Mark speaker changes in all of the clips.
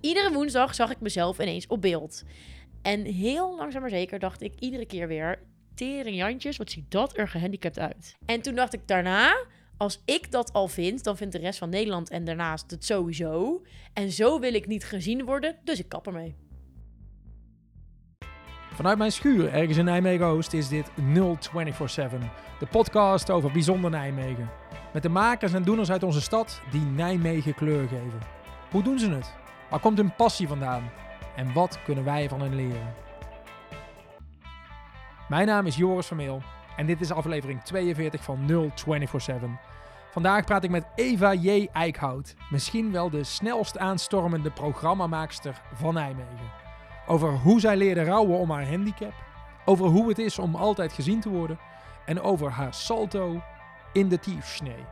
Speaker 1: iedere woensdag zag ik mezelf ineens op beeld. En heel langzaam maar zeker dacht ik iedere keer weer... Tering Jantjes, wat ziet dat er gehandicapt uit. En toen dacht ik daarna... Als ik dat al vind, dan vindt de rest van Nederland en daarnaast het sowieso. En zo wil ik niet gezien worden, dus ik kap ermee.
Speaker 2: Vanuit mijn schuur ergens in Nijmegen Oost is dit 0247, de podcast over bijzonder Nijmegen. Met de makers en doeners uit onze stad die Nijmegen kleur geven. Hoe doen ze het? Waar komt hun passie vandaan? En wat kunnen wij van hen leren? Mijn naam is Joris Vermeel en dit is aflevering 42 van 0247. Vandaag praat ik met Eva J. Eickhout, misschien wel de snelst aanstormende programmamaakster van Nijmegen. Over hoe zij leerde rouwen om haar handicap, over hoe het is om altijd gezien te worden en over haar salto in de tiefsnee.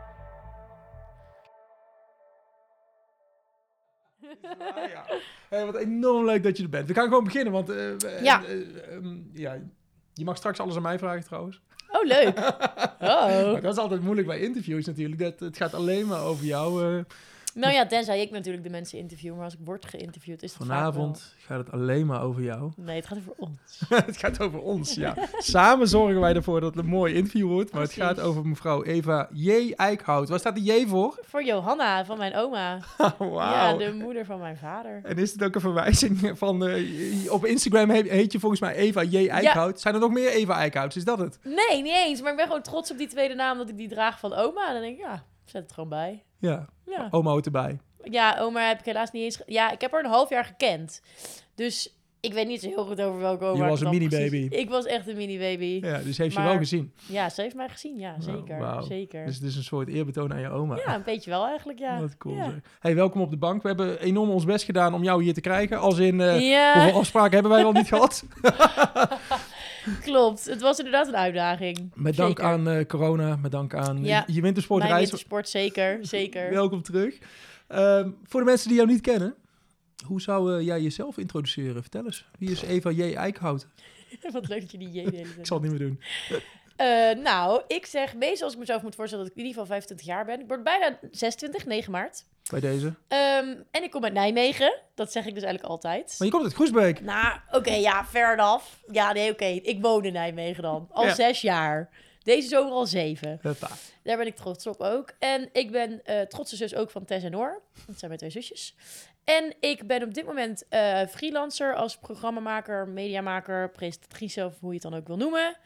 Speaker 2: Ja. Hey, wat enorm leuk dat je er bent. We gaan gewoon beginnen, want eh,
Speaker 1: Ja.
Speaker 2: eh, eh, ehm, ja, je mag straks alles aan mij vragen trouwens.
Speaker 1: Oh, leuk. Oh.
Speaker 2: Maar dat is altijd moeilijk bij interviews natuurlijk. Dat, het gaat alleen maar over jou.
Speaker 1: Nou ja, tenzij ik natuurlijk de mensen interview, maar als ik word geïnterviewd is het vaak
Speaker 2: vanavond gaat het alleen maar over jou.
Speaker 1: Nee, het gaat over ons.
Speaker 2: het gaat over ons, ja. Samen zorgen wij ervoor dat het een mooi interview wordt. Maar het gaat over mevrouw Eva J. Eickhout. Waar staat de J voor?
Speaker 1: Voor Johanna van mijn oma.
Speaker 2: Wauw.
Speaker 1: Ja, de moeder van mijn vader.
Speaker 2: En is het ook een verwijzing van... eh, op Instagram heet, je volgens mij Eva J. Eickhout. Zijn er nog meer Eva Eickhout? Is dat het?
Speaker 1: Nee, niet eens. Maar ik ben gewoon trots op die tweede naam dat ik die draag van oma. En dan denk ik, ja, zet het gewoon bij.
Speaker 2: Ja,
Speaker 1: Ja,
Speaker 2: oma hoort erbij.
Speaker 1: ja oma heb ik helaas niet eens... Ja, ik heb haar een half jaar gekend. Dus ik weet niet zo heel goed over welke oma
Speaker 2: Je was een mini-baby.
Speaker 1: Ik was echt een mini-baby. Ja.
Speaker 2: Ja, dus heeft
Speaker 1: Maar-
Speaker 2: wel gezien.
Speaker 1: ze heeft mij gezien. Ja, zeker. Zeker.
Speaker 2: Dus het is een soort eerbetoon aan je oma.
Speaker 1: Ja, een beetje wel eigenlijk, ja.
Speaker 2: Wat cool
Speaker 1: Ja.
Speaker 2: Hey, welkom op de bank. We hebben enorm ons best gedaan om jou hier te krijgen. Als in, eh,
Speaker 1: ja,
Speaker 2: hoeveel afspraken hebben wij al niet gehad?
Speaker 1: klopt. Het was inderdaad een uitdaging.
Speaker 2: Met dank
Speaker 1: Zeker.
Speaker 2: aan eh, corona, met dank aan
Speaker 1: Ja.
Speaker 2: je
Speaker 1: Mijn
Speaker 2: wintersportreis.
Speaker 1: wintersport, zeker. Zeker.
Speaker 2: Welkom terug. Ehm, voor de mensen die jou niet kennen, hoe zou eh, jij jezelf introduceren? Vertel eens. Wie is Eva J. Eickhout?
Speaker 1: Wat leuk dat je die J de hele tijd-
Speaker 2: Ik zal het niet meer doen.
Speaker 1: Eh, nou, ik zeg meestal als ik mezelf moet voorstellen dat ik in ieder geval 25 jaar ben. Ik word bijna 26, 9 maart.
Speaker 2: Bij deze.
Speaker 1: Ehm, en ik kom uit Nijmegen. Dat zeg ik dus eigenlijk altijd.
Speaker 2: Maar je komt uit Groesbeek.
Speaker 1: Nou, oké, ja, fair enough. Ja, nee, oké. Ik woon in Nijmegen dan. Al
Speaker 2: Ja.
Speaker 1: zes jaar. Deze zomer al zeven.
Speaker 2: Huppa.
Speaker 1: Daar ben ik trots op ook. En ik ben eh trotse zus ook van Tess en Noor. Dat zijn mijn twee zusjes. En ik ben op dit moment eh, freelancer als programmamaker, mediamaker, presentatrice of hoe je het dan ook wil noemen.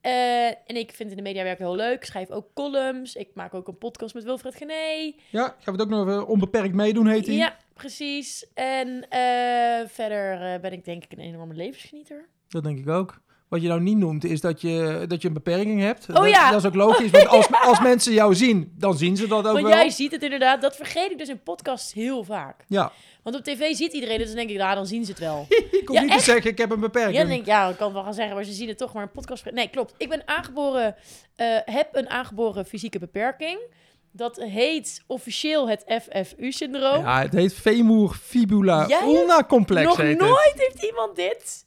Speaker 1: Eh, en ik vind in de media werken heel leuk. Ik schrijf ook columns. Ik maak ook een podcast met Wilfred Gené.
Speaker 2: Ja, gaan we het ook nog even onbeperkt meedoen, heet hij?
Speaker 1: Ja, precies. En eh, verder eh, ben ik denk ik een enorme levensgenieter.
Speaker 2: Dat denk ik ook. Wat je nou niet noemt, is dat je, dat je een beperking hebt.
Speaker 1: Oh
Speaker 2: dat,
Speaker 1: ja.
Speaker 2: dat is ook logisch, want als, als mensen jou zien, dan zien ze dat ook
Speaker 1: Want
Speaker 2: wel.
Speaker 1: jij ziet het inderdaad. Dat vergeet ik dus in podcasts heel vaak.
Speaker 2: Ja,
Speaker 1: Want op tv ziet iedereen het. Dus dan denk ik, nou, dan zien ze het wel.
Speaker 2: ik hoef
Speaker 1: Ja,
Speaker 2: niet
Speaker 1: echt?
Speaker 2: te zeggen, ik heb een beperking.
Speaker 1: Ja, dan denk ik, ja, ik kan het wel gaan zeggen, maar ze zien het toch maar een podcast. Nee, klopt. Ik ben aangeboren, eh, heb een aangeboren fysieke beperking. Dat heet officieel het FFU-syndroom.
Speaker 2: Ja, het heet femur fibula ulna complex.
Speaker 1: Nog
Speaker 2: heet
Speaker 1: nooit
Speaker 2: Het.
Speaker 1: heeft iemand dit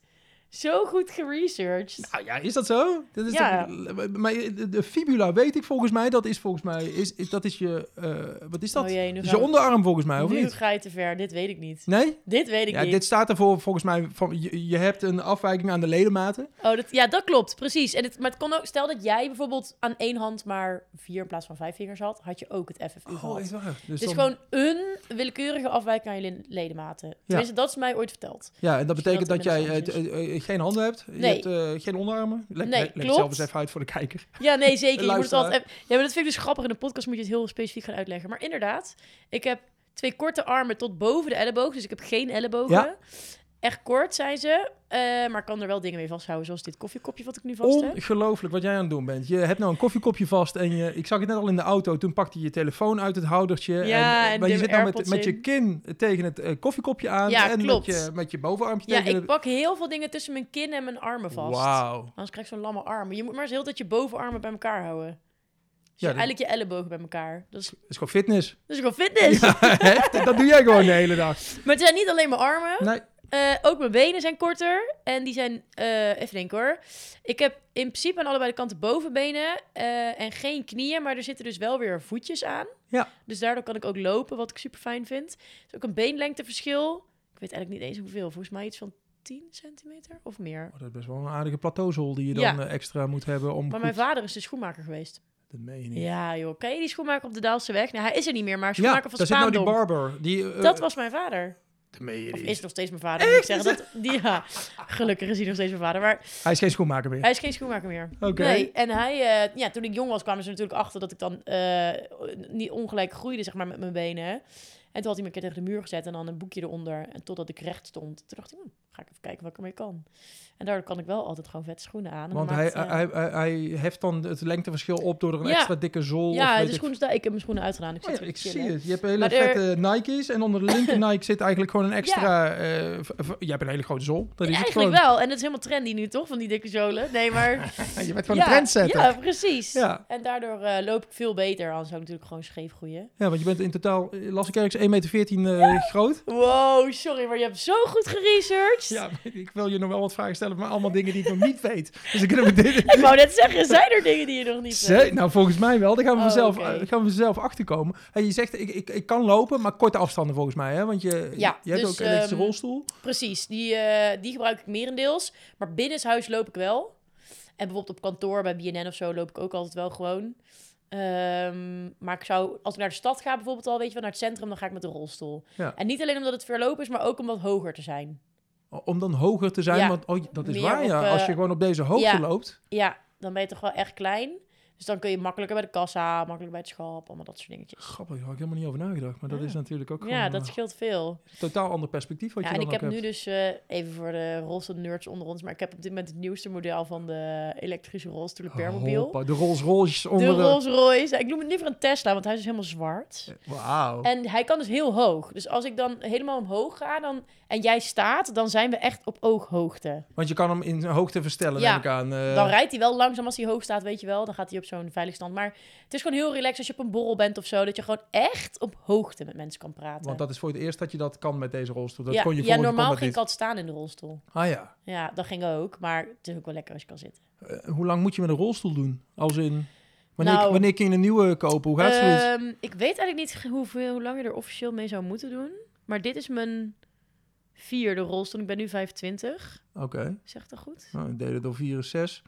Speaker 1: zo goed geresearched.
Speaker 2: Nou ja, is dat zo? Dat is
Speaker 1: Ja.
Speaker 2: toch- maar de, fibula weet ik volgens mij, dat is volgens mij, is, is, dat is je, eh, wat is dat?
Speaker 1: Oh jee, nu
Speaker 2: is je onderarm volgens mij, of
Speaker 1: nu
Speaker 2: niet?
Speaker 1: ga je te ver. Dit weet ik niet.
Speaker 2: Nee?
Speaker 1: Dit weet ik
Speaker 2: Ja,
Speaker 1: niet.
Speaker 2: dit staat ervoor volgens mij, van, je, je hebt een afwijking aan de ledematen.
Speaker 1: Oh, dat, ja, dat klopt, precies. En het, maar het kon ook, stel dat jij bijvoorbeeld aan één hand maar vier in plaats van vijf vingers had, had je ook het FFU
Speaker 2: Oh,
Speaker 1: gehad.
Speaker 2: is waar. Dus dan-
Speaker 1: gewoon een willekeurige afwijking aan je le- ledematen. Tenminste, dat is mij ooit verteld.
Speaker 2: Ja, en dat betekent
Speaker 1: dat
Speaker 2: dat, jij geen handen hebt. Je
Speaker 1: Nee.
Speaker 2: hebt eh, geen onderarmen. Leg,
Speaker 1: Nee,
Speaker 2: zelf eens even uit voor de kijker.
Speaker 1: Ja, nee, zeker. Je moet het altijd, ja, maar dat vind ik dus grappig. In de podcast moet je het heel specifiek gaan uitleggen. Maar inderdaad, ik heb twee korte armen tot boven de elleboog. Dus ik heb geen ellebogen.
Speaker 2: Ja.
Speaker 1: Echt kort zijn ze. eh, maar ik kan er wel dingen mee vasthouden. Zoals dit koffiekopje wat ik nu vast heb.
Speaker 2: Ongelooflijk wat jij aan het doen bent. Je hebt nou een koffiekopje vast en je, ik zag het net al in de auto. Toen pakte je je telefoon uit het houdertje.
Speaker 1: Ja,
Speaker 2: en,
Speaker 1: en
Speaker 2: maar je zit nou met, met je
Speaker 1: in.
Speaker 2: kin tegen het eh, koffiekopje aan.
Speaker 1: Ja,
Speaker 2: en
Speaker 1: klopt.
Speaker 2: Met, je, met je bovenarmpje
Speaker 1: Ja,
Speaker 2: tegen
Speaker 1: ik pak heel veel dingen tussen mijn kin en mijn armen vast.
Speaker 2: Wauw.
Speaker 1: Anders krijg ik zo'n lamme armen. Je moet maar eens heel dat je bovenarmen bij elkaar houden. Dus
Speaker 2: Ja, dat-
Speaker 1: eigenlijk je ellebogen bij elkaar. Dat is,
Speaker 2: Dat is gewoon fitness.
Speaker 1: dat is gewoon fitness.
Speaker 2: Ja, dat doe jij gewoon de hele dag.
Speaker 1: Maar het zijn niet alleen mijn armen.
Speaker 2: Nee.
Speaker 1: Eh, ook mijn benen zijn korter. En die zijn, eh, even denken hoor. Ik heb in principe aan allebei de kanten bovenbenen eh, en geen knieën. Maar er zitten dus wel weer voetjes aan.
Speaker 2: Ja.
Speaker 1: Dus daardoor kan ik ook lopen, wat ik super fijn vind. Er is ook een beenlengteverschil. weet eigenlijk niet eens hoeveel. Volgens mij iets van 10 centimeter of meer.
Speaker 2: Oh, dat is best wel een aardige plateauzol die je dan
Speaker 1: Ja.
Speaker 2: extra moet hebben om
Speaker 1: Maar
Speaker 2: goed...
Speaker 1: mijn vader is de schoenmaker geweest.
Speaker 2: Dat meen je niet.
Speaker 1: Ja, joh. Ken je die schoenmaker op de Daalse weg? Nou, hij is er niet meer, maar
Speaker 2: Ja,
Speaker 1: schoenmaker van
Speaker 2: daar zit nou die
Speaker 1: Spaandonk.
Speaker 2: barber. Die,
Speaker 1: Dat was mijn vader. Of is nog steeds mijn vader. Ik zeggen. Dat, die, ja, gelukkig is hij nog steeds mijn vader. Maar
Speaker 2: Hij is geen schoenmaker meer.
Speaker 1: hij is geen schoenmaker meer.
Speaker 2: Oké.
Speaker 1: Nee, en hij, eh, ja, toen ik jong was, kwamen ze natuurlijk achter dat ik dan eh, niet ongelijk groeide, zeg maar, met mijn benen. En toen had hij me een keer tegen de muur gezet en dan een boekje eronder. En totdat ik recht stond, toen dacht ik, hm, ga ik even kijken wat ik ermee kan. En daardoor kan ik wel altijd gewoon vette schoenen aan. En
Speaker 2: Want hij,
Speaker 1: maakt, eh,
Speaker 2: hij, hij, hij heft dan het lengteverschil op door er een
Speaker 1: Ja.
Speaker 2: extra dikke zool.
Speaker 1: ja,
Speaker 2: of weet
Speaker 1: de
Speaker 2: ik-
Speaker 1: schoenen, sta- ik heb mijn schoenen uitgedaan. Ik,
Speaker 2: Oh ja, ik zie het. Je hebt hele
Speaker 1: Maar er-
Speaker 2: vette Nike's en onder de linker Nike zit eigenlijk gewoon een extra... eh, v- v- je hebt een hele grote zool. Dat is
Speaker 1: Eigenlijk
Speaker 2: gewoon.
Speaker 1: wel. En dat is helemaal trendy nu, toch? Van die dikke zolen. Nee, maar...
Speaker 2: Je bent gewoon
Speaker 1: ja,
Speaker 2: een trendsetter.
Speaker 1: Ja,
Speaker 2: Ja.
Speaker 1: precies.
Speaker 2: Ja.
Speaker 1: En daardoor eh, loop ik veel beter. Anders zou ik natuurlijk gewoon scheef groeien.
Speaker 2: want je bent in totaal, eh, las ik ergens 1,14 meter eh, groot.
Speaker 1: Wow, sorry, maar je hebt zo goed geresearched.
Speaker 2: Ja, ik wil je nog wel wat vragen stellen, maar allemaal dingen die ik nog niet weet. Dus dit...
Speaker 1: Ik wou net zeggen, zijn er dingen die je nog niet
Speaker 2: Zee-
Speaker 1: weet?
Speaker 2: nou, volgens mij wel. Daar gaan we
Speaker 1: Oh,
Speaker 2: vanzelf, gaan we vanzelf achterkomen. Hey, je zegt, ik, ik, ik kan lopen, maar korte afstanden volgens mij. Hè? Want je,
Speaker 1: Ja,
Speaker 2: je hebt
Speaker 1: dus,
Speaker 2: ook een elektrische
Speaker 1: ehm,
Speaker 2: rolstoel.
Speaker 1: Precies, die, eh, die gebruik ik merendeels. Maar binnenshuis loop ik wel. En bijvoorbeeld op kantoor bij BNN of zo loop ik ook altijd wel gewoon. Ehm, maar ik zou, als ik naar de stad ga bijvoorbeeld al, weet je wel, naar het centrum, dan ga ik met de rolstoel.
Speaker 2: Ja.
Speaker 1: En niet alleen omdat het verlopen is, maar ook om wat hoger te zijn.
Speaker 2: Om dan hoger te zijn,
Speaker 1: Ja,
Speaker 2: want oh, dat is waar, ja.
Speaker 1: op, eh,
Speaker 2: Als je gewoon op deze hoogte loopt.
Speaker 1: Ja, dan ben je toch wel echt klein. Dus dan kun je makkelijker bij de kassa, makkelijker bij het schap, allemaal dat soort dingetjes.
Speaker 2: Grappig, daar had ik helemaal niet over nagedacht. Maar dat
Speaker 1: Ja.
Speaker 2: is natuurlijk ook
Speaker 1: Ja,
Speaker 2: gewoon
Speaker 1: dat
Speaker 2: een
Speaker 1: scheelt veel.
Speaker 2: totaal ander perspectief wat
Speaker 1: Ja,
Speaker 2: je
Speaker 1: en ik heb nu dus, eh, even voor de rolstoel-nerds onder ons, maar ik heb op dit moment het nieuwste model van de elektrische rolstoel, de Permobil.
Speaker 2: Hoppa, de Rolls Royce
Speaker 1: De
Speaker 2: onder de...
Speaker 1: Rolls Royce. Ik noem het liever een Tesla, want hij is dus helemaal zwart.
Speaker 2: Wauw.
Speaker 1: En hij kan dus heel hoog. Dus als ik dan helemaal omhoog ga dan, en jij staat, dan zijn we echt op ooghoogte.
Speaker 2: Want je kan hem in hoogte verstellen,
Speaker 1: Ja,
Speaker 2: neem ik aan. eh.
Speaker 1: Dan rijdt hij wel langzaam als hij hoog staat, weet je wel. Dan gaat hij op zo'n veiligstand. Maar het is gewoon heel relaxed als je op een borrel bent of zo. Dat je gewoon echt op hoogte met mensen kan praten.
Speaker 2: Want dat is voor het eerst dat je dat kan met deze rolstoel. Dat
Speaker 1: ja,
Speaker 2: kon je
Speaker 1: ja, normaal ging ik
Speaker 2: niet.
Speaker 1: altijd staan in de rolstoel.
Speaker 2: Ah ja.
Speaker 1: Ja, dat ging ook. Maar het is ook wel lekker als je kan zitten.
Speaker 2: Eh, hoe lang moet je met een rolstoel doen? Als in... Wanneer,
Speaker 1: Nou,
Speaker 2: wanneer kun je een nieuwe kopen? Hoe gaat zoiets?
Speaker 1: Ehm, ik weet eigenlijk niet hoeveel, hoe lang je er officieel mee zou moeten doen. Maar dit is mijn vierde rolstoel. Ik ben nu 25.
Speaker 2: Oké.
Speaker 1: Zeg dat goed?
Speaker 2: Nou, delen door 4 is 6.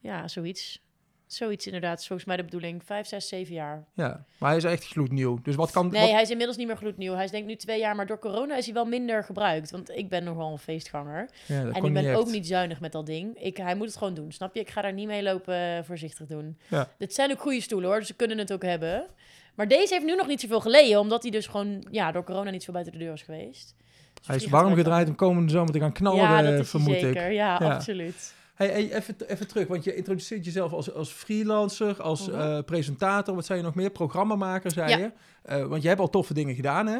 Speaker 1: Ja, zoiets. Zoiets inderdaad. Volgens mij de bedoeling. Vijf, zes, zeven jaar.
Speaker 2: Ja. Maar hij is echt gloednieuw. Dus wat kan...
Speaker 1: Nee,
Speaker 2: wat-
Speaker 1: hij is inmiddels niet meer gloednieuw. Hij is denk ik nu twee jaar. Maar door corona is hij wel minder gebruikt. Want ik ben nog wel een feestganger.
Speaker 2: ja,
Speaker 1: en ik ben ook niet zuinig met dat ding. Ik, hij moet het gewoon doen, snap je? Ik ga daar niet mee lopen, eh, voorzichtig doen.
Speaker 2: Ja.
Speaker 1: Dit zijn ook goede stoelen hoor, dus ze kunnen het ook hebben. Maar deze heeft nu nog niet zoveel geleden, omdat hij dus gewoon ja, door corona niet zo buiten de deur is geweest. Dus
Speaker 2: Hij is warm gedraaid om komende zomer te gaan knallen,
Speaker 1: Ja,
Speaker 2: eh,
Speaker 1: dat is hij
Speaker 2: vermoed ik.
Speaker 1: zeker. Ja,
Speaker 2: Ja.
Speaker 1: absoluut.
Speaker 2: Hey, hey, even, even terug, want je introduceert jezelf als, als freelancer, als
Speaker 1: Mhm.
Speaker 2: eh, presentator, wat zei je nog meer? Programmamaker, zei
Speaker 1: Ja.
Speaker 2: je. Eh, want je hebt al toffe dingen gedaan, hè?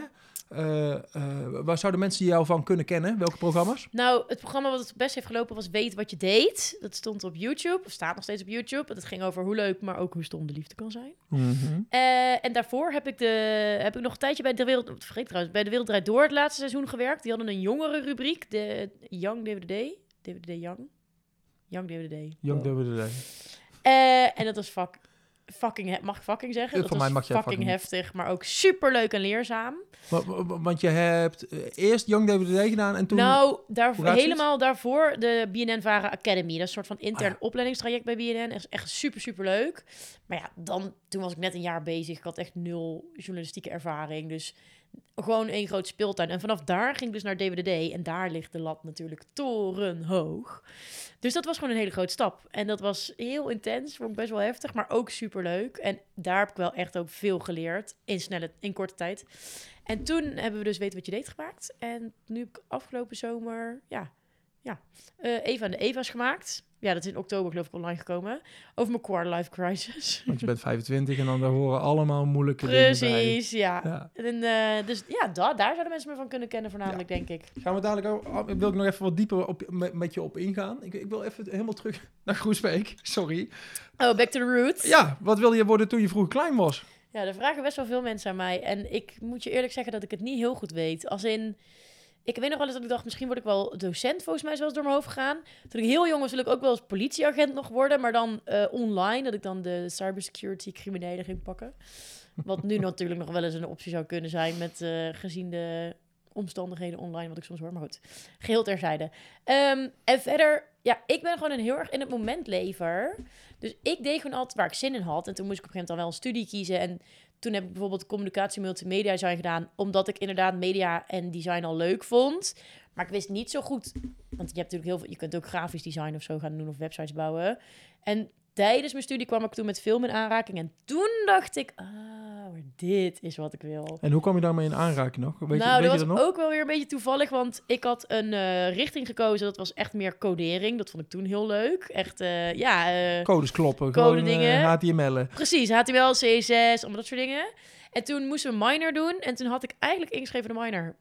Speaker 2: Eh, waar zouden mensen jou van kunnen kennen? Welke programma's?
Speaker 1: Nou, het programma wat het best heeft gelopen was Weet wat je deed. Dat stond op YouTube, of staat nog steeds op YouTube. Dat ging over hoe leuk, maar ook hoe stom de liefde kan zijn. Eh, en daarvoor heb ik, de, heb ik nog een tijdje bij de Wereld, vergeet trouwens, bij de Wereld Draait Door het laatste seizoen gewerkt. Die hadden een jongere rubriek, de Young DVD. DVD Young. Young DVD.
Speaker 2: Young
Speaker 1: Wow.
Speaker 2: WWD.
Speaker 1: Eh, en dat was fuck, fucking, he- mag ik fucking zeggen? Dat
Speaker 2: voor
Speaker 1: was
Speaker 2: mij mag jij
Speaker 1: fucking
Speaker 2: fucking.
Speaker 1: heftig, maar ook super leuk en leerzaam.
Speaker 2: Wa- wa- wa- Want je hebt eh, eerst Young DWD gedaan en toen...
Speaker 1: Nou,
Speaker 2: het?
Speaker 1: helemaal daarvoor de BNN Vara Academy. Dat is een soort van intern
Speaker 2: Ah,
Speaker 1: opleidingstraject bij BNN. Echt, echt super, super leuk. Maar ja, dan, toen was ik net een jaar bezig. Ik had echt nul journalistieke ervaring. Dus gewoon één groot speeltuin. En vanaf daar ging ik dus naar DWDD. En daar ligt de lat natuurlijk torenhoog. Dus dat was gewoon een hele grote stap. En dat was heel intens, vond ik best wel heftig, maar ook super leuk. En daar heb ik wel echt ook veel geleerd in snelle, in korte tijd. En toen hebben we dus Weten wat je deed gemaakt. En nu heb ik afgelopen zomer, ja, ja eh, Eva en de Eva's gemaakt. Ja, dat is in oktober geloof ik online gekomen. Over mijn quarter-life crisis.
Speaker 2: Want je bent 25 en dan daar horen allemaal moeilijke dingen bij.
Speaker 1: Precies, ja.
Speaker 2: Ja.
Speaker 1: En, eh, dus ja, da- daar zouden mensen me van kunnen kennen voornamelijk, denk ik.
Speaker 2: Gaan we dadelijk ook, oh, wil ik nog even wat dieper op, met, met je op ingaan. Ik, ik wil even helemaal terug naar Groesbeek. Sorry.
Speaker 1: Oh, back to the roots.
Speaker 2: Ja, wat wilde je worden toen je vroeger klein was?
Speaker 1: Ja, er vragen best wel veel mensen aan mij. En ik moet je eerlijk zeggen dat ik het niet heel goed weet. Als in, ik weet nog wel eens dat ik dacht, misschien word ik wel docent. Volgens mij is wel eens door mijn hoofd gegaan. Toen ik heel jong was, wil ik ook wel eens politieagent nog worden. Maar dan eh, online, dat ik dan de cybersecurity criminelen ging pakken. Wat nu natuurlijk nog wel eens een optie zou kunnen zijn met eh, gezien de omstandigheden online, wat ik soms hoor. Maar goed, geheel terzijde. Ehm, en verder, ja, ik ben gewoon een heel erg in het moment lever. Dus ik deed gewoon altijd waar ik zin in had. En toen moest ik op een gegeven moment dan wel een studie kiezen. En toen heb ik bijvoorbeeld communicatie multimedia design gedaan. Omdat ik inderdaad media en design al leuk vond. Maar ik wist niet zo goed. Want je hebt natuurlijk heel veel. Je kunt ook grafisch design of zo gaan doen of websites bouwen. En tijdens mijn studie kwam ik toen met film in aanraking. En toen dacht ik, ah, dit is wat ik wil.
Speaker 2: En hoe kwam je daarmee in aanraking nog? Weet, je,
Speaker 1: nou,
Speaker 2: weet
Speaker 1: dat
Speaker 2: je
Speaker 1: was
Speaker 2: dat nog?
Speaker 1: ook wel weer een beetje toevallig, want ik had een eh, richting gekozen. Dat was echt meer codering. Dat vond ik toen heel leuk. Echt, eh, ja, eh,
Speaker 2: Codes kloppen,
Speaker 1: Code dingen.
Speaker 2: HTML'en.
Speaker 1: precies. HTML, CSS, allemaal dat soort dingen. En toen moesten we minor doen. En toen had ik eigenlijk ingeschreven de minor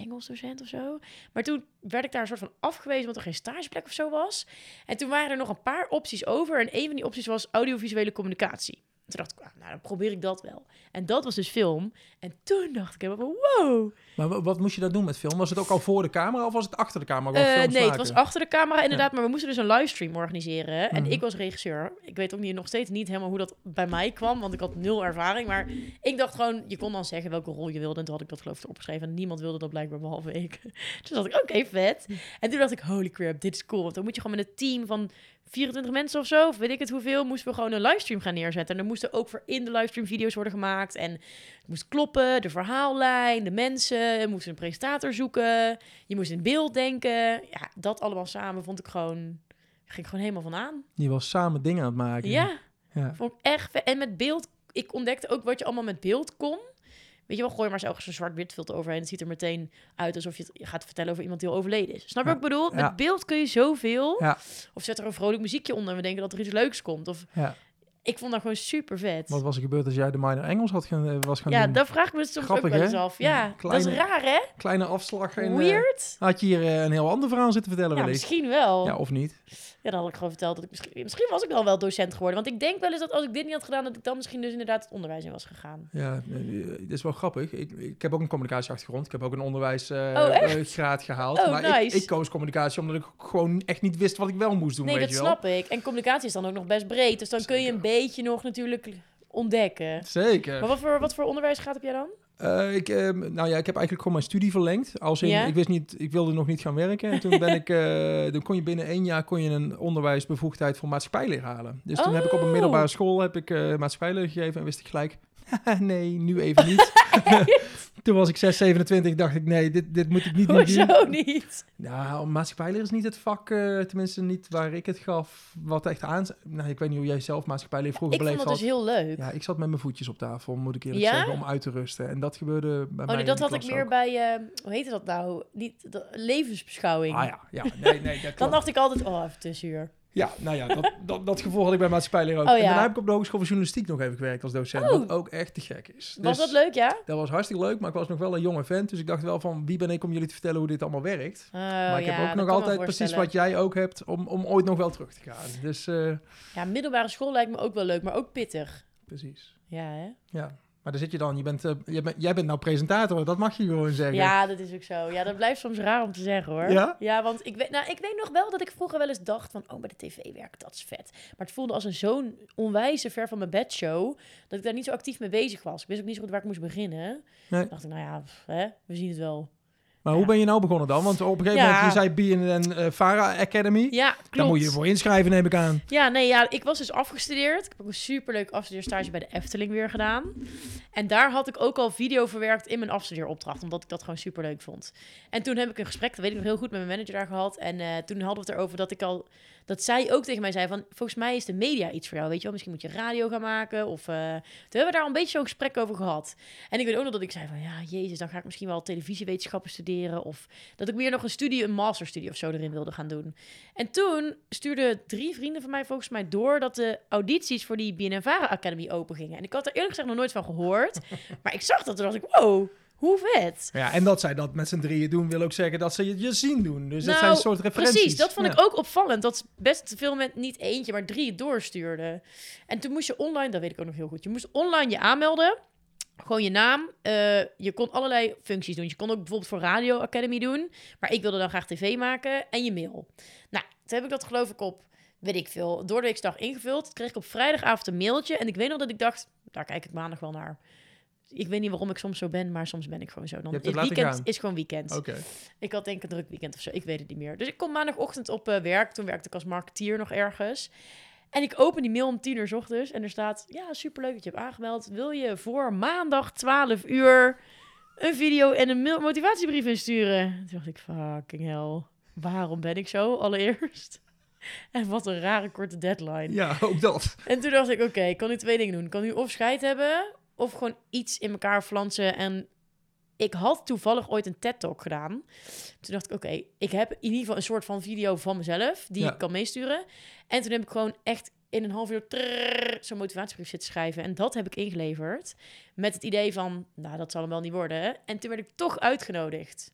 Speaker 1: Engels docent of zo. Maar toen werd ik daar een soort van afgewezen, want er geen stageplek of zo was. En toen waren er nog een paar opties over. En een van die opties was audiovisuele communicatie. Toen dacht ik, ah, nou dan probeer ik dat wel. En dat was dus film. En toen dacht ik helemaal van, wow.
Speaker 2: Maar wa- wat moest je dat doen met film? Was het ook al voor de camera of was het achter de camera? Films
Speaker 1: nee, het
Speaker 2: maken?
Speaker 1: was achter de camera inderdaad, maar we moesten dus een livestream organiseren. En
Speaker 2: Mhm.
Speaker 1: ik was regisseur. Ik weet ook niet, nog steeds niet helemaal hoe dat bij mij kwam, want ik had nul ervaring. Maar ik dacht gewoon, je kon dan zeggen welke rol je wilde. En toen had ik dat geloof ik opgeschreven. En niemand wilde dat blijkbaar behalve ik. Dus dacht ik, oké, vet. En toen dacht ik, holy crap, dit is cool. Want dan moet je gewoon met een team van 24 mensen of zo, of weet ik het hoeveel, moesten we gewoon een livestream gaan neerzetten. En er moesten ook voor in de livestream video's worden gemaakt. En het moest kloppen, de verhaallijn, de mensen. Je moest een presentator zoeken. Je moest in beeld denken. Ja, dat allemaal samen vond ik gewoon... Ging ik gewoon helemaal van aan.
Speaker 2: Je was samen dingen aan het maken.
Speaker 1: Ja,
Speaker 2: Ja.
Speaker 1: vond ik echt. En met beeld... Ik ontdekte ook wat je allemaal met beeld kon. Weet je wel, gooi maar zo zo'n zwart-wit filter overheen. Het ziet er meteen uit alsof je het gaat vertellen over iemand die al overleden is. Snap je
Speaker 2: Ja.
Speaker 1: wat ik bedoel? Met beeld kun je zoveel. Of zet er een vrolijk muziekje onder en we denken dat er iets leuks komt. Of
Speaker 2: Ja.
Speaker 1: Ik vond dat gewoon super vet.
Speaker 2: Wat was er gebeurd als jij de minor Engels had gaan, eh, was gaan
Speaker 1: Ja,
Speaker 2: doen?
Speaker 1: dat vraag ik me soms
Speaker 2: Grappig,
Speaker 1: ook wel eens af. Ja,
Speaker 2: Ja,
Speaker 1: dat is raar hè?
Speaker 2: Kleine afslag. En, eh,
Speaker 1: Weird?
Speaker 2: had je hier eh, een heel ander verhaal zitten vertellen
Speaker 1: Ja,
Speaker 2: wellicht?
Speaker 1: misschien wel.
Speaker 2: Ja,
Speaker 1: Ja,
Speaker 2: of niet?
Speaker 1: dan had ik gewoon verteld dat ik misschien... Misschien was ik dan wel docent geworden. Want ik denk wel eens dat als ik dit niet had gedaan... dat ik dan misschien dus inderdaad het onderwijs in was gegaan.
Speaker 2: Ja, dit is wel grappig. Ik, ik heb ook een communicatieachtergrond. Ik heb ook een onderwijsgraad
Speaker 1: Oh,
Speaker 2: gehaald.
Speaker 1: Oh,
Speaker 2: maar ik,
Speaker 1: nice.
Speaker 2: ik koos communicatie omdat ik gewoon echt niet wist wat ik wel moest doen.
Speaker 1: nee,
Speaker 2: weet
Speaker 1: dat
Speaker 2: je wel.
Speaker 1: snap ik. En communicatie is dan ook nog best breed. Dus dan kun je een beetje nog natuurlijk ontdekken.
Speaker 2: Zeker.
Speaker 1: Maar wat voor, wat voor onderwijsgraad heb jij dan?
Speaker 2: Eh, ik, ehm, nou ja, ik heb eigenlijk gewoon mijn studie verlengd. Als in,
Speaker 1: Ja?
Speaker 2: ik wist niet, ik wilde nog niet gaan werken. En toen ben ik, eh, dan kon je binnen één jaar kon je een onderwijsbevoegdheid voor maatschappijleer halen. Dus toen heb ik op een
Speaker 1: Oh.
Speaker 2: middelbare school heb ik eh maatschappijleer gegeven en wist ik gelijk, nee, nu even niet. toen was ik 6, 27, dacht ik, nee, dit, dit moet ik niet meer doen.
Speaker 1: Hoezo niet?
Speaker 2: Nou, maatschappijleer is niet het vak, eh, tenminste niet waar ik het gaf, wat echt aan... Nou, ik weet niet hoe jij zelf maatschappijleer vroeger
Speaker 1: Ik vond
Speaker 2: beleefd
Speaker 1: dat dus
Speaker 2: had.
Speaker 1: heel leuk.
Speaker 2: Ja, ik zat met mijn voetjes op tafel, moet ik eerlijk
Speaker 1: Ja?
Speaker 2: zeggen, om uit te rusten. En dat gebeurde bij mij
Speaker 1: Oh nee,
Speaker 2: in
Speaker 1: dat had ik meer
Speaker 2: ook.
Speaker 1: bij, eh, hoe heette dat nou? Niet, levensbeschouwing.
Speaker 2: Ah ja, ja, nee, nee, dat
Speaker 1: Dan dacht ik altijd, oh, even tussenuur.
Speaker 2: Ja, nou ja, dat, dat, dat gevoel had ik bij maatschappijleer ook.
Speaker 1: Oh,
Speaker 2: En
Speaker 1: ja.
Speaker 2: daarna heb ik op de Hogeschool Journalistiek nog even gewerkt als docent,
Speaker 1: Oh.
Speaker 2: wat ook echt te gek is.
Speaker 1: Was
Speaker 2: Dus
Speaker 1: dat leuk, ja?
Speaker 2: Dat was hartstikke leuk, maar ik was nog wel een jonge vent, dus ik dacht wel van, wie ben ik om jullie te vertellen hoe dit allemaal werkt?
Speaker 1: Oh,
Speaker 2: maar ik
Speaker 1: ja,
Speaker 2: heb ook nog altijd precies wat jij ook hebt, om, om ooit nog wel terug te gaan. Dus, eh,
Speaker 1: Ja, middelbare school lijkt me ook wel leuk, maar ook pittig.
Speaker 2: precies.
Speaker 1: Ja, hè?
Speaker 2: Ja, maar daar zit je dan. Je bent, eh, jij, bent, jij bent nou presentator, dat mag je gewoon zeggen.
Speaker 1: Ja, dat is ook zo. Ja, dat blijft soms raar om te zeggen, hoor.
Speaker 2: Ja?
Speaker 1: Ja, want ik weet, nou, ik weet nog wel dat ik vroeger wel eens dacht van... oh, bij de tv werken, dat is vet. Maar het voelde als een zo'n onwijze ver van mijn bedshow... dat ik daar niet zo actief mee bezig was. Ik wist ook niet zo goed waar ik moest beginnen.
Speaker 2: Nee.
Speaker 1: Dacht ik, nou ja, pff, hè, we zien het wel.
Speaker 2: Maar
Speaker 1: Ja.
Speaker 2: hoe ben je nou begonnen dan? Want op een gegeven
Speaker 1: Ja.
Speaker 2: moment, je zei BNN uh, Vara Academy.
Speaker 1: Ja, klopt.
Speaker 2: Daar moet je je voor inschrijven, neem ik aan.
Speaker 1: Ja, nee, ja, ik was dus afgestudeerd. Ik heb ook een superleuk afstudeerstage bij de Efteling weer gedaan. En daar had ik ook al video verwerkt in mijn afstudeeropdracht, omdat ik dat gewoon superleuk vond. En toen heb ik een gesprek, dat weet ik nog heel goed, met mijn manager daar gehad. En eh, toen hadden we het erover dat ik al, dat zij ook tegen mij zei van, volgens mij is de media iets voor jou, weet je wel. Misschien moet je radio gaan maken of... eh, toen hebben we daar al een beetje zo'n gesprek over gehad. En ik weet ook nog dat ik zei van, ja, jezus, dan ga ik misschien wel televisiewetenschappen studeren. Of dat ik meer nog een studie, een masterstudie of zo erin wilde gaan doen. En toen stuurden drie vrienden van mij volgens mij door dat de audities voor die BNNVARA Academy open gingen. En ik had er eerlijk gezegd nog nooit van gehoord. maar ik zag dat en dacht ik, wow, hoe vet.
Speaker 2: Ja, en dat zij dat met z'n drieën doen, wil ook zeggen dat ze je, je zien doen. Dus dat
Speaker 1: Nou,
Speaker 2: zijn een soort referenties.
Speaker 1: Precies, dat vond
Speaker 2: Ja.
Speaker 1: ik ook opvallend. Dat best veel mensen niet eentje, maar drie het doorstuurden. En toen moest je online, dat weet ik ook nog heel goed, je moest online je aanmelden. Gewoon je naam. Eh, je kon allerlei functies doen. Je kon ook bijvoorbeeld voor Radio Academy doen. Maar ik wilde dan graag tv maken. En je mail. Nou, toen heb ik dat geloof ik op, weet ik veel, door de weekdag ingevuld. Kreeg ik op vrijdagavond een mailtje. En ik weet nog dat ik dacht, daar kijk ik maandag wel naar. Ik weet niet waarom ik soms zo ben, maar soms ben ik gewoon zo. Dan,
Speaker 2: het
Speaker 1: weekend
Speaker 2: gaan.
Speaker 1: is gewoon weekend.
Speaker 2: Oké.
Speaker 1: Ik had denk ik een druk weekend of zo. Ik weet het niet meer. Dus ik kom maandagochtend op eh, werk. Toen werkte ik als marketeer nog ergens. En ik open die mail om 10 uur 's ochtends. En er staat, ja, superleuk dat je hebt aangemeld. Wil je voor maandag 12 uur een video en een motivatiebrief insturen? Toen dacht ik, fucking hell. Waarom ben ik zo, allereerst? En wat een rare korte deadline.
Speaker 2: Ja, ook dat.
Speaker 1: En toen dacht ik, oké, ik kan nu twee dingen doen. Ik kan nu of scheid hebben, of gewoon iets in elkaar flansen. En ik had toevallig ooit een TED-talk gedaan. Toen dacht ik, oké, ik heb in ieder geval een soort van video van mezelf... die
Speaker 2: Ja.
Speaker 1: ik kan meesturen. En toen heb ik gewoon echt in een half uur zo'n motivatiebrief zitten schrijven. En dat heb ik ingeleverd. Met het idee van, nou, dat zal hem wel niet worden. En toen werd ik toch uitgenodigd.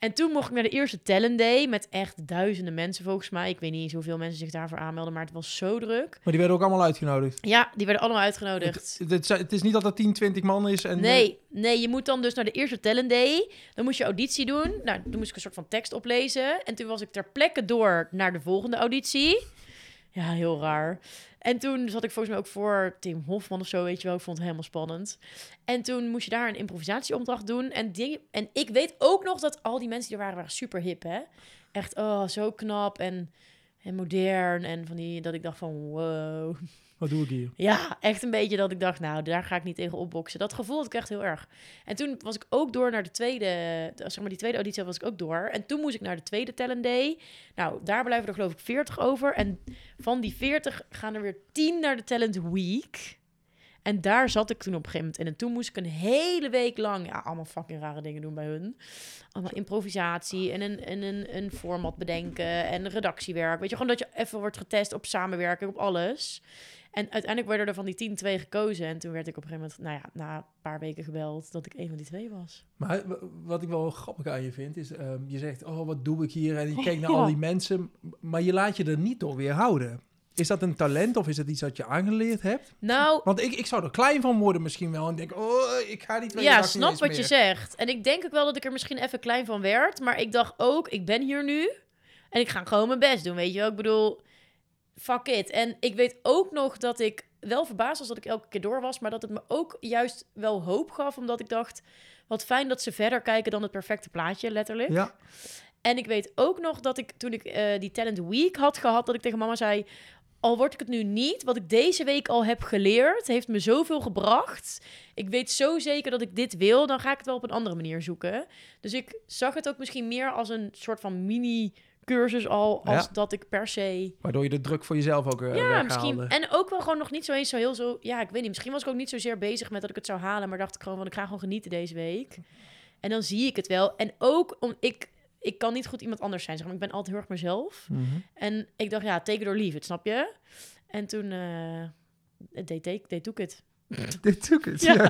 Speaker 1: En toen mocht ik naar de eerste Talent Day met echt duizenden mensen volgens mij. Ik weet niet eens hoeveel mensen zich daarvoor aanmelden, maar het was zo druk.
Speaker 2: Maar die werden ook allemaal uitgenodigd.
Speaker 1: Ja, die werden allemaal uitgenodigd.
Speaker 2: Het, het, het is niet dat er 10, 20 man is. En,
Speaker 1: Nee, nee, je moet dan dus naar de eerste Talent Day. Dan moest je auditie doen. Nou, toen moest ik een soort van tekst oplezen. En toen was ik ter plekke door naar de volgende auditie. Ja, heel raar. En toen zat ik volgens mij ook voor Tim Hofman of zo, weet je wel. Ik vond het helemaal spannend. En toen moest je daar een improvisatieopdracht doen. En, die, en ik weet ook nog dat al die mensen die er waren, waren super hip, hè. Echt, oh, zo knap en, en modern. En van die, dat ik dacht van, wow.
Speaker 2: Wat doe ik hier?
Speaker 1: Ja, echt een beetje dat ik dacht, nou, daar ga ik niet tegen opboksen. Dat gevoel had ik echt heel erg. En toen was ik ook door naar de tweede, de- zeg maar die tweede auditie was ik ook door. En toen moest ik naar de tweede Talent Day. Nou, daar blijven er geloof ik 40 over. En van die 40 gaan er weer 10 naar de Talent Week. En daar zat ik toen op een gegeven moment. En toen moest ik een hele week lang, ja, allemaal fucking rare dingen doen bij hun. Allemaal improvisatie en een, en een, een format bedenken en redactiewerk. Weet je, gewoon dat je even wordt getest op samenwerking, op alles. En uiteindelijk werden er van die tien twee gekozen. En toen werd ik op een gegeven moment, nou ja, na een paar weken gebeld dat ik een van die twee was.
Speaker 2: Maar wat ik wel grappig aan je vind, is ehm, je zegt, oh, wat doe ik hier? En je kijkt naar
Speaker 1: Ja.
Speaker 2: al die mensen, maar je laat je er niet door weerhouden. Is dat een talent of is het iets dat je aangeleerd hebt?
Speaker 1: Nou,
Speaker 2: Want ik, ik zou er klein van worden misschien wel. En denk, oh, ik ga die twee
Speaker 1: ja,
Speaker 2: niet
Speaker 1: snap wat
Speaker 2: meer.
Speaker 1: je zegt. En ik denk ook wel dat ik er misschien even klein van werd. Maar ik dacht ook, ik ben hier nu. En ik ga gewoon mijn best doen, weet je wel. Ik bedoel, fuck it. En ik weet ook nog dat ik wel verbaasd was dat ik elke keer door was. Maar dat het me ook juist wel hoop gaf. Omdat ik dacht, wat fijn dat ze verder kijken dan het perfecte plaatje, letterlijk.
Speaker 2: Ja,
Speaker 1: En ik weet ook nog dat ik toen ik eh, die Talent Week had gehad, dat ik tegen mama zei: Al word ik het nu niet, wat ik deze week al heb geleerd, heeft me zoveel gebracht. Ik weet zo zeker dat ik dit wil, dan ga ik het wel op een andere manier zoeken. Dus ik zag het ook misschien meer als een soort van mini-cursus al, als
Speaker 2: Ja.
Speaker 1: dat ik per se.
Speaker 2: waardoor je de druk voor jezelf ook uh,
Speaker 1: Ja, misschien. En ook wel gewoon nog niet zo eens zo heel zo. Ja, ik weet niet. Misschien was ik ook niet zozeer bezig met dat ik het zou halen, maar dacht ik gewoon van ik ga gewoon genieten deze week. En dan zie ik het wel. En ook om ik. Ik kan niet goed iemand anders zijn. Zeg maar. Ik ben altijd heel erg mezelf.
Speaker 2: Mhm.
Speaker 1: En ik dacht, ja, take it or leave it, snap je? En toen eh deed, deed, deed took it.
Speaker 2: Dit took het.
Speaker 1: Ja.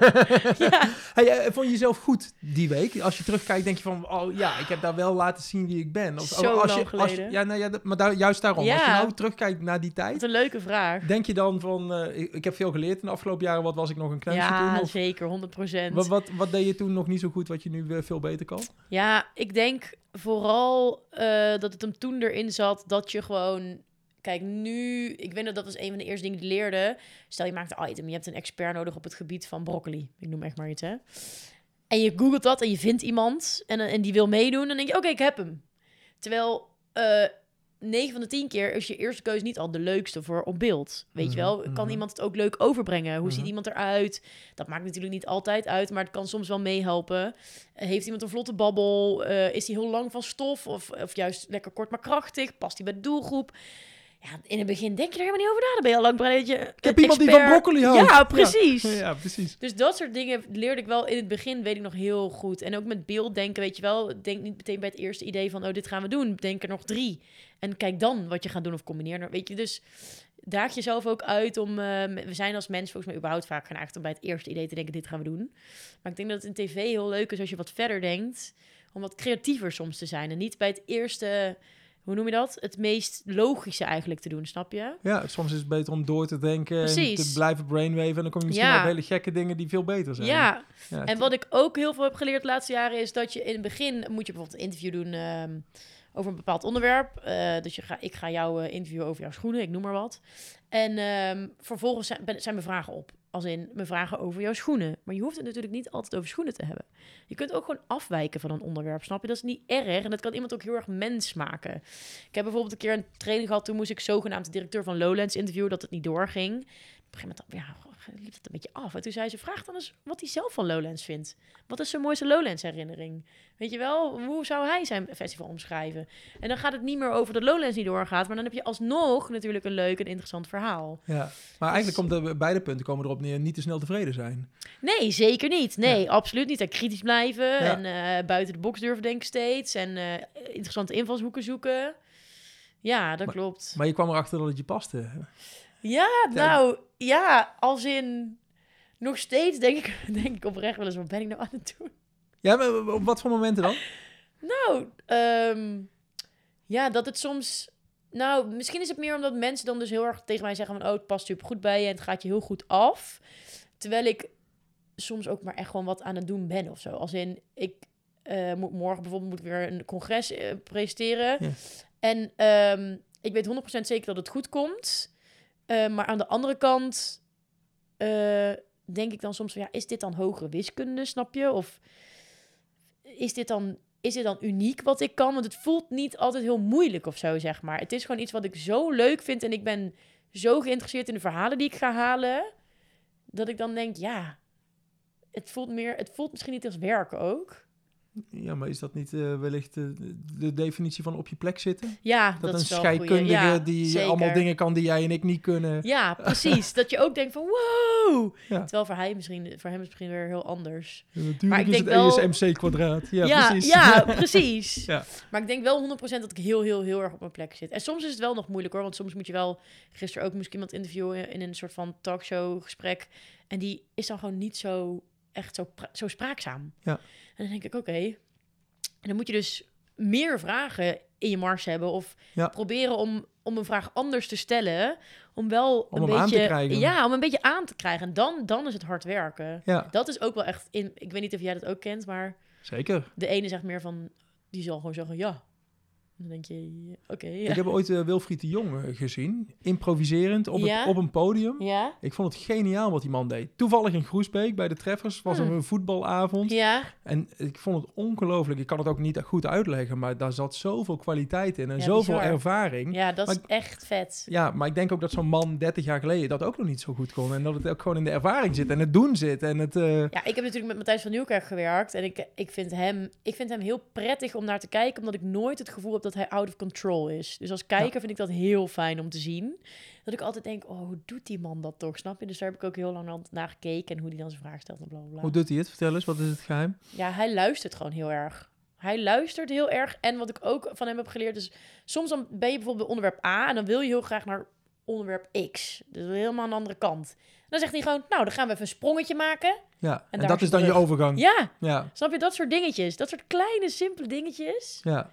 Speaker 1: Ja.
Speaker 2: Hey, eh, vond je jezelf goed die week? Als je terugkijkt, denk je van, oh ja, ik heb daar wel laten zien wie ik ben.
Speaker 1: Zo
Speaker 2: als
Speaker 1: lang
Speaker 2: je, als ja, nou ja, maar daar, juist daarom. Als je nou terugkijkt naar die
Speaker 1: Wat
Speaker 2: tijd,
Speaker 1: een leuke vraag.
Speaker 2: denk je dan van, eh, ik, ik heb veel geleerd in de afgelopen jaren. Wat was ik nog een kneusje
Speaker 1: Ja,
Speaker 2: toen? Of,
Speaker 1: zeker, 100%.
Speaker 2: wat, wat, wat deed je toen nog niet zo goed, wat je nu weer veel beter kan?
Speaker 1: Ja, ik denk vooral eh, dat het hem toen erin zat dat je gewoon... Kijk, nu... Ik weet dat dat was een van de eerste dingen die ik leerde. Stel, je maakt een item. Je hebt een expert nodig op het gebied van broccoli. Ik noem echt maar iets, hè. En je googelt dat en je vindt iemand en, en die wil meedoen. Dan denk je, oké, ik heb hem. Terwijl... eh 9 van de 10 keer is je eerste keuze niet al de leukste voor op beeld. Weet
Speaker 2: Mhm,
Speaker 1: je wel? Kan
Speaker 2: mhm.
Speaker 1: iemand het ook leuk overbrengen? Hoe ziet
Speaker 2: Mhm.
Speaker 1: iemand eruit? Dat maakt natuurlijk niet altijd uit, maar het kan soms wel meehelpen. Eh, Heeft iemand een vlotte babbel? Eh, is hij heel lang van stof? Of, of juist lekker kort maar krachtig? Past hij bij de doelgroep? Ja, in het begin denk je er helemaal niet over na. Dan ben je al lang blij dat je
Speaker 2: Ik heb iemand die van broccoli houdt.
Speaker 1: Ja, precies.
Speaker 2: Ja, ja, precies.
Speaker 1: Dus dat soort dingen leerde ik wel in het begin, weet ik nog heel goed. En ook met beelddenken, weet je wel. Denk niet meteen bij het eerste idee van, oh, dit gaan we doen. Denk er nog drie. En kijk dan wat je gaat doen of combineer. er- Weet je, dus daag jezelf ook uit om... eh, we zijn als mens volgens mij überhaupt vaak geneigd om bij het eerste idee te denken, dit gaan we doen. Maar ik denk dat het in tv heel leuk is als je wat verder denkt. Om wat creatiever soms te zijn. En niet bij het eerste, hoe noem je dat? Het meest logische eigenlijk te doen, snap je?
Speaker 2: Ja, soms is het beter om door te denken en te blijven brainwaven. En dan kom je misschien
Speaker 1: Ja.
Speaker 2: op hele gekke dingen die veel beter zijn.
Speaker 1: Ja,
Speaker 2: Ja,
Speaker 1: En wat ik ook heel veel heb geleerd de laatste jaren is dat je in het begin moet je bijvoorbeeld een interview doen ehm, over een bepaald onderwerp. Eh, dus je ga, ik ga jou eh, interviewen over jouw schoenen, ik noem maar wat. En ehm, vervolgens zijn, ben- zijn mijn vragen op. Als in me vragen over jouw schoenen. Maar je hoeft het natuurlijk niet altijd over schoenen te hebben. Je kunt ook gewoon afwijken van een onderwerp, snap je? Dat is niet erg en dat kan iemand ook heel erg mens maken. Ik heb bijvoorbeeld een keer een training gehad, toen moest ik zogenaamd de directeur van Lowlands interviewen, dat het niet doorging. Op een gegeven moment ja, liep het een beetje af. En toen zei ze, vraag dan eens wat hij zelf van Lowlands vindt. Wat is zijn mooiste Lowlands herinnering? Weet je wel, hoe zou hij zijn festival omschrijven? En dan gaat het niet meer over dat Lowlands niet doorgaat, maar dan heb je alsnog natuurlijk een leuk en interessant verhaal.
Speaker 2: Ja, maar eigenlijk komt de beide punten komen erop neer niet te snel tevreden zijn.
Speaker 1: Nee, zeker niet. Nee, absoluut niet. En kritisch blijven en uh, buiten de box durven denken steeds en uh, interessante invalshoeken zoeken. Ja, dat klopt.
Speaker 2: Maar je kwam erachter dat het je paste.
Speaker 1: Ja, nou, ja, als in... Nog steeds denk ik, denk ik oprecht wel eens, wat ben ik nou aan het doen?
Speaker 2: Ja, maar op wat voor momenten dan?
Speaker 1: Nou, um, ja, dat het soms... Nou, misschien is het meer omdat mensen dan dus heel erg tegen mij zeggen van... oh, het past super goed bij je en het gaat je heel goed af. Terwijl ik soms ook maar echt gewoon wat aan het doen ben of zo. Als in, ik uh, moet morgen bijvoorbeeld moet weer een congres uh, presenteren. Ja. En um, ik weet 100% zeker dat het goed komt. Uh, maar aan de andere kant uh, denk ik dan soms van ja, is dit dan hogere wiskunde, snap je? Of is dit dan, is dit dan uniek wat ik kan? Want het voelt niet altijd heel moeilijk of zo, zeg maar. Het is gewoon iets wat ik zo leuk vind en ik ben zo geïnteresseerd in de verhalen die ik ga halen, dat ik dan denk, ja, het voelt meer, het voelt misschien niet als werk ook.
Speaker 2: Ja, maar is dat niet uh, wellicht uh, de definitie van op je plek zitten?
Speaker 1: Ja,
Speaker 2: dat,
Speaker 1: dat
Speaker 2: een scheikundige ja, die zeker. allemaal dingen kan die jij en ik niet kunnen.
Speaker 1: Ja, precies. dat je ook denkt van wow. Ja. Terwijl voor, hij misschien, voor hem is het misschien weer heel anders.
Speaker 2: Ja, natuurlijk maar ik is denk het wel... ESMC kwadraat. Ja, precies.
Speaker 1: Ja, precies. ja. Maar ik denk wel 100% dat ik heel, heel, heel erg op mijn plek zit. En soms is het wel nog moeilijk hoor. Want soms moet je wel... Gisteren ook ik iemand interviewen in een soort van talkshow gesprek. En die is dan gewoon niet zo echt zo, zo spraakzaam.
Speaker 2: Ja.
Speaker 1: En dan denk ik, oké. Okay. En dan moet je dus meer vragen in je mars hebben. Of
Speaker 2: ja.
Speaker 1: proberen om, om een vraag anders te stellen. Om wel
Speaker 2: om
Speaker 1: een
Speaker 2: beetje...
Speaker 1: Aan
Speaker 2: te krijgen.
Speaker 1: Ja, om een beetje aan te krijgen. En dan, dan is het hard werken.
Speaker 2: Ja.
Speaker 1: Dat is ook wel echt... In, ik weet niet of jij dat ook kent, maar...
Speaker 2: Zeker.
Speaker 1: De ene zegt meer van... Die zal gewoon zeggen, ja, dan denk je, oké. Okay, ja.
Speaker 2: Ik heb ooit uh, Wilfried de Jong gezien, improviserend op,
Speaker 1: ja?
Speaker 2: het, op een podium.
Speaker 1: Ja?
Speaker 2: Ik vond het geniaal wat die man deed. Toevallig in Groesbeek bij de Treffers was
Speaker 1: Hmm.
Speaker 2: er een voetbalavond.
Speaker 1: Ja,
Speaker 2: En ik vond het ongelooflijk. Ik kan het ook niet goed uitleggen, maar daar zat zoveel kwaliteit in en
Speaker 1: Ja,
Speaker 2: zoveel
Speaker 1: bizar.
Speaker 2: ervaring.
Speaker 1: ja, dat is echt vet.
Speaker 2: Ja, maar ik denk ook dat zo'n man 30 jaar geleden dat ook nog niet zo goed kon. En dat het ook gewoon in de ervaring zit en het doen zit. En het, eh,
Speaker 1: Ja, ik heb natuurlijk met Matthijs van Nieuwkerk gewerkt. En ik, ik, vind hem, ik vind hem heel prettig om naar te kijken. Omdat ik nooit het gevoel heb dat hij out of control is. Dus als kijker vind ik dat heel fijn om te zien. Dat ik altijd denk, oh, hoe doet die man dat toch? Snap je? Dus daar heb ik ook heel lang naar gekeken. En hoe die dan zijn vraag stelt en bla bla bla.
Speaker 2: Hoe doet hij het? Vertel eens, wat is het geheim?
Speaker 1: Ja, hij luistert gewoon heel erg. Hij luistert heel erg. En wat ik ook van hem heb geleerd is... Soms dan ben je bijvoorbeeld bij onderwerp A... en dan wil je heel graag naar onderwerp X. Dus helemaal aan de andere kant. En dan zegt hij gewoon... Nou, dan gaan we even een sprongetje maken.
Speaker 2: Ja, en, dat
Speaker 1: is
Speaker 2: dan je overgang.
Speaker 1: Ja,
Speaker 2: ja,
Speaker 1: snap je? Dat soort dingetjes. Dat soort kleine, simpele dingetjes.
Speaker 2: ja.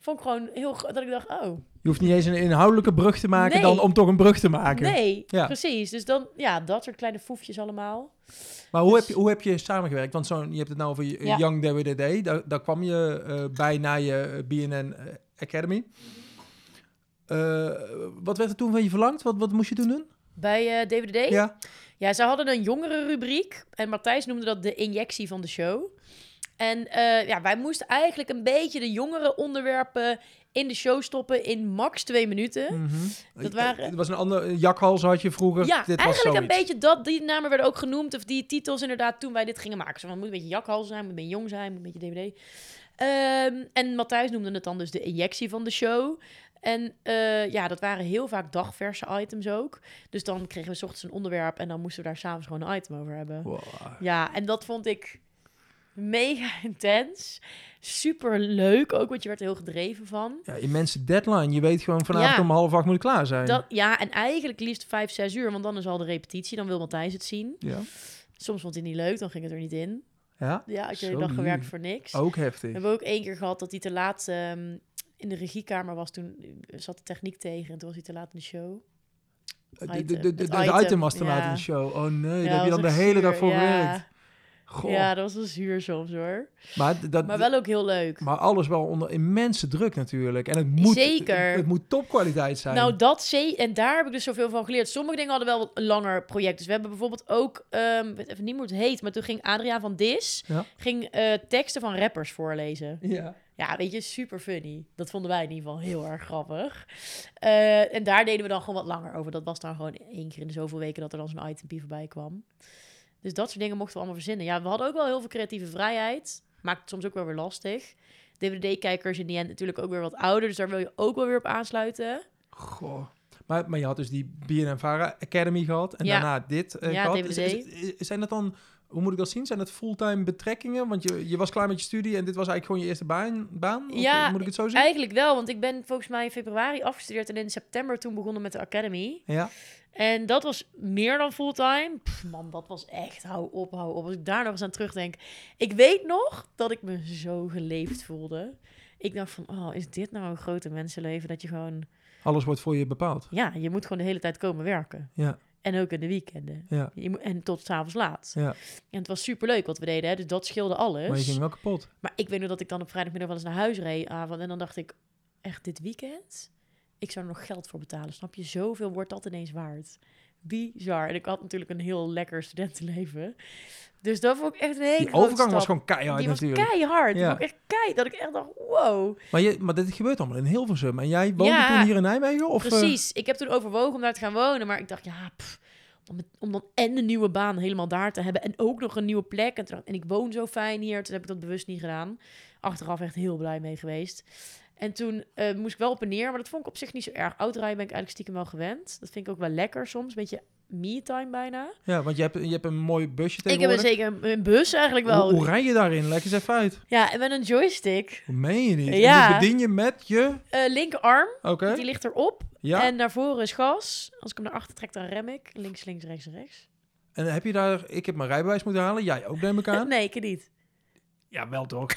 Speaker 1: Vond ik gewoon heel... Dat ik dacht, oh,
Speaker 2: Je hoeft niet eens een inhoudelijke brug te maken
Speaker 1: Nee.
Speaker 2: dan om toch een brug te maken.
Speaker 1: nee.
Speaker 2: Ja.
Speaker 1: Precies. Dus dan, ja, dat soort kleine foefjes allemaal.
Speaker 2: Maar hoe,
Speaker 1: Dus-
Speaker 2: heb je, hoe heb je samengewerkt? Want zo, je hebt het nou over
Speaker 1: Ja.
Speaker 2: Young DWDD. Daar, daar kwam je eh, bij na je eh, BNN eh, Academy. Wat werd er toen van je verlangd? Wat, wat moest je toen doen?
Speaker 1: Bij eh DWD?
Speaker 2: Ja,
Speaker 1: Ja, ze hadden een jongere rubriek. En Matthijs noemde dat de injectie van de show. En eh, ja, wij moesten eigenlijk een beetje de jongere onderwerpen in de show stoppen in max twee minuten.
Speaker 2: Mhm.
Speaker 1: Dat waren-
Speaker 2: Het was een ander jakhals had je vroeger.
Speaker 1: Ja,
Speaker 2: Dit was
Speaker 1: eigenlijk een beetje dat. Die namen werden ook genoemd. Of die titels inderdaad toen wij dit gingen maken. Zo, van, het moet een beetje jakhals zijn, moet een beetje jong zijn, moet een beetje DVD. Ehm, en Matthijs noemde het dan dus de injectie van de show. En eh, ja, dat waren heel vaak dagverse items ook. Dus dan kregen we 's ochtends een onderwerp en dan moesten we daar s'avonds gewoon een item over hebben.
Speaker 2: Wow.
Speaker 1: Ja, en dat vond ik mega intens. Super leuk ook, want je werd er heel gedreven van.
Speaker 2: Ja, immense deadline. Je weet gewoon vanavond
Speaker 1: Ja.
Speaker 2: om half acht moet ik klaar zijn.
Speaker 1: Dat, ja, en eigenlijk liefst vijf, zes uur, want dan is al de repetitie. Dan wil Matthijs het zien.
Speaker 2: Ja.
Speaker 1: Soms vond hij het niet leuk, dan ging het er niet in.
Speaker 2: ja,
Speaker 1: Ja, had je dag gewerkt voor niks.
Speaker 2: ook
Speaker 1: We
Speaker 2: heftig.
Speaker 1: hebben ook één keer gehad dat hij te laat ehm, in de regiekamer was. Toen eh, zat de techniek tegen en toen was hij te laat in de show.
Speaker 2: De, de, de, de, de item, was te laat in de show. Oh nee, daar heb je dan de hele dag voor gewerkt. Goh.
Speaker 1: Ja, dat was wel zuur soms hoor.
Speaker 2: maar, dat,
Speaker 1: Maar wel ook heel leuk.
Speaker 2: maar alles wel onder immense druk natuurlijk. En het moet,
Speaker 1: Zeker.
Speaker 2: Het, het moet topkwaliteit zijn.
Speaker 1: Nou, dat. En daar heb ik dus zoveel van geleerd. Sommige dingen hadden wel een langer project. Dus we hebben bijvoorbeeld ook, ehm, ik weet even niet hoe het heet, maar toen ging Adriaan van Dis
Speaker 2: Ja.
Speaker 1: ging, eh, teksten van rappers voorlezen.
Speaker 2: ja.
Speaker 1: Ja, weet je, super funny. Dat vonden wij in ieder geval heel erg grappig. Eh, en daar deden we dan gewoon wat langer over. Dat was dan gewoon één keer in de zoveel weken dat er dan zo'n itempie voorbij kwam. Dus dat soort dingen mochten we allemaal verzinnen. Ja, we hadden ook wel heel veel creatieve vrijheid. Maakt het soms ook wel weer lastig. DVD-kijkers in die end natuurlijk ook weer wat ouder. Dus daar wil je ook wel weer op aansluiten.
Speaker 2: Goh. Maar, maar je had dus die BNNVARA Academy gehad en
Speaker 1: Ja.
Speaker 2: daarna dit eh,
Speaker 1: Ja,
Speaker 2: gehad.
Speaker 1: DVD.
Speaker 2: Zijn dat dan, hoe moet ik dat zien? Zijn dat fulltime betrekkingen? Want je, je was klaar met je studie en dit was eigenlijk gewoon je eerste baan? baan? Of,
Speaker 1: Ja,
Speaker 2: eh, moet ik het zo zien?
Speaker 1: Eigenlijk wel, want ik ben volgens mij in februari afgestudeerd en in september toen begonnen met de Academy.
Speaker 2: Ja.
Speaker 1: En dat was meer dan fulltime. Pff, man, dat was echt, hou op, hou op. Als ik daar nog eens aan terugdenk. Ik weet nog dat ik me zo geleefd voelde. Ik dacht van, oh, is dit nou een grote mensenleven? Dat je gewoon,
Speaker 2: Alles wordt voor je bepaald.
Speaker 1: ja, je moet gewoon de hele tijd komen werken.
Speaker 2: Ja,
Speaker 1: En ook in de weekenden.
Speaker 2: ja,
Speaker 1: en tot s'avonds laat.
Speaker 2: ja.
Speaker 1: En het was superleuk wat we deden, hè? dus dat scheelde alles.
Speaker 2: Maar je ging wel kapot.
Speaker 1: Maar ik weet nog dat ik dan op vrijdagmiddag wel eens naar huis reed avond. En dan dacht ik, echt dit weekend? Ik zou er nog geld voor betalen. Snap je? Zoveel wordt dat ineens waard. Bizar. En ik had natuurlijk een heel lekker studentenleven. Dus dat vond ik echt een hele
Speaker 2: Die overgang was gewoon keihard
Speaker 1: Die was
Speaker 2: natuurlijk.
Speaker 1: keihard.
Speaker 2: Ja.
Speaker 1: echt keihard. Dat ik echt dacht, wow.
Speaker 2: Maar, je, maar dit gebeurt allemaal in Hilversum. En jij woonde
Speaker 1: Ja,
Speaker 2: toen hier in Nijmegen? Of, eh,
Speaker 1: Precies. Ik heb toen overwogen om daar te gaan wonen. Maar ik dacht, ja, pff, om, het- om dan en een nieuwe baan helemaal daar te hebben. En ook nog een nieuwe plek. En, toen en ik woon zo fijn hier. Toen heb ik dat bewust niet gedaan. Achteraf echt heel blij mee geweest. En toen eh, moest ik wel op en neer. Maar dat vond ik op zich niet zo erg. Autorijden ben ik eigenlijk stiekem wel gewend. Dat vind ik ook wel lekker soms. Een beetje me-time bijna.
Speaker 2: ja, want je hebt, je hebt een mooi busje
Speaker 1: Ik heb een,
Speaker 2: tegenwoordig.
Speaker 1: zeker een, bus eigenlijk wel.
Speaker 2: Hoe, hoe rij je daarin? Leg eens even uit.
Speaker 1: Ja, en met een joystick.
Speaker 2: Hoe meen je niet? En
Speaker 1: Ja.
Speaker 2: die bedien je met je...
Speaker 1: Eh, linkerarm,
Speaker 2: Oké.
Speaker 1: die ligt erop.
Speaker 2: Ja.
Speaker 1: En naar voren is gas. Als ik hem naar achter trek, dan rem ik. Links, links, rechts, rechts.
Speaker 2: En heb je daar... Ik heb mijn rijbewijs moeten halen. Jij ook, neem ik aan?
Speaker 1: Nee, ik niet.
Speaker 2: Ja, wel toch?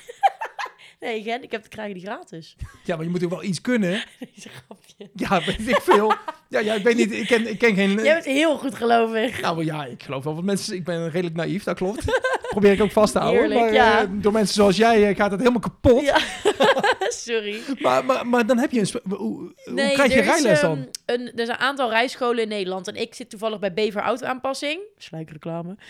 Speaker 1: Nee, Gen, ik heb te krijgen die gratis.
Speaker 2: Ja, maar je moet ook wel iets kunnen.
Speaker 1: Deze grapje.
Speaker 2: Ja, weet ik veel. Ja, ja ik weet niet. Ik ken, ik ken geen...
Speaker 1: Jij bent heel goed, geloof ik.
Speaker 2: Nou ja, ik geloof wel wat mensen... Ik ben redelijk naïef, dat klopt. Probeer ik ook vast te houden.
Speaker 1: Heerlijk,
Speaker 2: maar
Speaker 1: ja.
Speaker 2: eh, door mensen zoals jij eh, gaat het helemaal kapot.
Speaker 1: Ja. Sorry.
Speaker 2: Maar, maar, maar dan heb je een... Hoe, krijg je
Speaker 1: is,
Speaker 2: rijles dan?
Speaker 1: ehm, een, er zijn een aantal rijscholen in Nederland. En ik zit toevallig bij Bever Auto-aanpassing. Sluikreclame.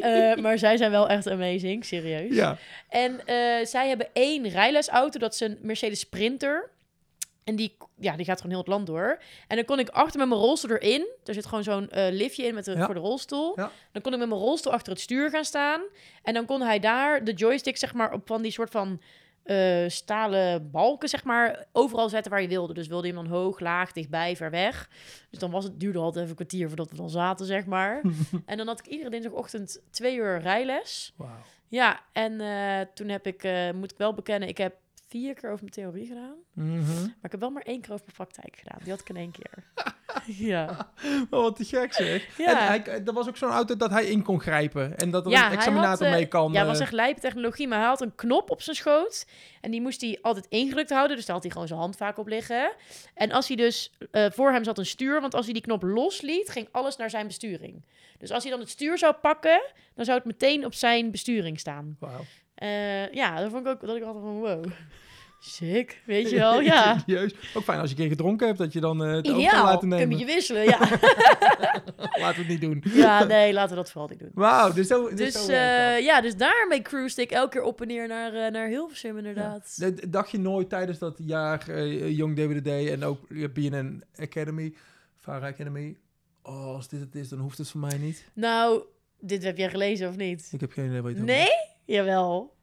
Speaker 1: Eh maar zij zijn wel echt amazing, serieus.
Speaker 2: ja.
Speaker 1: En zij hebben één rijlesauto, dat is een Mercedes Sprinter. En die, ja, die gaat gewoon heel het land door. En dan kon ik achter met mijn rolstoel erin. Er zit gewoon zo'n eh, liftje in met
Speaker 2: Ja.
Speaker 1: voor de rolstoel.
Speaker 2: Ja.
Speaker 1: Dan kon ik met mijn rolstoel achter het stuur gaan staan. En dan kon hij daar de joystick, zeg maar, op van die soort van eh, stalen balken, zeg maar, overal zetten waar je wilde. Dus wilde je hem dan hoog, laag, dichtbij, ver weg. Dus dan was het, duurde altijd even een kwartier voordat we dan zaten, zeg maar. en dan had ik iedere dinsdagochtend twee uur rijles. Ja, en eh, toen heb ik, moet ik wel bekennen, ik heb vier keer over mijn theorie gedaan.
Speaker 2: Mhm.
Speaker 1: Maar ik heb wel maar één keer over mijn praktijk gedaan. Die had ik in één keer. ja.
Speaker 2: Oh, wat te gek zeg.
Speaker 1: Ja.
Speaker 2: En hij, er was ook zo'n auto dat hij in kon grijpen. En dat er
Speaker 1: Ja,
Speaker 2: een examinator
Speaker 1: had, eh,
Speaker 2: mee kan.
Speaker 1: Ja,
Speaker 2: eh,
Speaker 1: was echt lijpe technologie. Maar hij had een knop op zijn schoot. En die moest hij altijd ingedrukt houden. Dus daar had hij gewoon zijn hand vaak op liggen. En als hij dus... eh, voor hem zat een stuur. Want als hij die knop losliet, ging alles naar zijn besturing. Dus als hij dan het stuur zou pakken... dan zou het meteen op zijn besturing staan.
Speaker 2: Wauw.
Speaker 1: Eh, ja, dat vond ik ook... Dat ik altijd van, wow. Sick, weet je wel? Ja.
Speaker 2: Serieus. Ook fijn als je een keer gedronken hebt, dat je dan eh het ook kan
Speaker 1: Ideaal.
Speaker 2: laten
Speaker 1: Kun je
Speaker 2: nemen.
Speaker 1: je wisselen, ja.
Speaker 2: Laten we het niet doen.
Speaker 1: ja, nee, laten we dat vooral niet doen.
Speaker 2: Wauw, dus zo, dus, zo
Speaker 1: ja, dus daarmee cruisde ik elke keer op en neer naar, eh, naar Hilversum, inderdaad.
Speaker 2: Dacht je nooit tijdens dat jaar Young DWD en ook BNN Academy, Vara Academy, oh, als dit het is, dan hoeft het voor mij niet.
Speaker 1: Nou, dit heb jij gelezen of niet?
Speaker 2: Ik heb geen idee wat je
Speaker 1: Nee? Jawel.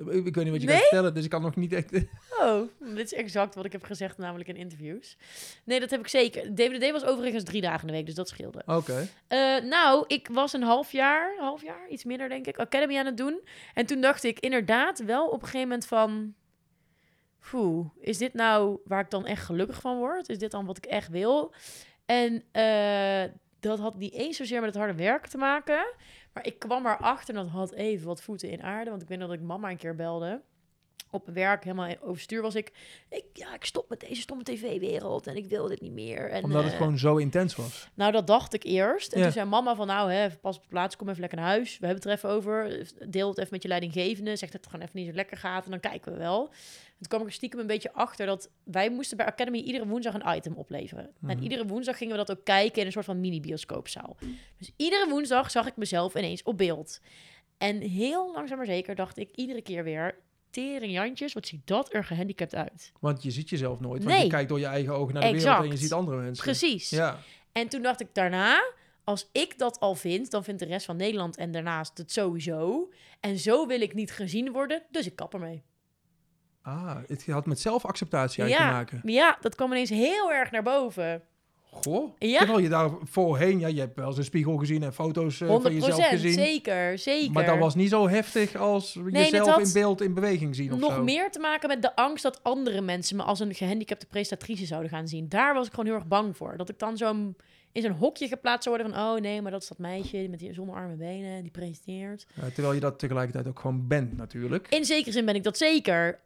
Speaker 2: Over- Ik, weet niet wat je
Speaker 1: Nee?
Speaker 2: gaat vertellen, dus ik kan nog niet echt...
Speaker 1: Oh, dit is exact wat ik heb gezegd, namelijk in interviews. Nee, dat heb ik zeker. DWD was overigens drie dagen in de week, dus dat scheelde.
Speaker 2: Oké.
Speaker 1: Eh, nou, ik was een half jaar, half jaar, iets minder denk ik, Academy aan het doen. En toen dacht ik inderdaad wel op een gegeven moment van... Poeh, is dit nou waar ik dan echt gelukkig van word? Is dit dan wat ik echt wil? En eh, dat had niet eens zozeer met het harde werken te maken. Maar ik kwam erachter en dat had even wat voeten in aarde. Want ik weet dat ik mama een keer belde. op werk helemaal overstuur was ik. ik ja, ik stop met deze stomme tv-wereld en ik wil dit niet meer. En,
Speaker 2: Omdat het
Speaker 1: eh,
Speaker 2: gewoon zo intens was.
Speaker 1: Nou, dat dacht ik eerst. En
Speaker 2: Ja.
Speaker 1: toen zei mama van, nou, hè, pas op de plaats, kom even lekker naar huis. We hebben het er even over. Deel het even met je leidinggevende. Zeg dat het gewoon even niet zo lekker gaat en dan kijken we wel. En toen kwam ik er stiekem een beetje achter dat wij moesten bij Academy iedere woensdag een item opleveren.
Speaker 2: Mhm.
Speaker 1: En iedere woensdag gingen we dat ook kijken in een soort van mini-bioscoopzaal. Dus iedere woensdag zag ik mezelf ineens op beeld. En heel langzaam maar zeker dacht ik iedere keer weer... Tering Jantjes, wat ziet dat er gehandicapt uit.
Speaker 2: Want je ziet jezelf nooit. Want
Speaker 1: Nee.
Speaker 2: je kijkt door je eigen ogen naar de wereld en je ziet andere mensen.
Speaker 1: Precies.
Speaker 2: Ja.
Speaker 1: En toen dacht ik daarna, als ik dat al vind, dan vindt de rest van Nederland en daarnaast het sowieso. En zo wil ik niet gezien worden, dus ik kap ermee.
Speaker 2: Ah, het had met zelfacceptatie te maken.
Speaker 1: ja, dat kwam ineens heel erg naar boven.
Speaker 2: Goh.
Speaker 1: Ja.
Speaker 2: Terwijl je daar voorheen, ja, je hebt wel eens een spiegel gezien en foto's eh, van
Speaker 1: 100
Speaker 2: jezelf gezien.
Speaker 1: zeker, zeker.
Speaker 2: Maar dat was niet zo heftig als jezelf in beeld in beweging zien of
Speaker 1: nog
Speaker 2: zo.
Speaker 1: meer te maken met de angst dat andere mensen me als een gehandicapte prestatrice zouden gaan zien. Daar was ik gewoon heel erg bang voor. Dat ik dan zo'n in zo'n hokje geplaatst zou worden van... oh nee, maar dat is dat meisje met die zonder arme benen, die presenteert.
Speaker 2: Terwijl je dat tegelijkertijd ook gewoon bent natuurlijk.
Speaker 1: In zekere zin ben ik dat zeker, 100%.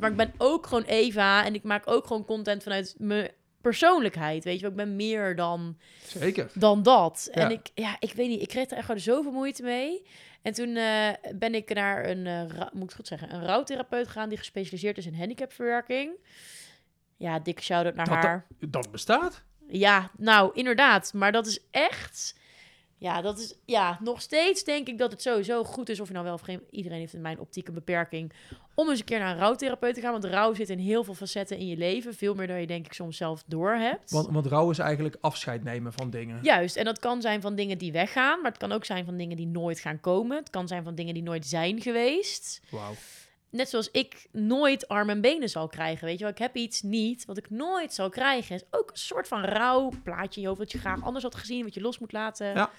Speaker 1: Maar ik ben ook gewoon Eva en ik maak ook gewoon content vanuit mijn persoonlijkheid. Weet je wel, ik ben meer dan,
Speaker 2: Zeker.
Speaker 1: dan dat.
Speaker 2: Ja.
Speaker 1: En ik, ja, ik weet niet, ik kreeg er echt gewoon zoveel moeite mee. En toen eh, ben ik naar een, ra- moet ik goed zeggen, een rouwtherapeut gegaan die gespecialiseerd is in handicapverwerking. Ja, dikke shout-out naar
Speaker 2: Dat-
Speaker 1: haar.
Speaker 2: Dat bestaat.
Speaker 1: Ja, nou, inderdaad. Maar dat is echt... Ja, dat is... Ja, nog steeds denk ik dat het sowieso goed is... of je nou wel of geen... Iedereen heeft in mijn optiek een beperking... om eens een keer naar een rouwtherapeut te gaan. Want rouw zit in heel veel facetten in je leven. Veel meer dan je denk ik soms zelf door hebt.
Speaker 2: Want, want rouw is eigenlijk afscheid nemen van dingen.
Speaker 1: Juist, en dat kan zijn van dingen die weggaan... maar het kan ook zijn van dingen die nooit gaan komen. Het kan zijn van dingen die nooit zijn geweest.
Speaker 2: Wauw.
Speaker 1: Net zoals ik nooit armen en benen zal krijgen. Weet je wel, ik heb iets niet wat ik nooit zal krijgen. Is ook een soort van rouw plaatje in je hoofd dat je graag anders had gezien, wat je los moet laten.
Speaker 2: Ja.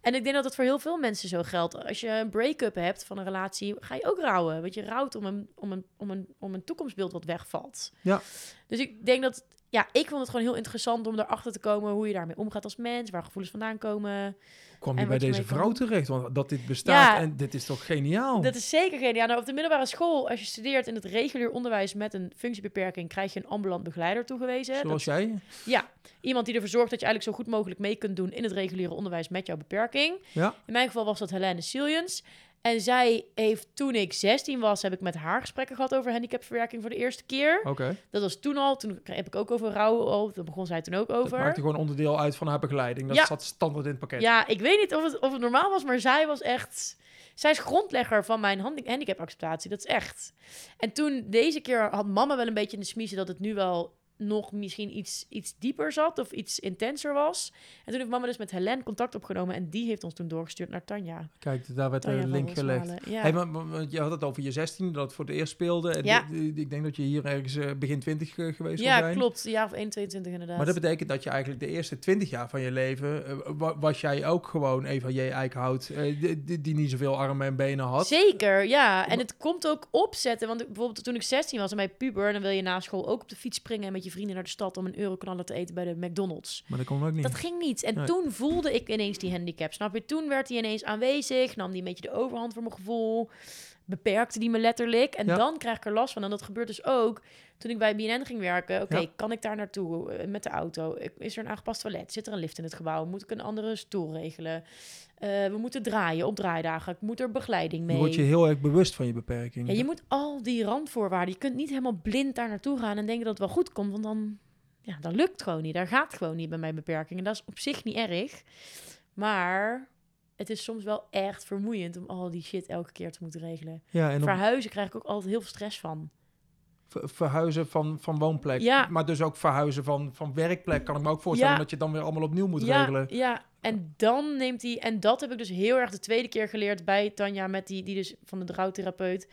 Speaker 1: En ik denk dat het voor heel veel mensen zo geldt. Als je een break-up hebt van een relatie, ga je ook rouwen. Want je rouwt om een, om een, om een, om een toekomstbeeld wat wegvalt.
Speaker 2: Ja.
Speaker 1: Dus ik denk dat, ja, ik vond het gewoon heel interessant om erachter te komen hoe je daarmee omgaat als mens, waar gevoelens vandaan komen.
Speaker 2: Kwam je bij deze vrouw terecht? Want dat dit bestaat
Speaker 1: Ja.
Speaker 2: en dit is toch geniaal?
Speaker 1: Dat is zeker geniaal. Nou, op de middelbare school, als je studeert in het regulier onderwijs met een functiebeperking, krijg je een ambulant begeleider toegewezen.
Speaker 2: Zoals jij?
Speaker 1: Ja, iemand die ervoor zorgt dat je eigenlijk zo goed mogelijk mee kunt doen in het reguliere onderwijs met jouw beperking.
Speaker 2: Ja.
Speaker 1: In mijn geval was dat Helene Siliens. En zij heeft, toen ik 16 was, heb ik met haar gesprekken gehad over handicapverwerking voor de eerste keer.
Speaker 2: Oké.
Speaker 1: Dat was toen al. Toen heb ik ook over rouw. al- Daar begon zij toen ook
Speaker 2: Dat
Speaker 1: over.
Speaker 2: maakte gewoon onderdeel uit van haar begeleiding. Dat
Speaker 1: Ja.
Speaker 2: zat standaard in het pakket.
Speaker 1: Ja, ik weet niet of het, of het normaal was, maar zij was echt... Zij is grondlegger van mijn handi- handicapacceptatie. Dat is echt. En toen, deze keer, had mama wel een beetje in de smiezen... dat het nu wel nog misschien iets, iets dieper zat of iets intenser was. En toen heeft mama dus met Helen contact opgenomen... en die heeft ons toen doorgestuurd naar Tanja.
Speaker 2: Kijk, daar werd
Speaker 1: Tanja
Speaker 2: een link gelegd.
Speaker 1: Ja.
Speaker 2: Hey, maar, maar- maar je had het over je 16, dat het voor het eerst speelde. En
Speaker 1: Ja.
Speaker 2: ik denk dat je hier ergens eh, begin 20 eh, geweest
Speaker 1: ja,
Speaker 2: zijn.
Speaker 1: klopt. Jaar of 1, 22 inderdaad.
Speaker 2: Maar dat betekent dat je eigenlijk de eerste 20 jaar van je leven... eh, wa- was jij ook gewoon Eva J. Eickhout... die, die, niet zoveel armen en benen had.
Speaker 1: Zeker, ja. En het komt ook opzetten. Want bijvoorbeeld toen ik 16 was en bij puber... dan wil je na school ook op de fiets springen... en met je vrienden naar de stad om een euroknallen te eten bij de McDonald's.
Speaker 2: Maar dat kon ook niet.
Speaker 1: Dat ging niet. En
Speaker 2: Nee.
Speaker 1: toen voelde ik ineens die handicap. Snap je? Toen werd hij ineens aanwezig. Nam die een beetje de overhand voor mijn gevoel. Beperkte die me letterlijk. En
Speaker 2: Ja.
Speaker 1: dan krijg ik er last van. En dat gebeurt dus ook toen ik bij BNN ging werken. Oké,
Speaker 2: Ja.
Speaker 1: kan ik daar naartoe eh, met de auto? Is er een aangepast toilet? Zit er een lift in het gebouw? Moet ik een andere stoel regelen? Eh, we moeten draaien op draaidagen. Ik moet er begeleiding mee.
Speaker 2: Dan word je heel erg bewust van je beperking.
Speaker 1: Ja, je moet al die randvoorwaarden. Je kunt niet helemaal blind daar naartoe gaan en denken dat het wel goed komt. Want dan, ja, dat lukt gewoon niet. Daar gaat gewoon niet bij mijn beperking. En dat is op zich niet erg. Maar het is soms wel echt vermoeiend om al die shit elke keer te moeten regelen.
Speaker 2: ja, en op
Speaker 1: Verhuizen krijg ik ook altijd heel veel stress van.
Speaker 2: ver- verhuizen van, van woonplek.
Speaker 1: Ja.
Speaker 2: Maar dus ook verhuizen van, van werkplek. Kan ik me ook voorstellen
Speaker 1: Ja.
Speaker 2: dat je dan weer allemaal opnieuw moet
Speaker 1: ja,
Speaker 2: regelen.
Speaker 1: ja, en dan neemt hij... En dat heb ik dus heel erg de tweede keer geleerd bij Tanja... met die, die dus van de drouwtherapeut...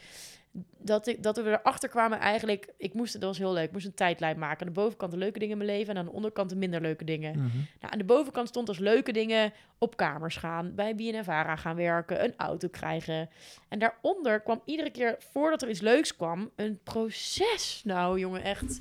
Speaker 1: Dat, ik, dat we erachter kwamen eigenlijk... Ik moest, dat was heel leuk, ik moest een tijdlijn maken. Aan de bovenkant de leuke dingen in mijn leven... en aan de onderkant de minder leuke dingen.
Speaker 2: Mhm.
Speaker 1: Nou, aan de bovenkant stond als leuke dingen op kamers gaan, bij BNNVARA gaan werken, een auto krijgen. En daaronder kwam iedere keer, voordat er iets leuks kwam, een proces. Nou, jongen, echt.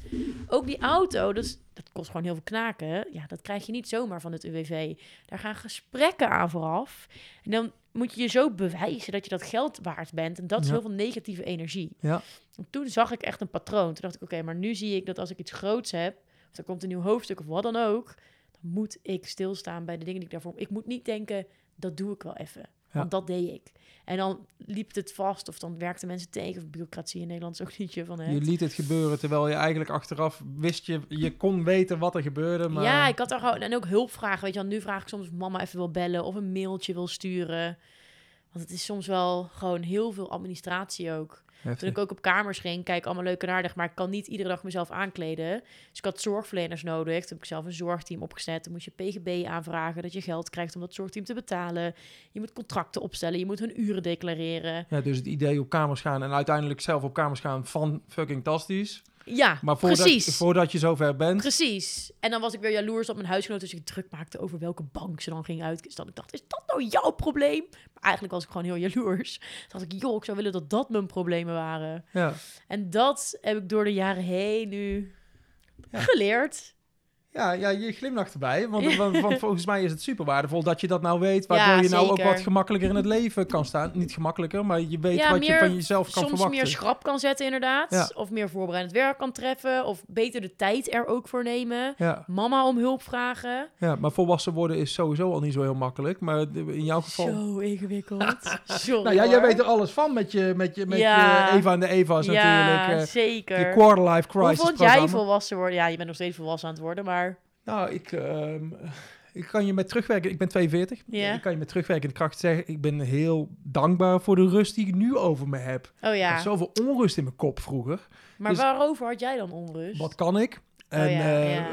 Speaker 1: Ook die auto, is- dat kost gewoon heel veel knaken. Ja, dat krijg je niet zomaar van het UWV. Daar gaan gesprekken aan vooraf. En dan moet je je zo bewijzen dat je dat geld waard bent. En dat is
Speaker 2: Ja.
Speaker 1: heel veel negatieve energie.
Speaker 2: Ja.
Speaker 1: En toen zag ik echt een patroon. Toen dacht ik, oké, maar nu zie ik dat als ik iets groots heb, of er komt een nieuw hoofdstuk of wat dan ook, dan moet ik stilstaan bij de dingen die ik daarvoor. Ik moet niet denken, dat doe ik wel even. Want dat deed ik. En dan liep het vast, of dan werkten mensen tegen. Of bureaucratie in Nederland is ook niet je van het.
Speaker 2: Je liet het gebeuren terwijl je eigenlijk achteraf wist je, je kon weten wat er gebeurde. Maar...
Speaker 1: Ja, ik had er gewoon... En ook hulpvragen, weet je wel. Nu vraag ik soms mama even wil bellen of een mailtje wil sturen. Want het is soms wel gewoon heel veel administratie ook.
Speaker 2: Heftig.
Speaker 1: Toen ik ook op kamers ging, kijk, allemaal leuk en aardig, maar ik kan niet iedere dag mezelf aankleden. Dus ik had zorgverleners nodig. Toen heb ik zelf een zorgteam opgezet. Dan moest je PGB aanvragen, dat je geld krijgt om dat zorgteam te betalen. Je moet contracten opstellen, je moet hun uren declareren.
Speaker 2: Ja, dus het idee op kamers gaan en uiteindelijk zelf op kamers gaan van fucking tastisch.
Speaker 1: Ja,
Speaker 2: Maar voordat,
Speaker 1: precies.
Speaker 2: voordat je zover bent,
Speaker 1: Precies. En dan was ik weer jaloers op mijn huisgenoot, dus ik druk maakte over welke bank ze dan ging uitkiezen. Ik dacht, is dat nou jouw probleem? Maar eigenlijk was ik gewoon heel jaloers. Toen dacht ik, joh, ik zou willen dat dat mijn problemen waren.
Speaker 2: ja.
Speaker 1: En dat heb ik door de jaren heen nu
Speaker 2: Ja.
Speaker 1: geleerd.
Speaker 2: Ja, ja, je glimlacht erbij. Want, want, want volgens mij is het super waardevol dat je dat nou weet. Waardoor
Speaker 1: Ja,
Speaker 2: je nou ook wat gemakkelijker in het leven kan staan. Niet gemakkelijker, maar je weet
Speaker 1: Ja,
Speaker 2: wat je van jezelf kan
Speaker 1: Soms
Speaker 2: verwachten.
Speaker 1: meer schrap kan zetten, inderdaad.
Speaker 2: Ja.
Speaker 1: Of meer voorbereidend werk kan treffen. Of beter de tijd er ook voor nemen.
Speaker 2: ja,
Speaker 1: Mama om hulp vragen.
Speaker 2: ja, maar volwassen worden is sowieso al niet zo heel makkelijk. Maar in jouw geval...
Speaker 1: Zo ingewikkeld. Sorry
Speaker 2: Nou ja, jij weet er alles van met je, met je, met
Speaker 1: Ja.
Speaker 2: je Eva en de Eva's
Speaker 1: Ja,
Speaker 2: natuurlijk. eh,
Speaker 1: zeker.
Speaker 2: je quarter-life
Speaker 1: Hoe
Speaker 2: crisis
Speaker 1: vond jij volwassen worden? Ja, je bent nog steeds volwassen aan het worden, maar...
Speaker 2: Nou, ik, ehm, ik kan je met terugwerken... Ik ben 42.
Speaker 1: Ja.
Speaker 2: Ik kan je met terugwerkende kracht zeggen... Ik ben heel dankbaar voor de rust die ik nu over me heb.
Speaker 1: Oh
Speaker 2: Ik
Speaker 1: ja,
Speaker 2: had zoveel onrust in mijn kop vroeger.
Speaker 1: maar
Speaker 2: dus-
Speaker 1: waarover had jij dan onrust?
Speaker 2: Wat kan ik? En
Speaker 1: ja,
Speaker 2: eh,
Speaker 1: ja.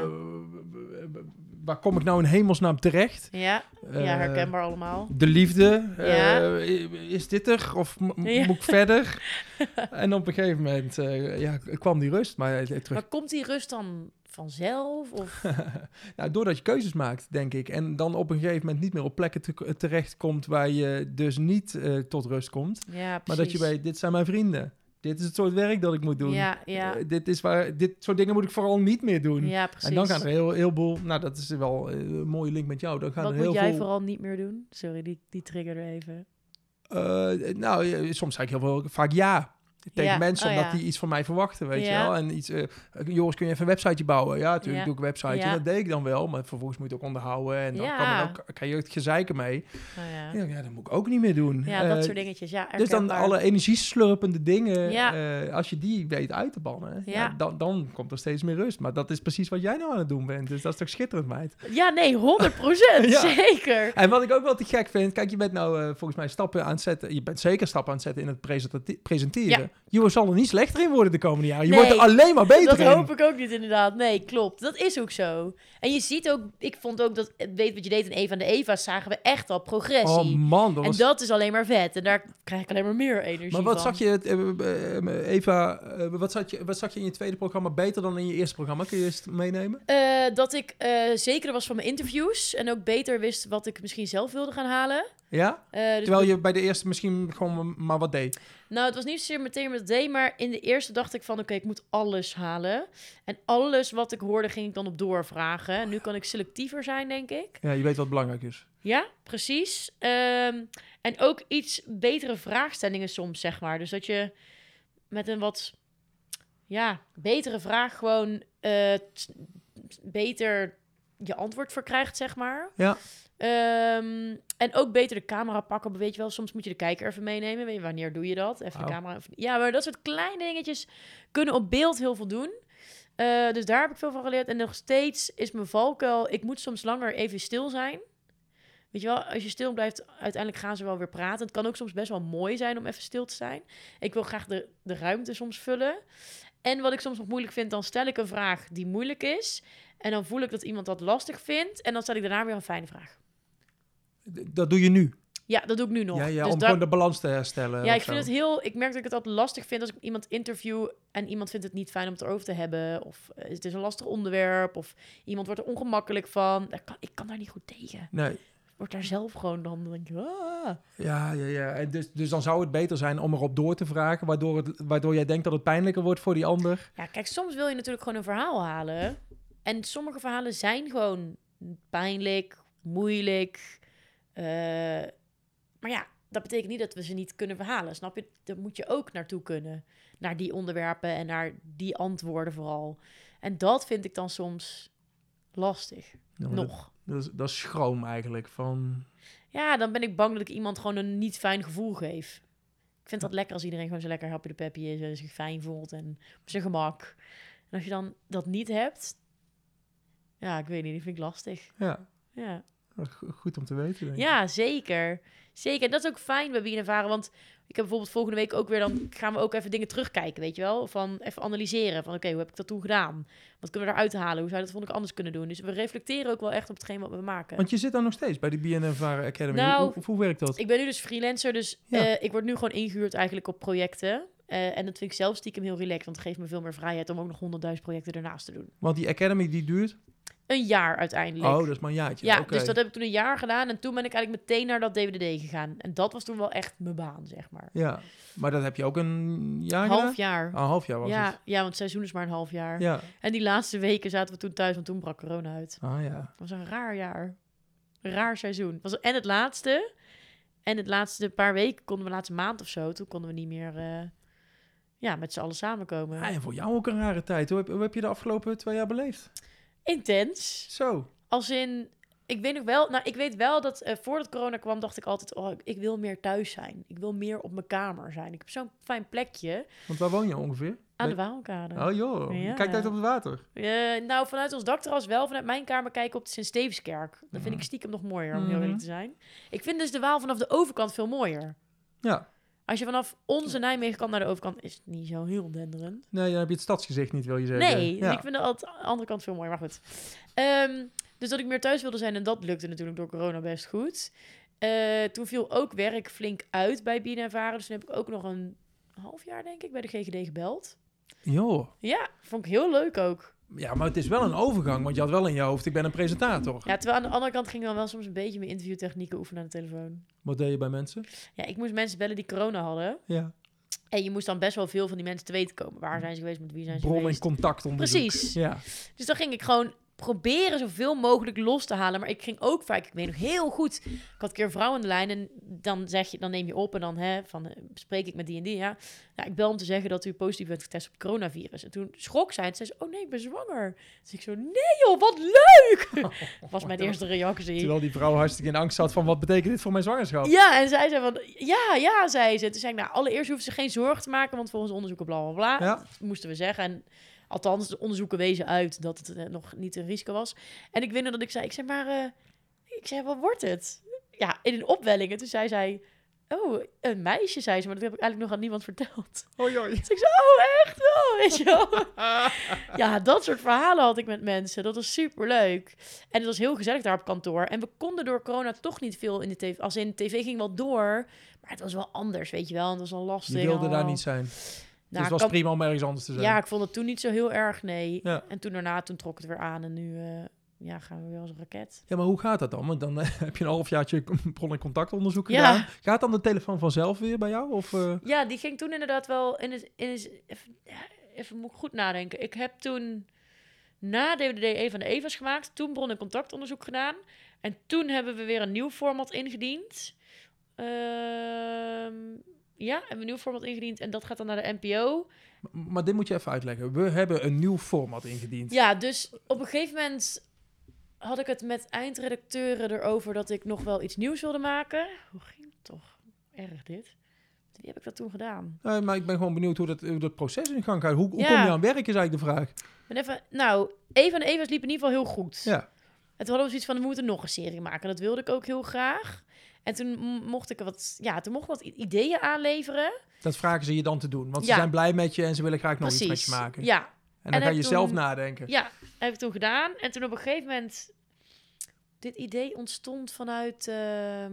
Speaker 2: waar kom ik nou in hemelsnaam terecht?
Speaker 1: Ja, ja,
Speaker 2: Eh,
Speaker 1: herkenbaar allemaal.
Speaker 2: De liefde.
Speaker 1: Ja.
Speaker 2: eh, is dit er? Of moet ik verder? en op een gegeven moment eh, ja, kwam die rust. Maar, eh, terug.
Speaker 1: Maar komt die rust dan vanzelf? Of...
Speaker 2: nou, doordat je keuzes maakt, denk ik. En dan op een gegeven moment niet meer op plekken te, terecht komt waar je dus niet eh, tot rust komt.
Speaker 1: Ja.
Speaker 2: Maar dat je weet, dit zijn mijn vrienden. Dit is het soort werk dat ik moet doen.
Speaker 1: Ja, ja,
Speaker 2: Eh, dit, is waar, dit soort dingen moet ik vooral niet meer doen.
Speaker 1: ja, precies.
Speaker 2: En dan gaan er heel, heel veel... Nou, dat is wel eh, een mooie link met jou. Dan gaan
Speaker 1: Wat
Speaker 2: er
Speaker 1: moet
Speaker 2: heel
Speaker 1: jij
Speaker 2: veel...
Speaker 1: vooral niet meer doen? Sorry, die, die triggerde even.
Speaker 2: Nou, soms zeg ik heel veel, vaak ja. Tegen
Speaker 1: Ja,
Speaker 2: mensen,
Speaker 1: oh
Speaker 2: omdat
Speaker 1: ja.
Speaker 2: die iets van mij verwachten, weet
Speaker 1: Ja.
Speaker 2: je wel. En iets, eh, Joris, kun je even een websiteje bouwen? Ja, natuurlijk doe ik een website.
Speaker 1: Ja.
Speaker 2: Dat deed ik dan wel, maar vervolgens moet je het ook onderhouden. En dan kan er ook, krijg je ook het gezeiken mee.
Speaker 1: Nou ja,
Speaker 2: dat moet ik ook niet meer doen.
Speaker 1: ja
Speaker 2: Eh,
Speaker 1: dat soort dingetjes. Ja,
Speaker 2: Dus dan alle energieslurpende dingen, eh, als je die weet uit te bannen, dan, dan komt er steeds meer rust. Maar dat is precies wat jij nou aan het doen bent. Dus dat is toch schitterend, meid.
Speaker 1: Ja, nee, 100 procent. Zeker.
Speaker 2: En wat ik ook wel te gek vind, kijk, je bent nou eh, volgens mij stappen aan het zetten. Je bent zeker stappen aan het zetten in het presenteren. Je zal er niet slechter in worden de komende jaren. Je
Speaker 1: Nee,
Speaker 2: wordt er alleen maar beter
Speaker 1: Dat
Speaker 2: in.
Speaker 1: hoop ik ook niet, inderdaad. Nee, klopt. Dat is ook zo. En je ziet ook, ik vond ook dat, weet wat je deed in Eva en de Eva's, zagen we echt al progressie.
Speaker 2: Oh man, dat
Speaker 1: en
Speaker 2: was...
Speaker 1: dat is alleen maar vet. En daar krijg ik alleen maar meer energie
Speaker 2: Maar wat
Speaker 1: van.
Speaker 2: zag je, eh, eh, Eva, eh, wat, zag je, wat zag je in je tweede programma beter dan in je eerste programma? Kun je eens meenemen?
Speaker 1: Eh, dat ik eh zeker was van mijn interviews. En ook beter wist wat ik misschien zelf wilde gaan halen.
Speaker 2: Ja?
Speaker 1: Eh, dus
Speaker 2: Terwijl je bij de eerste misschien gewoon maar wat deed.
Speaker 1: Nou, het was niet zozeer meteen met het D, maar in de eerste dacht ik van... oké, ik moet alles halen. En alles wat ik hoorde, ging ik dan op doorvragen. En nu kan ik selectiever zijn, denk ik.
Speaker 2: Ja, je weet wat belangrijk is.
Speaker 1: Ja, precies. Ehm, en ook iets betere vraagstellingen soms, zeg maar. Dus dat je met een wat ja, betere vraag gewoon eh, beter je antwoord voor krijgt, zeg maar.
Speaker 2: Ja.
Speaker 1: Ehm, en ook beter de camera pakken, weet je wel. Soms moet je de kijker even meenemen. Weet je, wanneer doe je dat? Even de
Speaker 2: Oh.
Speaker 1: camera. even- Ja, maar dat soort kleine dingetjes kunnen op beeld heel veel doen. Eh, dus daar heb ik veel van geleerd. En nog steeds is mijn valkuil... Ik moet soms langer even stil zijn. Weet je wel, als je stil blijft, uiteindelijk gaan ze wel weer praten. Het kan ook soms best wel mooi zijn om even stil te zijn. Ik wil graag de, de ruimte soms vullen. En wat ik soms nog moeilijk vind, dan stel ik een vraag die moeilijk is. En dan voel ik dat iemand dat lastig vindt. En dan stel ik daarna weer een fijne vraag.
Speaker 2: Dat doe je nu.
Speaker 1: Ja, dat doe ik nu nog.
Speaker 2: Ja, ja,
Speaker 1: Dus
Speaker 2: om
Speaker 1: daar-
Speaker 2: gewoon de balans te herstellen.
Speaker 1: ja, ik vind
Speaker 2: zo.
Speaker 1: het heel. Ik merk dat ik het altijd lastig vind als ik iemand interview en iemand vindt het niet fijn om het erover te hebben. Of eh, het is een lastig onderwerp. Of iemand wordt er ongemakkelijk van. Daar kan, ik kan daar niet goed tegen.
Speaker 2: Nee,
Speaker 1: Ik word daar zelf gewoon dan. dan denk ik, ah.
Speaker 2: ja, ja, ja. En dus, dus dan zou het beter zijn om erop door te vragen, waardoor, het, waardoor jij denkt dat het pijnlijker wordt voor die ander.
Speaker 1: Ja, kijk, soms wil je natuurlijk gewoon een verhaal halen. En sommige verhalen zijn gewoon pijnlijk, moeilijk. Eh, maar ja, dat betekent niet dat we ze niet kunnen verhalen. Snap je? Daar moet je ook naartoe kunnen. Naar die onderwerpen en naar die antwoorden vooral. En dat vind ik dan soms lastig.
Speaker 2: Ja, dat-
Speaker 1: Nog.
Speaker 2: Dat, is, dat is schroom eigenlijk. Van,
Speaker 1: Ja, dan ben ik bang dat ik iemand gewoon een niet fijn gevoel geef. Ik vind dat lekker als iedereen gewoon zo lekker happy de peppy is en zich fijn voelt en op zijn gemak. En als je dan dat niet hebt, ja, ik weet niet, die vind ik lastig.
Speaker 2: ja,
Speaker 1: Ja,
Speaker 2: goed om te weten. Denk ik.
Speaker 1: ja zeker. Zeker. En dat is ook fijn bij Ervaren, want ik heb bijvoorbeeld volgende week ook weer, dan gaan we ook even dingen terugkijken, weet je wel? Van even analyseren, van oké, hoe heb ik dat toen gedaan? Wat kunnen we eruit halen? Hoe zou dat vond ik anders kunnen doen? Dus we reflecteren ook wel echt op hetgeen wat we maken.
Speaker 2: Want je zit daar nog steeds bij de BNNVARA Academy.
Speaker 1: Nou,
Speaker 2: hoe, hoe, hoe werkt dat?
Speaker 1: Ik ben nu dus freelancer, dus
Speaker 2: Ja.
Speaker 1: eh, ik word nu gewoon ingehuurd eigenlijk op projecten. Eh, en dat vind ik zelf stiekem heel relaxed, want het geeft me veel meer vrijheid om ook nog honderdduizend projecten ernaast te doen.
Speaker 2: Want die Academy die duurt...
Speaker 1: Een jaar uiteindelijk.
Speaker 2: Oh, dat is maar een jaartje.
Speaker 1: ja, dus dat heb ik toen een jaar gedaan en toen ben ik eigenlijk meteen naar dat DWDD gegaan. En dat was toen wel echt mijn baan, zeg maar.
Speaker 2: Ja, maar dat heb je ook een jaar
Speaker 1: half
Speaker 2: gedaan?
Speaker 1: jaar.
Speaker 2: Ah, een half jaar was
Speaker 1: ja,
Speaker 2: het.
Speaker 1: ja, want het seizoen is maar een half jaar.
Speaker 2: Ja.
Speaker 1: En die laatste weken zaten we toen thuis, want toen brak corona uit.
Speaker 2: Ah ja.
Speaker 1: Het was een raar jaar. Een raar seizoen. Was en het laatste. En het laatste paar weken konden we, laatste maand of zo, toen konden we niet meer eh, ja, met z'n allen samenkomen.
Speaker 2: Ah, en voor jou ook een rare tijd. Hoe heb, hoe heb je de afgelopen twee jaar beleefd?
Speaker 1: Intens.
Speaker 2: Zo.
Speaker 1: Als in, ik weet nog wel, nou, ik weet wel dat eh, voordat corona kwam, dacht ik altijd, oh, ik- ik wil meer thuis zijn. Ik wil meer op mijn kamer zijn. Ik heb zo'n fijn plekje
Speaker 2: Want waar woon je ongeveer?
Speaker 1: aan de Waalkade.
Speaker 2: Oh joh, je kijkt uit op het water.
Speaker 1: Nou, vanuit ons dakterras wel. Vanuit mijn kamer kijken op de Sint-Stevenskerk. Dat vind ik stiekem nog mooier, om heel
Speaker 2: Mhm.
Speaker 1: eerlijk te zijn. Ik vind dus de Waal vanaf de overkant veel mooier.
Speaker 2: Ja.
Speaker 1: Als je vanaf onze Nijmegen kant naar de overkant, is het niet zo heel denderend.
Speaker 2: Nee, dan heb je het stadsgezicht niet, wil je zeggen.
Speaker 1: Nee,
Speaker 2: Ja.
Speaker 1: ik vind de andere kant veel mooier, maar goed. Ehm, dus dat ik meer thuis wilde zijn en dat lukte natuurlijk door corona best goed. Eh, toen viel ook werk flink uit bij Bien en Varen. Dus toen heb ik ook nog een half jaar, denk ik, bij de GGD gebeld.
Speaker 2: Joh.
Speaker 1: Ja, vond ik heel leuk ook.
Speaker 2: Ja, maar het is wel een overgang, want je had wel in je hoofd, ik ben een presentator.
Speaker 1: Ja, terwijl aan de andere kant ging ik dan wel soms een beetje mijn interviewtechnieken oefenen aan de telefoon.
Speaker 2: Wat deed je bij mensen?
Speaker 1: Ja, ik moest mensen bellen die corona hadden.
Speaker 2: Ja.
Speaker 1: En je moest dan best wel veel van die mensen te weten komen. Waar zijn ze geweest, met wie zijn ze
Speaker 2: Bron en
Speaker 1: geweest.
Speaker 2: contact onderzoek.
Speaker 1: Precies.
Speaker 2: Ja.
Speaker 1: Dus dan ging ik gewoon proberen zoveel mogelijk los te halen. Maar ik ging ook vaak, ik weet nog heel goed. Ik had een keer een vrouw aan de lijn en dan zeg je, dan neem je op en dan hè, van, eh, spreek ik met die en die. Ja. Nou, ik bel om te zeggen dat u positief bent getest op coronavirus. En toen schrok zij en zei ze, oh nee, ik ben zwanger. Dus ik zo, nee joh, wat leuk! Dat was mijn eerste reactie.
Speaker 2: Terwijl die vrouw hartstikke in angst zat van, wat betekent dit voor mijn zwangerschap?
Speaker 1: Ja, en zij zei van, ja, ja, zei ze. Toen zei ik, nou, allereerst hoeven ze geen zorgen te maken, want volgens onderzoeken bla, bla, bla.
Speaker 2: Ja.
Speaker 1: Moesten we zeggen. En althans, de onderzoeken wezen uit dat het eh, nog niet een risico was. En ik weet dat ik zei, ik zei, maar, eh, ik zei, wat wordt het? Ja, in een opwelling. En toen zei zij, oh, een meisje, zei ze, maar dat heb ik eigenlijk nog aan niemand verteld.
Speaker 2: Hoi, hoi.
Speaker 1: Dus ik zei, oh, echt wel, weet je wel. ja, dat soort verhalen had ik met mensen. Dat was super leuk. En het was heel gezellig daar op kantoor. En we konden door corona toch niet veel in de tv. Als in, tv ging wel door, maar het was wel anders, weet je wel. En het was wel lastig.
Speaker 2: Je wilde daar niet zijn.
Speaker 1: Nou,
Speaker 2: dus het was
Speaker 1: kan-
Speaker 2: prima om ergens anders te zijn.
Speaker 1: Ja, ik vond het toen niet zo heel erg, nee.
Speaker 2: Ja.
Speaker 1: En toen daarna, toen trok het weer aan. En nu eh, ja, gaan we weer als een raket.
Speaker 2: Ja, maar hoe gaat dat dan? Want dan eh, heb je een halfjaartje bron- en contactonderzoek
Speaker 1: Ja.
Speaker 2: gedaan. Gaat dan de telefoon vanzelf weer bij jou? Of, eh,
Speaker 1: Ja, die ging toen inderdaad wel in het... In het even, even moet ik goed nadenken. Ik heb toen na DWD Eva van de Eva's gemaakt. Toen bron- en contactonderzoek gedaan. En toen hebben we weer een nieuw format ingediend. Ehm, ja, hebben een nieuw format ingediend. En dat gaat dan naar de NPO.
Speaker 2: maar dit moet je even uitleggen. We hebben een nieuw format ingediend.
Speaker 1: Ja, dus op een gegeven moment had ik het met eindredacteuren erover dat ik nog wel iets nieuws wilde maken. Hoe ging het toch? Erg dit. Wie heb ik dat toen gedaan?
Speaker 2: Maar ik ben gewoon benieuwd hoe dat, hoe dat proces in gang gaat. Hoe, hoe
Speaker 1: Ja.
Speaker 2: kom je aan werk, is eigenlijk de vraag.
Speaker 1: Ben even, nou, Eva en Eva's liep in ieder geval heel goed.
Speaker 2: Ja.
Speaker 1: En toen hadden we zoiets van, we moeten nog een serie maken. Dat wilde ik ook heel graag. En toen mocht ik wat, ja, toen mocht ik wat ideeën aanleveren.
Speaker 2: Dat vragen ze je dan te doen. Want ze
Speaker 1: Ja.
Speaker 2: zijn blij met je en ze willen graag nog iets met je maken.
Speaker 1: Ja,
Speaker 2: En dan
Speaker 1: En
Speaker 2: ga je
Speaker 1: toen-
Speaker 2: zelf nadenken.
Speaker 1: ja, heb ik toen gedaan. En toen op een gegeven moment, dit idee ontstond vanuit, ehm,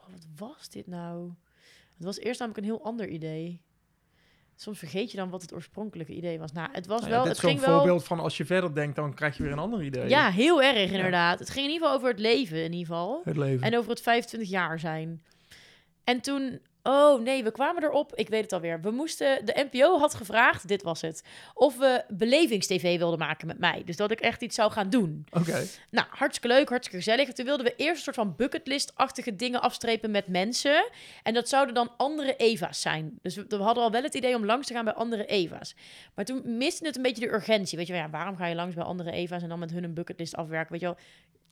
Speaker 1: oh, wat was dit nou? Het was eerst namelijk een heel ander idee. Soms vergeet je dan wat het oorspronkelijke idee was. Nou, het was
Speaker 2: Nou ja,
Speaker 1: wel,
Speaker 2: dit
Speaker 1: het
Speaker 2: is
Speaker 1: ging wel...
Speaker 2: voorbeeld van als je verder denkt, dan krijg je weer een ander idee.
Speaker 1: Ja, heel erg inderdaad. Het ging in ieder geval over het leven in ieder geval.
Speaker 2: Het leven.
Speaker 1: En over het 25 jaar zijn. En toen Oh nee, we kwamen erop. Ik weet het alweer. We moesten. De NPO had gevraagd, dit was het. Of we belevingstv wilden maken met mij. Dus dat ik echt iets zou gaan doen.
Speaker 2: Oké.
Speaker 1: Nou, hartstikke leuk, hartstikke gezellig. En toen wilden we eerst een soort van bucketlist-achtige dingen afstrepen met mensen. En dat zouden dan andere Eva's zijn. Dus we, we hadden al wel het idee om langs te gaan bij andere Eva's. Maar toen miste het een beetje de urgentie. Weet je wel, ja, waarom ga je langs bij andere Eva's en dan met hun een bucketlist afwerken? Weet je wel,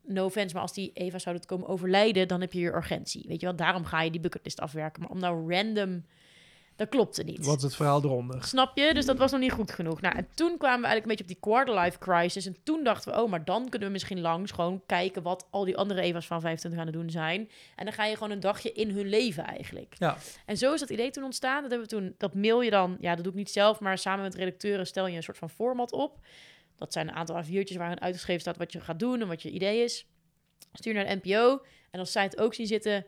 Speaker 1: no offense, maar als die Eva's zouden komen overlijden, dan heb je je urgentie. Weet je wel, daarom ga je die bucketlist afwerken. Maar om nou random, dat klopte niet.
Speaker 2: Wat is het verhaal eronder?
Speaker 1: Snap je? Dus dat was nog niet goed genoeg. Nou, en toen kwamen we eigenlijk een beetje op die quarterlife crisis. En toen dachten we, oh, maar dan kunnen we misschien langs gewoon kijken wat al die andere Eva's van 25 aan het doen zijn. En dan ga je gewoon een dagje in hun leven eigenlijk.
Speaker 2: Ja.
Speaker 1: En zo is dat idee toen ontstaan. Dat hebben we toen, dat mail je dan, ja, dat doe ik niet zelf, maar samen met redacteuren stel je een soort van format op. Dat zijn een aantal A4'tjes waarin uitgeschreven staat wat je gaat doen en wat je idee is. Stuur naar de NPO. En als zij het ook zien zitten,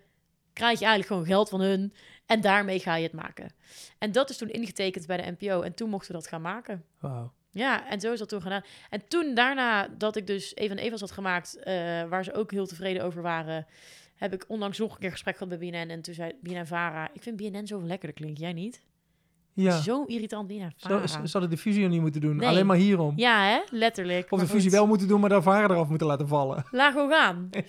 Speaker 1: krijg je eigenlijk gewoon geld van hun. En daarmee ga je het maken. En dat is toen ingetekend bij de NPO. En toen mochten we dat gaan maken.
Speaker 2: Wauw.
Speaker 1: Ja, en zo is dat toen gedaan. En toen daarna dat ik dus Evan Evans had gemaakt, eh, waar ze ook heel tevreden over waren, heb ik onlangs nog een keer gesprek gehad bij BNN. En toen zei BNN Vara, ik vind BNN zo lekkerder klinkt, jij niet?
Speaker 2: Ja.
Speaker 1: Zo irritant BNN
Speaker 2: Zo, ze hadden de fusie niet moeten doen.
Speaker 1: Nee.
Speaker 2: Alleen maar hierom.
Speaker 1: Ja, hè? Letterlijk.
Speaker 2: Of de fusie
Speaker 1: goed.
Speaker 2: wel moeten doen, maar de varen eraf moeten laten vallen.
Speaker 1: Laat gewoon gaan.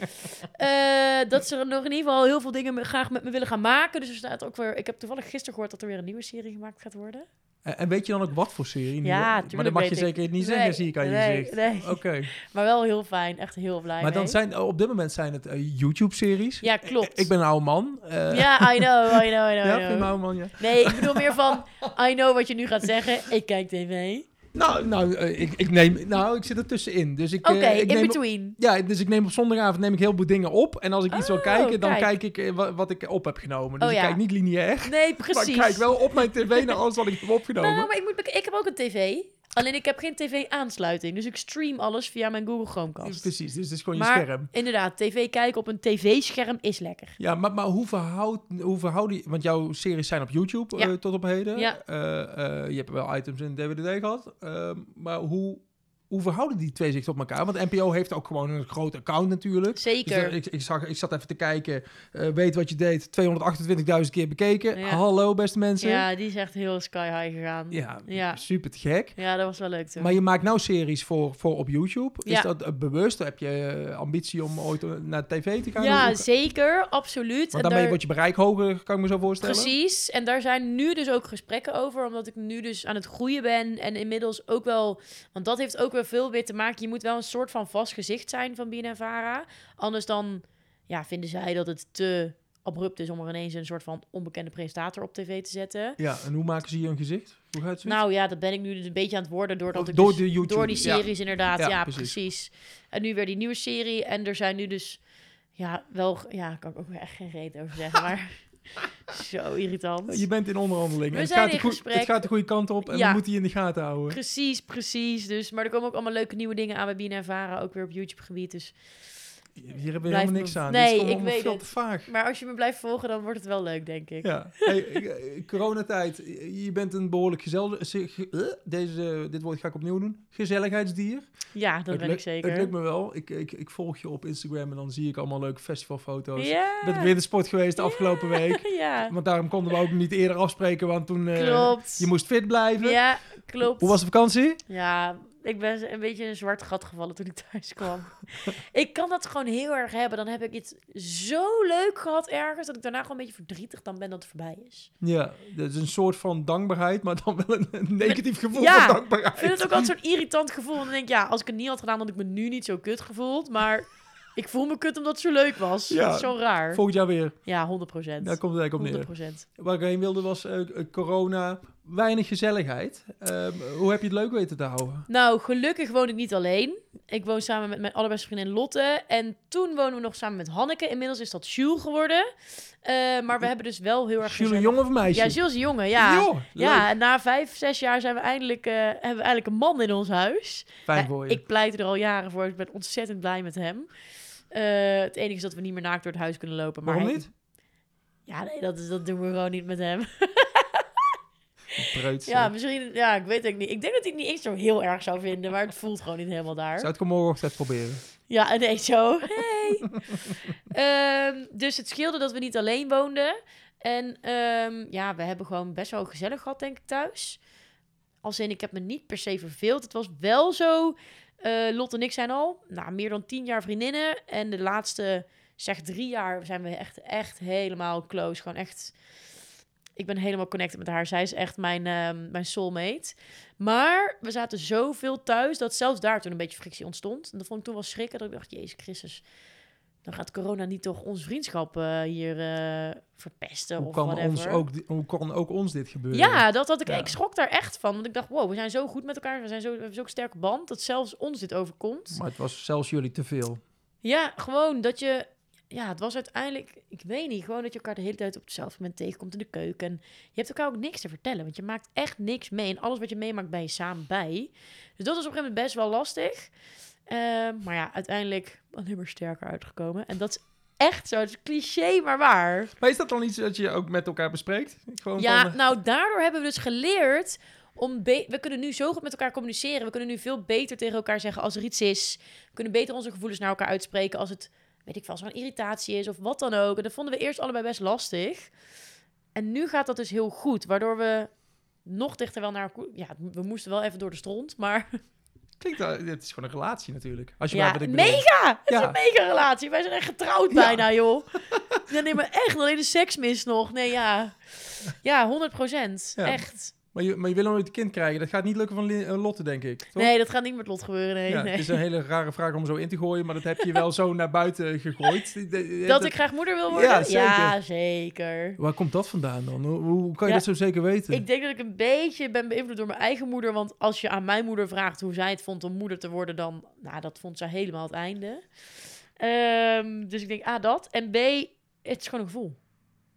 Speaker 1: Eh, dat ze er nog in ieder geval heel veel dingen graag met me willen gaan maken. Dus er staat ook weer... Ik heb toevallig gisteren gehoord dat er weer een nieuwe serie gemaakt gaat worden.
Speaker 2: En, weet je dan ook wat voor serie?
Speaker 1: Ja,
Speaker 2: maar dat mag je
Speaker 1: ik.
Speaker 2: zeker niet
Speaker 1: Nee,
Speaker 2: zeggen, zie ik aan je gezicht.
Speaker 1: nee.
Speaker 2: Oké.
Speaker 1: Maar wel heel fijn. Echt heel blij
Speaker 2: Maar dan zijn, op dit moment zijn het eh, YouTube-series.
Speaker 1: Ja, klopt.
Speaker 2: Ik ben een oude man. eh,
Speaker 1: Ja, I know, I know, I know.
Speaker 2: ja,
Speaker 1: I
Speaker 2: vind je
Speaker 1: know.
Speaker 2: een oude man, ja.
Speaker 1: Nee, ik bedoel meer van... I know wat je nu gaat zeggen. Ik kijk tv.
Speaker 2: Nou, nou eh, ik, ik neem, nou, ik zit er tussenin. Dus ik,
Speaker 1: Oké,
Speaker 2: eh, ik
Speaker 1: in
Speaker 2: neem,
Speaker 1: between.
Speaker 2: Ja, dus ik neem op zondagavond neem ik heel veel dingen op. En als ik iets wil
Speaker 1: Oh,
Speaker 2: kijken, dan
Speaker 1: kijk.
Speaker 2: kijk ik eh, wa- wat ik op heb genomen. Dus
Speaker 1: Oh,
Speaker 2: ik
Speaker 1: ja.
Speaker 2: kijk niet lineair.
Speaker 1: Nee,
Speaker 2: Maar
Speaker 1: precies.
Speaker 2: ik kijk wel op mijn tv naar alles wat ik heb opgenomen.
Speaker 1: Nou, maar ik, moet, ik heb ook een tv. Alleen ik heb geen tv-aansluiting. Dus ik stream alles via mijn Google Chromecast.
Speaker 2: Precies, dus het is gewoon je
Speaker 1: Maar
Speaker 2: scherm.
Speaker 1: inderdaad, tv kijken op een tv-scherm is lekker.
Speaker 2: Ja, maar, maar hoe, verhoudt, hoe verhouden... Want jouw series zijn op YouTube
Speaker 1: Ja.
Speaker 2: eh, tot op heden.
Speaker 1: Ja.
Speaker 2: Eh, eh, je hebt wel items in DWDD gehad. Ehm, maar hoe, hoe verhouden die twee zich tot elkaar? Want NPO heeft ook gewoon een groot account natuurlijk. Dus,
Speaker 1: Zeker.
Speaker 2: ik, ik, zag, ik zat even te kijken. eh, weet wat je deed. 228.000 keer bekeken.
Speaker 1: Ja.
Speaker 2: Hallo beste mensen.
Speaker 1: ja, die is echt heel sky high gegaan.
Speaker 2: Ja,
Speaker 1: Ja.
Speaker 2: super te gek.
Speaker 1: Ja, dat was wel leuk toen.
Speaker 2: Maar je maakt nou series voor, voor op YouTube. Is
Speaker 1: Ja.
Speaker 2: dat eh, bewust? Heb je eh, ambitie om ooit naar tv te gaan?
Speaker 1: ja, zeker, absoluut.
Speaker 2: Want
Speaker 1: En
Speaker 2: daarmee
Speaker 1: daar-
Speaker 2: wordt je bereik hoger, kan ik me zo voorstellen.
Speaker 1: Precies. En daar zijn nu dus ook gesprekken over, omdat ik nu dus aan het groeien ben en inmiddels ook wel, want dat heeft ook veel weer te maken. Je moet wel een soort van vast gezicht zijn van BNNVARA. Anders dan, ja, vinden zij dat het te abrupt is om er ineens een soort van onbekende presentator op tv te zetten.
Speaker 2: Ja, en hoe maken ze hier een gezicht? Hoe gaat het?
Speaker 1: Nou ja, dat ben ik nu dus een beetje aan het worden doordat
Speaker 2: Of
Speaker 1: ik
Speaker 2: door
Speaker 1: dus-
Speaker 2: de YouTube,
Speaker 1: door die
Speaker 2: ja.
Speaker 1: series inderdaad.
Speaker 2: Ja,
Speaker 1: Ja,
Speaker 2: precies.
Speaker 1: precies. En nu weer die nieuwe serie en er zijn nu dus ja wel ja kan ik ook echt geen reet over zeggen, maar zo irritant.
Speaker 2: Je bent in onderhandeling. Het,
Speaker 1: zijn
Speaker 2: gaat
Speaker 1: in
Speaker 2: de het gaat de goede kant op en
Speaker 1: Ja.
Speaker 2: we moeten je in de gaten houden.
Speaker 1: Precies, precies. Dus, maar er komen ook allemaal leuke nieuwe dingen aan bij Bien en Vara, ook weer op YouTube-gebied. Dus,
Speaker 2: Hier hebben we helemaal niks aan.
Speaker 1: Nee,
Speaker 2: Dit is gewoon
Speaker 1: ik weet
Speaker 2: veel
Speaker 1: het.
Speaker 2: te vaag.
Speaker 1: maar als je me blijft volgen, dan wordt het wel leuk, denk ik.
Speaker 2: Ja, hey, eh, coronatijd. Je bent een behoorlijk gezellig... ge- eh, Deze, dit woord ga ik opnieuw doen. Gezelligheidsdier.
Speaker 1: Ja, dat
Speaker 2: Het
Speaker 1: ben ik zeker.
Speaker 2: Het lukt me wel. Ik, ik, ik volg je op Instagram en dan zie ik allemaal leuke festivalfoto's.
Speaker 1: Ja.
Speaker 2: Ik ben weer de sport geweest de afgelopen week.
Speaker 1: ja,
Speaker 2: Want daarom konden we ook niet eerder afspreken, want toen... eh,
Speaker 1: klopt.
Speaker 2: Je moest fit blijven.
Speaker 1: Ja, klopt.
Speaker 2: Hoe was de vakantie?
Speaker 1: Ja, ik ben een beetje in een zwart gat gevallen toen ik thuis kwam. ik kan dat gewoon heel erg hebben. Dan heb ik iets zo leuk gehad ergens, dat ik daarna gewoon een beetje verdrietig dan ben dat het voorbij is.
Speaker 2: Ja, dat is een soort van dankbaarheid, maar dan wel een, een negatief gevoel
Speaker 1: Ja,
Speaker 2: van dankbaarheid.
Speaker 1: Ik vind het ook altijd zo'n irritant gevoel. En dan denk ik, ja, als ik het niet had gedaan, had ik me nu niet zo kut gevoeld. Maar ik voel me kut omdat het zo leuk was.
Speaker 2: Ja,
Speaker 1: dat is zo raar.
Speaker 2: Volgend jaar weer.
Speaker 1: Ja, 100 procent.
Speaker 2: Daar komt het eigenlijk op
Speaker 1: 100
Speaker 2: neer.
Speaker 1: procent.
Speaker 2: Waar ik heen wilde was eh, corona, weinig gezelligheid. Ehm, hoe heb je het leuk weten te houden?
Speaker 1: Nou, gelukkig woon ik niet alleen. Ik woon samen met mijn allerbeste vriendin Lotte. En toen wonen we nog samen met Hanneke. Inmiddels is dat Jules geworden. Eh, maar we hebben dus wel heel erg
Speaker 2: Jules een jongen of meisje?
Speaker 1: Ja, Jules is een jongen, ja. Ja, en na vijf, zes jaar zijn we eindelijk, eh, hebben we eigenlijk een man in ons huis.
Speaker 2: Fijn voor je.
Speaker 1: Ik pleit er al jaren voor. Ik ben ontzettend blij met hem. Eh, het enige is dat we niet meer naakt door het huis kunnen lopen. Maar
Speaker 2: Waarom
Speaker 1: hij-
Speaker 2: niet?
Speaker 1: Ja, nee, dat, is, dat doen we gewoon niet met hem.
Speaker 2: Preuts,
Speaker 1: Ja,
Speaker 2: eh.
Speaker 1: misschien, ja, ik weet het niet. Ik denk dat hij het niet eens zo heel erg zou vinden, maar het voelt gewoon niet helemaal daar.
Speaker 2: Zou het morgenochtend proberen?
Speaker 1: Ja, en nee, zo. Hey. Ehm, dus het scheelde dat we niet alleen woonden. En ehm, ja, we hebben gewoon best wel gezellig gehad, denk ik, thuis. Als in, ik heb me niet per se verveeld. Het was wel zo... eh Lot en ik zijn al nou, meer dan tien jaar vriendinnen. En de laatste, zeg drie jaar, zijn we echt, echt helemaal close. Gewoon echt... Ik ben helemaal connected met haar. Zij is echt mijn, ehm, mijn soulmate. Maar we zaten zoveel thuis dat zelfs daar toen een beetje frictie ontstond. En dat vond ik toen wel schrikken. Dat ik dacht, jezus Christus, dan gaat corona niet toch ons vriendschap eh, hier eh, verpesten
Speaker 2: Hoe
Speaker 1: of
Speaker 2: kan,
Speaker 1: whatever.
Speaker 2: ons ook, hoe kan ook ons dit gebeuren?
Speaker 1: Ja, dat had ik.
Speaker 2: Ja.
Speaker 1: Ik schrok daar echt van. Want ik dacht, wow, we zijn zo goed met elkaar. We, zijn zo, we hebben zo'n sterke band dat zelfs ons dit overkomt.
Speaker 2: Maar het was zelfs jullie te veel.
Speaker 1: Ja, gewoon dat je... Ja, het was uiteindelijk... Ik weet niet, gewoon dat je elkaar de hele tijd op hetzelfde moment tegenkomt in de keuken. En je hebt elkaar ook niks te vertellen, want je maakt echt niks mee. En alles wat je meemaakt, ben je samen bij. Dus dat is op een gegeven moment best wel lastig. Ehm, maar ja, uiteindelijk alleen maar sterker uitgekomen. En dat is echt zo. Het is cliché, maar waar.
Speaker 2: Maar is dat dan iets dat je ook met elkaar bespreekt? Gewoon
Speaker 1: Ja,
Speaker 2: van, eh,
Speaker 1: nou daardoor hebben we dus geleerd om we kunnen nu zo goed met elkaar communiceren. We kunnen nu veel beter tegen elkaar zeggen als er iets is. We kunnen beter onze gevoelens naar elkaar uitspreken als het, weet ik wel, zo'n irritatie is of wat dan ook. En dat vonden we eerst allebei best lastig. En nu gaat dat dus heel goed, waardoor we nog dichter wel naar. Ja, we moesten wel even door de stront, maar
Speaker 2: klinkt, het is gewoon een relatie natuurlijk. Als je
Speaker 1: ja,
Speaker 2: ik
Speaker 1: mega! Het is
Speaker 2: Ja.
Speaker 1: een mega relatie. Wij zijn echt getrouwd
Speaker 2: Ja.
Speaker 1: bijna, joh. Ja, nee, maar echt, alleen de seks mis nog. Nee, ja. Ja, 100 procent. Echt.
Speaker 2: Maar je, maar je wil nooit een kind krijgen. Dat gaat niet lukken van eh, Lotte, denk ik. Toch?
Speaker 1: Nee, dat gaat niet met Lot gebeuren. Nee,
Speaker 2: ja,
Speaker 1: nee.
Speaker 2: Het is een hele rare vraag om zo in te gooien, maar dat heb je wel zo naar buiten gegooid.
Speaker 1: Dat ik graag moeder wil worden?
Speaker 2: Ja, zeker.
Speaker 1: Ja, zeker.
Speaker 2: Waar komt dat vandaan dan? Hoe, hoe kan je
Speaker 1: Ja,
Speaker 2: dat zo zeker weten?
Speaker 1: Ik denk dat ik een beetje ben beïnvloed door mijn eigen moeder. Want als je aan mijn moeder vraagt hoe zij het vond om moeder te worden, dan... Nou, dat vond zij helemaal het einde. Ehm, dus ik denk, A, dat. En B, het is gewoon een gevoel.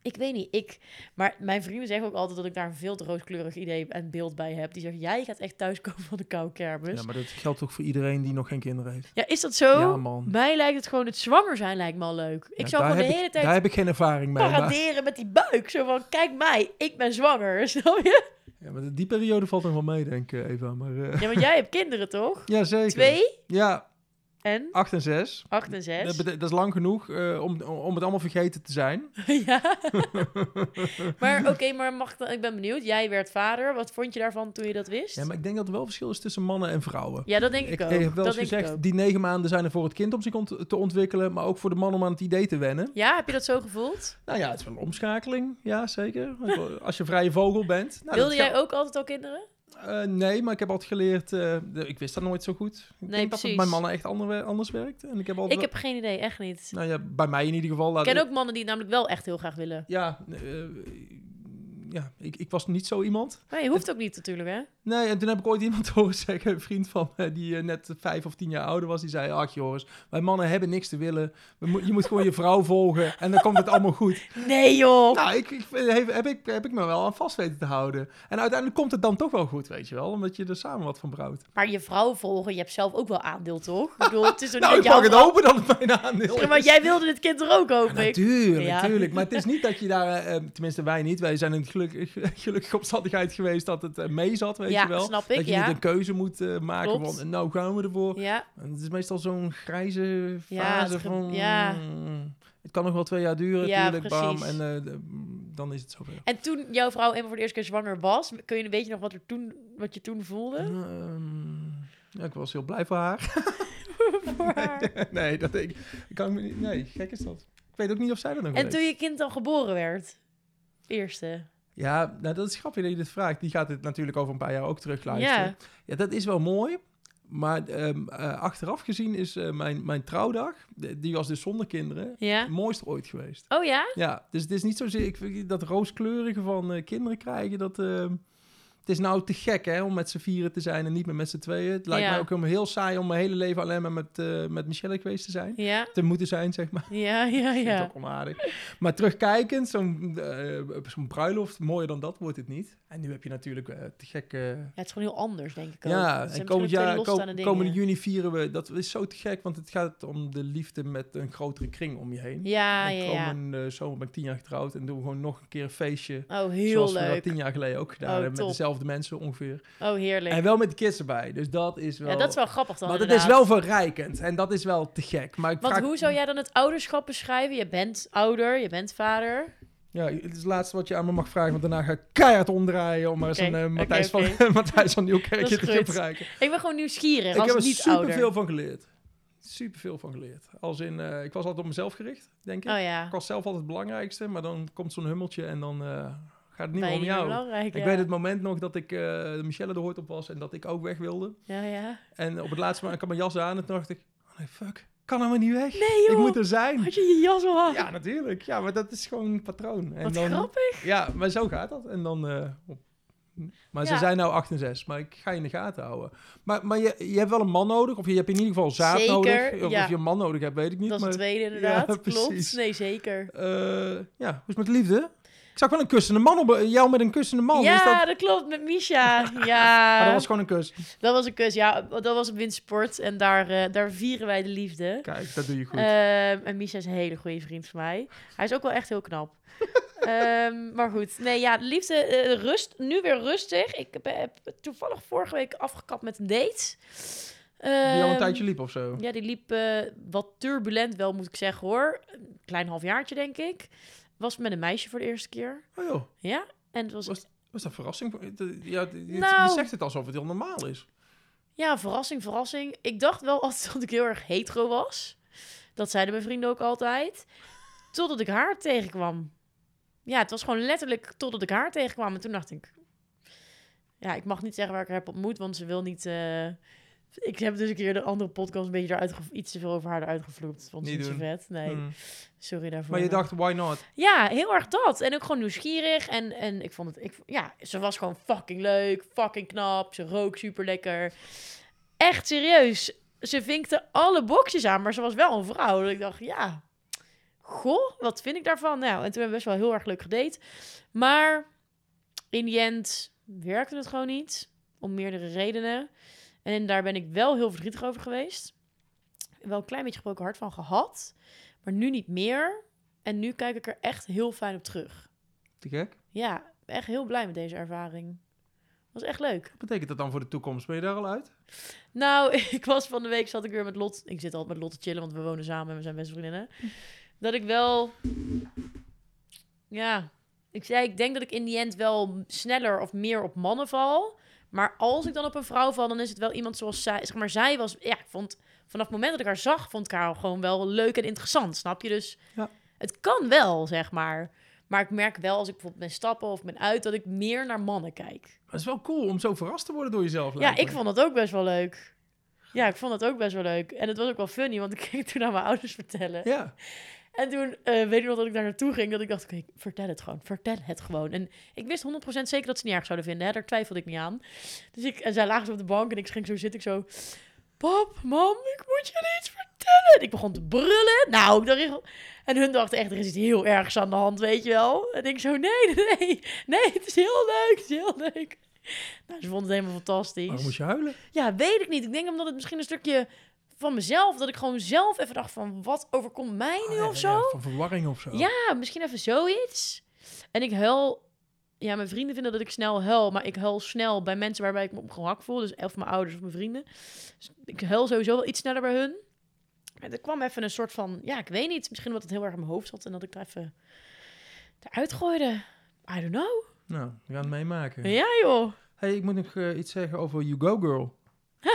Speaker 1: Ik weet niet, ik... Maar mijn vrienden zeggen ook altijd dat ik daar een veel te rooskleurig idee en beeld bij heb. Die zeggen, jij gaat echt thuiskomen van de koude kermis.
Speaker 2: Ja, maar dat geldt toch voor iedereen die nog geen kinderen heeft?
Speaker 1: Ja, is dat zo?
Speaker 2: Ja, man.
Speaker 1: Mij lijkt het gewoon, het zwanger zijn lijkt me al leuk. Ik
Speaker 2: Ja,
Speaker 1: zou gewoon de hele
Speaker 2: ik,
Speaker 1: tijd
Speaker 2: Daar heb ik geen ervaring mee. Maar,
Speaker 1: paraderen met die buik. Zo van, kijk mij, ik ben zwanger. Snap je?
Speaker 2: ja, maar die periode valt nog wel mee, denk ik, Eva. Maar, eh,
Speaker 1: Ja, want jij hebt kinderen, toch?
Speaker 2: ja, zeker.
Speaker 1: Twee
Speaker 2: Ja,
Speaker 1: en
Speaker 2: 8 en 6.
Speaker 1: acht en zes.
Speaker 2: Dat, is lang genoeg eh, om, om het allemaal vergeten te zijn.
Speaker 1: ja. maar oké, maar mag ik dan, ik ben benieuwd. Jij werd vader. Wat vond je daarvan toen je dat wist?
Speaker 2: Ja, maar ik denk dat er wel verschil is tussen mannen en vrouwen.
Speaker 1: Ja, dat denk ik,
Speaker 2: Ik,
Speaker 1: ook.
Speaker 2: ik heb wel
Speaker 1: dat
Speaker 2: eens gezegd, die negen maanden zijn er voor het kind om zich ont- te ontwikkelen, maar ook voor de man om aan het idee te wennen.
Speaker 1: Ja, heb je dat zo gevoeld?
Speaker 2: Nou ja, het is wel een omschakeling, ja zeker. Als je vrije vogel bent. Nou,
Speaker 1: Wilde jij ook altijd al kinderen?
Speaker 2: Eh, nee, maar ik heb altijd geleerd, eh, ik wist dat nooit zo goed. Ik
Speaker 1: Nee,
Speaker 2: denk dat het
Speaker 1: precies.
Speaker 2: bij mannen echt ander, anders werkt. En ik heb altijd,
Speaker 1: Ik heb geen idee, echt niet.
Speaker 2: nou ja, bij mij in ieder geval.
Speaker 1: Ik ken ook mannen die het namelijk wel echt heel graag willen.
Speaker 2: Ja, eh, ja ik, ik was niet zo iemand.
Speaker 1: Maar je hoeft ook niet natuurlijk, hè?
Speaker 2: Nee, en toen heb ik ooit iemand horen zeggen, een vriend van me, die eh, net vijf of tien jaar ouder was, die zei, ach Joris, wij mannen hebben niks te willen. Je moet gewoon je vrouw volgen en dan komt het allemaal goed.
Speaker 1: Nee, joh!
Speaker 2: Nou, ik, ik, heb, heb, ik, heb ik me wel aan vast weten te houden. En uiteindelijk komt het dan toch wel goed, weet je wel, omdat je er samen wat van brouwt.
Speaker 1: Maar je vrouw volgen, je hebt zelf ook wel aandeel, toch? Ik bedoel, het is toch
Speaker 2: Nou, ik mag het
Speaker 1: jouw
Speaker 2: hopen dat het mijn aandeel
Speaker 1: vrouw-
Speaker 2: is.
Speaker 1: Maar jij wilde dit kind er ook, hoop ik.
Speaker 2: Natuurlijk,
Speaker 1: Ja.
Speaker 2: natuurlijk. Maar het is niet dat je daar, eh, tenminste wij niet, wij zijn het geluk, gelukkige omstandigheid geweest dat het eh, mee zat, weet
Speaker 1: Ja,
Speaker 2: je wel.
Speaker 1: snap ik,
Speaker 2: dat je
Speaker 1: ja.
Speaker 2: niet een keuze moet eh, maken
Speaker 1: Klopt.
Speaker 2: van, nou gaan we ervoor.
Speaker 1: Ja,
Speaker 2: En het is meestal zo'n grijze fase
Speaker 1: het
Speaker 2: van...
Speaker 1: ja.
Speaker 2: mm, Het kan nog wel twee jaar duren,
Speaker 1: Ja,
Speaker 2: natuurlijk, bam. En eh, dan is het zover.
Speaker 1: en toen jouw vrouw eenmaal voor de eerste keer zwanger was, kun je, weet je nog wat, er toen, wat je toen voelde?
Speaker 2: Ehm, ja, ik was heel blij voor haar.
Speaker 1: Voor haar?
Speaker 2: nee, dat ik, ik kan me niet... Nee, gek is dat. Ik weet ook niet of zij dat nog
Speaker 1: En
Speaker 2: weet.
Speaker 1: toen je kind dan geboren werd? Eerste.
Speaker 2: Ja, nou, dat is grappig dat je dit vraagt. Die gaat het natuurlijk over een paar jaar ook terugluisteren.
Speaker 1: Ja.
Speaker 2: Ja, dat is wel mooi. Maar ehm, eh, achteraf gezien is eh, mijn, mijn trouwdag, die was dus zonder kinderen,
Speaker 1: Ja?
Speaker 2: het mooiste ooit geweest.
Speaker 1: Oh ja?
Speaker 2: Ja, dus het is niet zozeer ik, dat rooskleurige van eh, kinderen krijgen. Dat, eh, het is nou te gek hè, om met z'n vieren te zijn en niet meer met z'n tweeën. Het lijkt
Speaker 1: Ja.
Speaker 2: mij ook helemaal heel saai om mijn hele leven alleen maar met, eh, met Michelle geweest te zijn.
Speaker 1: Ja?
Speaker 2: Te moeten zijn, zeg maar.
Speaker 1: Ja, ja,
Speaker 2: Vind ik
Speaker 1: ja.
Speaker 2: ook onaardig. Maar terugkijkend, zo'n eh, zo'n bruiloft, mooier dan dat wordt het niet. En nu heb je natuurlijk eh, te gek...
Speaker 1: Ja, het is gewoon heel anders, denk ik ook.
Speaker 2: ja, en komend jaar, komende juni vieren we... Dat is zo te gek, want het gaat om de liefde met een grotere kring om je heen.
Speaker 1: Ja,
Speaker 2: en
Speaker 1: ja, ja.
Speaker 2: komende zomer ben ik tien jaar getrouwd en doen we gewoon nog een keer een feestje.
Speaker 1: Oh, heel
Speaker 2: zoals we dat
Speaker 1: leuk.
Speaker 2: tien jaar geleden ook gedaan
Speaker 1: Oh,
Speaker 2: hebben. Met dezelfde mensen ongeveer.
Speaker 1: Oh, heerlijk.
Speaker 2: En wel met de kids erbij. Dus dat is wel...
Speaker 1: Ja, dat is wel grappig dan
Speaker 2: maar dat is wel verrijkend. En dat is wel te gek. Maar ik
Speaker 1: Want
Speaker 2: vraag...
Speaker 1: hoe zou jij dan het ouderschap beschrijven? Je bent ouder, je bent vader.
Speaker 2: Ja, het is het laatste wat je aan me mag vragen, want daarna ga ik keihard omdraaien om maar eens een eh, Matthijs, van, Matthijs van Nieuwkerkje te gebruiken.
Speaker 1: Ik ben gewoon nieuwsgierig
Speaker 2: Ik
Speaker 1: als
Speaker 2: heb er
Speaker 1: niet
Speaker 2: super
Speaker 1: ouder.
Speaker 2: veel van geleerd. Super veel van geleerd. Als in, eh, ik was altijd op mezelf gericht, denk ik.
Speaker 1: Oh ja.
Speaker 2: Ik was zelf altijd het belangrijkste, maar dan komt zo'n hummeltje en dan eh, gaat het niet
Speaker 1: Ben
Speaker 2: meer om jou.
Speaker 1: belangrijk,
Speaker 2: Ik
Speaker 1: ja.
Speaker 2: weet het moment nog dat ik eh Michelle de Hoort op was en dat ik ook weg wilde.
Speaker 1: Ja, ja.
Speaker 2: En op het laatste moment, ik had mijn jas aan en toen dacht ik, oh nee, fuck, kan helemaal niet weg.
Speaker 1: Nee joh,
Speaker 2: Ik moet er zijn.
Speaker 1: had je je jas al aan?
Speaker 2: Ja, natuurlijk. Ja, maar dat is gewoon een patroon. En
Speaker 1: Wat
Speaker 2: dan,
Speaker 1: grappig.
Speaker 2: Ja, maar zo gaat dat. En dan... eh, maar ze zijn nou 8 en 6, maar ik ga je in de gaten houden. Maar, maar je, je hebt wel een man nodig, of je hebt in ieder geval zaad
Speaker 1: Zeker,
Speaker 2: nodig. Of,
Speaker 1: ja.
Speaker 2: of je een man nodig hebt, weet ik niet.
Speaker 1: Dat is
Speaker 2: maar,
Speaker 1: het tweede inderdaad,
Speaker 2: Ja,
Speaker 1: klopt. Nee, zeker.
Speaker 2: eh, ja, hoe is met liefde? Ik zag wel een kussende man op... Jou met een kussende man.
Speaker 1: ja,
Speaker 2: is dat...
Speaker 1: dat... klopt, met Misha. Ja,
Speaker 2: Maar dat was gewoon een kus.
Speaker 1: dat was een kus. Ja, dat was op windsport en daar, eh, daar vieren wij de liefde.
Speaker 2: Kijk, dat doe je goed.
Speaker 1: Ehm, en Misha is een hele goede vriend van mij. Hij is ook wel echt heel knap. Ehm, maar goed, nee, ja, de liefde, eh, rust, nu weer rustig. Ik heb, heb toevallig vorige week afgekapt met een date.
Speaker 2: Die al een
Speaker 1: Ehm,
Speaker 2: tijdje liep of zo.
Speaker 1: Ja, die liep eh, wat turbulent wel, moet ik zeggen hoor. Een klein halfjaartje, denk ik. Was met een meisje voor de eerste keer.
Speaker 2: Oh joh,
Speaker 1: Ja, en het was
Speaker 2: Was- was dat verrassing? Ja, je, je
Speaker 1: Nou-
Speaker 2: zegt het alsof het heel normaal is.
Speaker 1: Ja, verrassing, verrassing. Ik dacht wel altijd dat ik heel erg hetero was. Dat zeiden mijn vrienden ook altijd. Totdat ik haar tegenkwam. Ja, het was gewoon letterlijk totdat ik haar tegenkwam. En toen dacht ik... Ja, ik mag niet zeggen waar ik haar heb ontmoet, want ze wil niet... eh, Ik heb dus een keer de andere podcast een beetje eruit ge- iets te veel over haar eruit gevloekt. Vond ze
Speaker 2: Niet doen.
Speaker 1: vet. Nee,
Speaker 2: Hmm.
Speaker 1: sorry daarvoor.
Speaker 2: Maar je dacht, why not?
Speaker 1: Ja, heel erg dat. En ook gewoon nieuwsgierig. En, en ik vond het... Ik, ja, ze was gewoon fucking leuk. Fucking knap. Ze rook super lekker. Echt serieus. Ze vinkte alle boxjes aan, maar ze was wel een vrouw. Dat ik dacht, ja... Goh, wat vind ik daarvan? Nou, en toen hebben we best wel heel erg leuk gedate. Maar in die end werkte het gewoon niet. Om meerdere redenen. En daar ben ik wel heel verdrietig over geweest. Wel een klein beetje gebroken hart van gehad. Maar nu niet meer. En nu kijk ik er echt heel fijn op terug.
Speaker 2: Te gek.
Speaker 1: Ja, ben echt heel blij met deze ervaring. Was echt leuk.
Speaker 2: Wat betekent dat dan voor de toekomst? Ben je daar al uit?
Speaker 1: Nou, ik was van de week, zat ik weer met Lot. Ik zit altijd met Lot te chillen, want we wonen samen en we zijn beste vriendinnen. Dat ik wel... Ja, ik zei, ik denk dat ik in die end wel sneller of meer op mannen val. Maar als ik dan op een vrouw val, dan is het wel iemand zoals zij. Zeg maar, zij was... Ja, ik vond... Vanaf het moment dat ik haar zag, vond ik haar gewoon wel leuk en interessant. Snap je? Dus
Speaker 2: Ja.
Speaker 1: het kan wel, zeg maar. Maar ik merk wel, als ik bijvoorbeeld ben stappen of ben uit, dat ik meer naar mannen kijk.
Speaker 2: Maar het is wel cool om zo verrast te worden door jezelf.
Speaker 1: Ja, ik vond dat ook best wel leuk. Ja, ik vond dat ook best wel leuk. En het was ook wel funny, want ik ging toen aan mijn ouders vertellen.
Speaker 2: Ja,
Speaker 1: En toen eh, weet ik nog dat ik daar naartoe ging, dat ik dacht, oké, vertel het gewoon, vertel het gewoon. En ik wist 100% zeker dat ze niet erg zouden vinden, hè? daar twijfelde ik niet aan. Dus ik, en zij lagen zo op de bank en ik ging zo zitten, ik zo, pap, mam, ik moet je iets vertellen. En ik begon te brullen. Nou, ik dacht, en hun dachten echt, er is iets heel ergs aan de hand, weet je wel. En ik zo, nee, nee, nee, het is heel leuk, het is heel leuk. Nou, ze vonden het helemaal fantastisch.
Speaker 2: waarom moest je huilen?
Speaker 1: Ja, weet ik niet. Ik denk omdat het misschien een stukje van mezelf, dat ik gewoon zelf even dacht van, wat overkomt mij nu
Speaker 2: ja,
Speaker 1: of
Speaker 2: ja,
Speaker 1: zo?
Speaker 2: van verwarring of zo.
Speaker 1: Ja, misschien even zoiets. En ik huil... Ja, mijn vrienden vinden dat ik snel huil, maar ik huil snel bij mensen waarbij ik me op gemak voel. Dus of mijn ouders of mijn vrienden. Dus ik huil sowieso wel iets sneller bij hun. En er kwam even een soort van, ja, ik weet niet. Misschien omdat het heel erg in mijn hoofd zat en dat ik daar even eruit gooide. I don't know.
Speaker 2: Nou, we gaan het meemaken.
Speaker 1: Ja, joh.
Speaker 2: Hey, ik moet nog eh, iets zeggen over You Go Girl.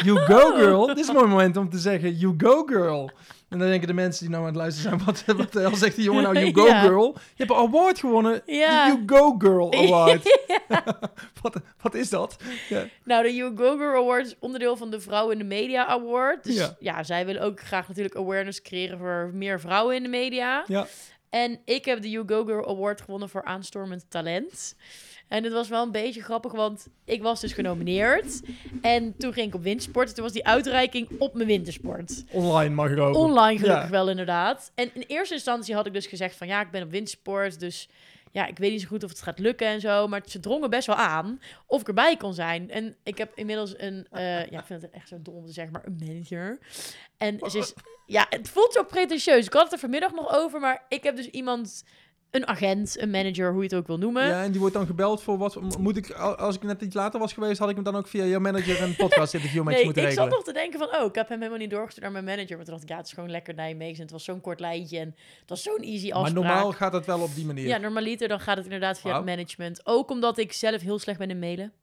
Speaker 2: You Go Girl. Dit is een mooi moment om te zeggen You Go Girl. En dan denken de mensen die nou aan het luisteren zijn, wat, wat de hel zegt die jongen nou You Go
Speaker 1: Ja.
Speaker 2: Girl? Je hebt een award gewonnen.
Speaker 1: Ja.
Speaker 2: De You Go Girl Award. wat, wat is dat?
Speaker 1: Nou, de You Go Girl Award is onderdeel van de Vrouwen in de Media Award. Dus
Speaker 2: Ja.
Speaker 1: ja. zij willen ook graag natuurlijk awareness creëren voor meer vrouwen in de media.
Speaker 2: Ja.
Speaker 1: En ik heb de You Go Girl Award gewonnen voor aanstormend talent. En het was wel een beetje grappig, want ik was dus genomineerd. En toen ging ik op windsport. Toen was die uitreiking op mijn wintersport.
Speaker 2: Online mag ik ook.
Speaker 1: Online gelukkig
Speaker 2: Ja.
Speaker 1: wel, inderdaad. En in eerste instantie had ik dus gezegd van... ja, ik ben op windsport, dus ja, ik weet niet zo goed of het gaat lukken en zo. Maar ze drongen best wel aan of ik erbij kon zijn. En ik heb inmiddels een... eh, ja, ik vind het echt zo dom om te zeggen, maar een manager. En ze is... Ja, het voelt zo pretentieus. Ik had het er vanmiddag nog over, maar ik heb dus iemand een agent, een manager, hoe je het ook wil noemen.
Speaker 2: Ja, en die wordt dan gebeld voor wat... Moet ik, als ik net iets later was geweest, had ik hem dan ook via jouw manager een podcast interview met je
Speaker 1: Nee,
Speaker 2: moeten
Speaker 1: ik
Speaker 2: regelen?
Speaker 1: zat nog te denken van, oh, ik heb hem helemaal niet doorgestuurd naar mijn manager. Maar toen dacht ik, ja, het is gewoon lekker Nijmegen. En het was zo'n kort lijntje en het was zo'n easy
Speaker 2: maar
Speaker 1: afspraak.
Speaker 2: normaal gaat het wel op die manier.
Speaker 1: Ja, normaliter dan gaat het inderdaad via het management. Ook omdat ik zelf heel slecht ben in mailen.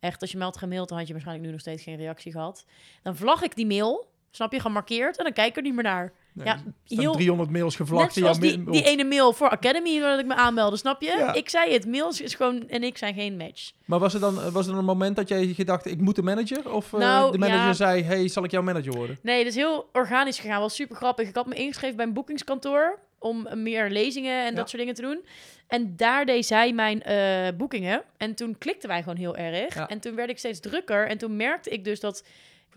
Speaker 1: Echt, als je me had gemaild, dan had je waarschijnlijk nu nog steeds geen reactie gehad. Dan vlag ik die mail, snap je, gemarkeerd en dan kijk ik er niet meer naar.
Speaker 2: Nee,
Speaker 1: ja, heel-
Speaker 2: 300 mails gevlakt
Speaker 1: Net zoals die, die ene mail voor Academy waar ik me aanmeldde, snap je?
Speaker 2: Ja.
Speaker 1: Ik zei het, mails is gewoon en ik zijn geen match.
Speaker 2: Maar was er dan was er een moment dat jij gedacht, ik moet de manager? Of eh,
Speaker 1: Nou,
Speaker 2: de manager
Speaker 1: ja.
Speaker 2: zei, hey, zal ik jouw manager worden?
Speaker 1: Nee, het is heel organisch gegaan. Was super grappig. Ik had me ingeschreven bij een boekingskantoor om meer lezingen en
Speaker 2: Ja.
Speaker 1: dat soort dingen te doen. En daar deed zij mijn eh, boekingen. En toen klikten wij gewoon heel erg. En toen werd ik steeds drukker. En toen merkte ik dus dat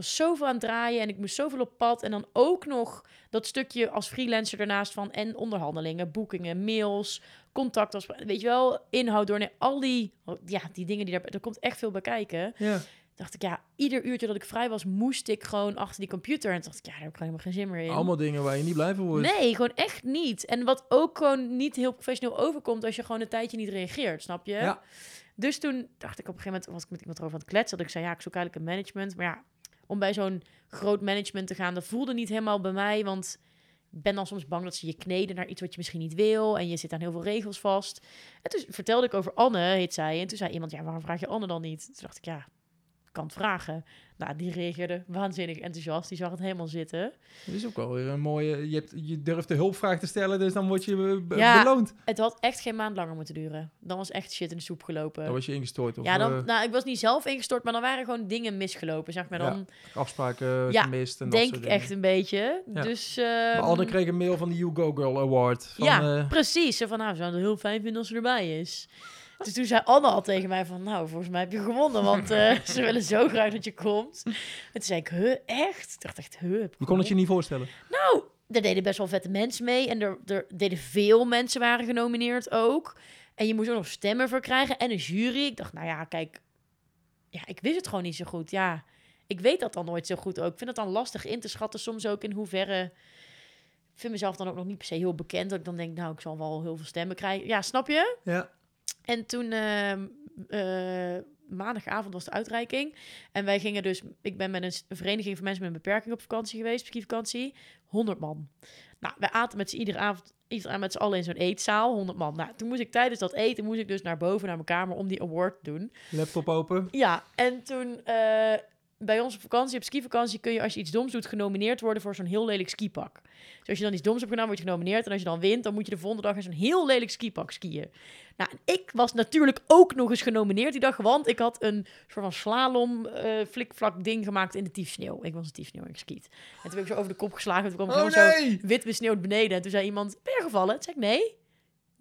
Speaker 1: was zoveel aan het draaien en ik moest zoveel op pad. En dan ook nog dat stukje als freelancer daarnaast van en onderhandelingen, boekingen, mails, contactafspraken. Weet je wel, inhoud door al die, ja, die dingen die daar, er komt echt veel bij kijken
Speaker 2: Ja.
Speaker 1: dacht ik, ja, ieder uurtje dat ik vrij was, moest ik gewoon achter die computer. En toen dacht ik, ja, daar heb ik helemaal geen zin meer in.
Speaker 2: Allemaal dingen waar je niet blij van wordt.
Speaker 1: Nee, gewoon echt niet. En wat ook gewoon niet heel professioneel overkomt als je gewoon een tijdje niet reageert, snap je?
Speaker 2: Ja.
Speaker 1: Dus toen dacht ik op een gegeven moment, was ik met iemand erover aan het kletsen, dat ik zei, ja, ik zoek eigenlijk een management. Maar ja, om bij zo'n groot management te gaan, dat voelde niet helemaal bij mij, want ik ben dan soms bang dat ze je kneden naar iets wat je misschien niet wil en je zit aan heel veel regels vast. En toen vertelde ik over Anne, heet zij, en toen zei iemand, ja, waarom vraag je Anne dan niet? Toen dacht ik, ja, kan vragen. Nou, die reageerde waanzinnig enthousiast, die zag het helemaal zitten.
Speaker 2: Dat is ook wel weer een mooie... Je, hebt, je durft de hulpvraag te stellen, dus dan word je eh,
Speaker 1: Ja.
Speaker 2: beloond.
Speaker 1: Het had echt geen maand langer moeten duren. Dan was echt shit in de soep gelopen.
Speaker 2: Dan was je ingestort of
Speaker 1: ja, dan,
Speaker 2: eh,
Speaker 1: nou, ik was niet zelf ingestort, maar dan waren gewoon dingen misgelopen, zeg maar.
Speaker 2: Ja,
Speaker 1: Dan
Speaker 2: afspraken
Speaker 1: Ja,
Speaker 2: gemist en dat
Speaker 1: denk
Speaker 2: soort
Speaker 1: ik echt een beetje.
Speaker 2: Ja.
Speaker 1: Dus,
Speaker 2: Maar
Speaker 1: ehm,
Speaker 2: Anne kreeg een mail van de You Go Girl Award. Van,
Speaker 1: ja,
Speaker 2: eh,
Speaker 1: precies. Van, nou, we zouden het heel fijn vinden als ze erbij is. Dus toen zei Anne al tegen mij van, nou, volgens mij heb je gewonnen, want eh, ze willen zo graag dat je komt. En toen zei ik, huh, echt? Ik dacht echt, huh, heb ik
Speaker 2: je kon het je niet voorstellen.
Speaker 1: Nou, er deden best wel vette mensen mee. En er, er deden veel mensen waren genomineerd ook. En je moest er nog stemmen voor krijgen en een jury. Ik dacht, nou ja, kijk, ja, ik wist het gewoon niet zo goed. Ja, ik weet dat dan nooit zo goed ook. Ik vind het dan lastig in te schatten, soms ook in hoeverre. Ik vind mezelf dan ook nog niet per se heel bekend. Dat ik dan denk, nou, ik zal wel heel veel stemmen krijgen. Ja, snap je?
Speaker 2: Ja.
Speaker 1: En toen, ehm, eh, maandagavond was de uitreiking. En wij gingen dus, ik ben met een, vereniging van mensen met een beperking op vakantie geweest, skivakantie. 100 man. Nou, wij aten met z'n iedere avond, iedere avond met z'n allen in zo'n eetzaal, 100 man. Nou, toen moest ik tijdens dat eten, moest ik dus naar boven naar mijn kamer om die award te doen.
Speaker 2: Laptop open.
Speaker 1: Ja, en toen eh, bij ons op vakantie, op skivakantie, kun je als je iets doms doet genomineerd worden voor zo'n heel lelijk skipak. Dus als je dan iets doms hebt gedaan, word je genomineerd. En als je dan wint, dan moet je de volgende dag in zo'n heel lelijk skipak skiën. Nou, en ik was natuurlijk ook nog eens genomineerd die dag, want ik had een soort van slalom eh flikvlak ding gemaakt in de tiefsneeuw. Ik was een tiefsneeuw en ik skiet. En toen ben ik zo over de kop geslagen. Toen kwam ik
Speaker 2: Oh
Speaker 1: gewoon zo wit besneeuwd beneden. En toen zei iemand, ben je gevallen? Toen zei ik, nee.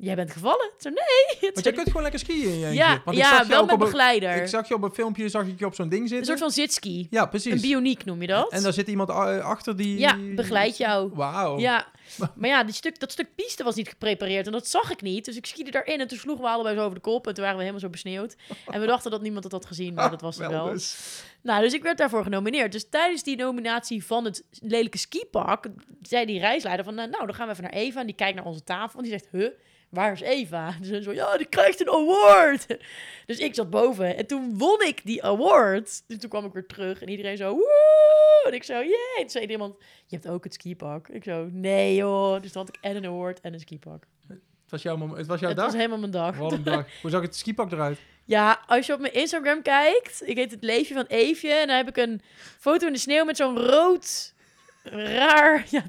Speaker 1: Jij bent gevallen? Toen ik, nee.
Speaker 2: Want jij kunt gewoon lekker skiën eentje.
Speaker 1: ja,
Speaker 2: Want ik
Speaker 1: ja
Speaker 2: zag je
Speaker 1: wel met
Speaker 2: op een-
Speaker 1: begeleider.
Speaker 2: Ik zag je op een filmpje, zag ik je op zo'n ding
Speaker 1: Een
Speaker 2: zitten.
Speaker 1: soort van zitski.
Speaker 2: Ja, precies.
Speaker 1: Een bioniek noem je dat?
Speaker 2: En daar zit iemand a- achter die...
Speaker 1: Ja, begeleidt jou.
Speaker 2: Wauw.
Speaker 1: Ja, maar ja, die stuk, dat stuk piste was niet geprepareerd en dat zag ik niet. Dus ik skiede daarin en toen sloegen we allebei zo over de kop en toen waren we helemaal zo besneeuwd. En we dachten dat niemand het had gezien, maar dat was het wel.
Speaker 2: dus.
Speaker 1: Nou, dus ik werd daarvoor genomineerd. Dus tijdens die nominatie van het lelijke skipak zei die reisleider van, nou, dan gaan we even naar Eva. En die kijkt naar onze tafel en die zegt, huh, waar is Eva? Dus ze zo, ja, die krijgt een award. Dus ik zat boven en toen won ik die award. Dus toen kwam ik weer terug en iedereen zo, woe! En ik zo, jee. Toen zei iemand, je hebt ook het skipak. Ik zo, nee joh. Dus toen had ik en een award en een skipak.
Speaker 2: Het was jouw, mom- het was jouw
Speaker 1: Het
Speaker 2: dag?
Speaker 1: was helemaal mijn dag.
Speaker 2: Wat een dag. Hoe zag het skipak eruit?
Speaker 1: Ja, als je op mijn Instagram kijkt, ik heet het Leefje van Eefje. En dan heb ik een foto in de sneeuw met zo'n rood, raar, ja,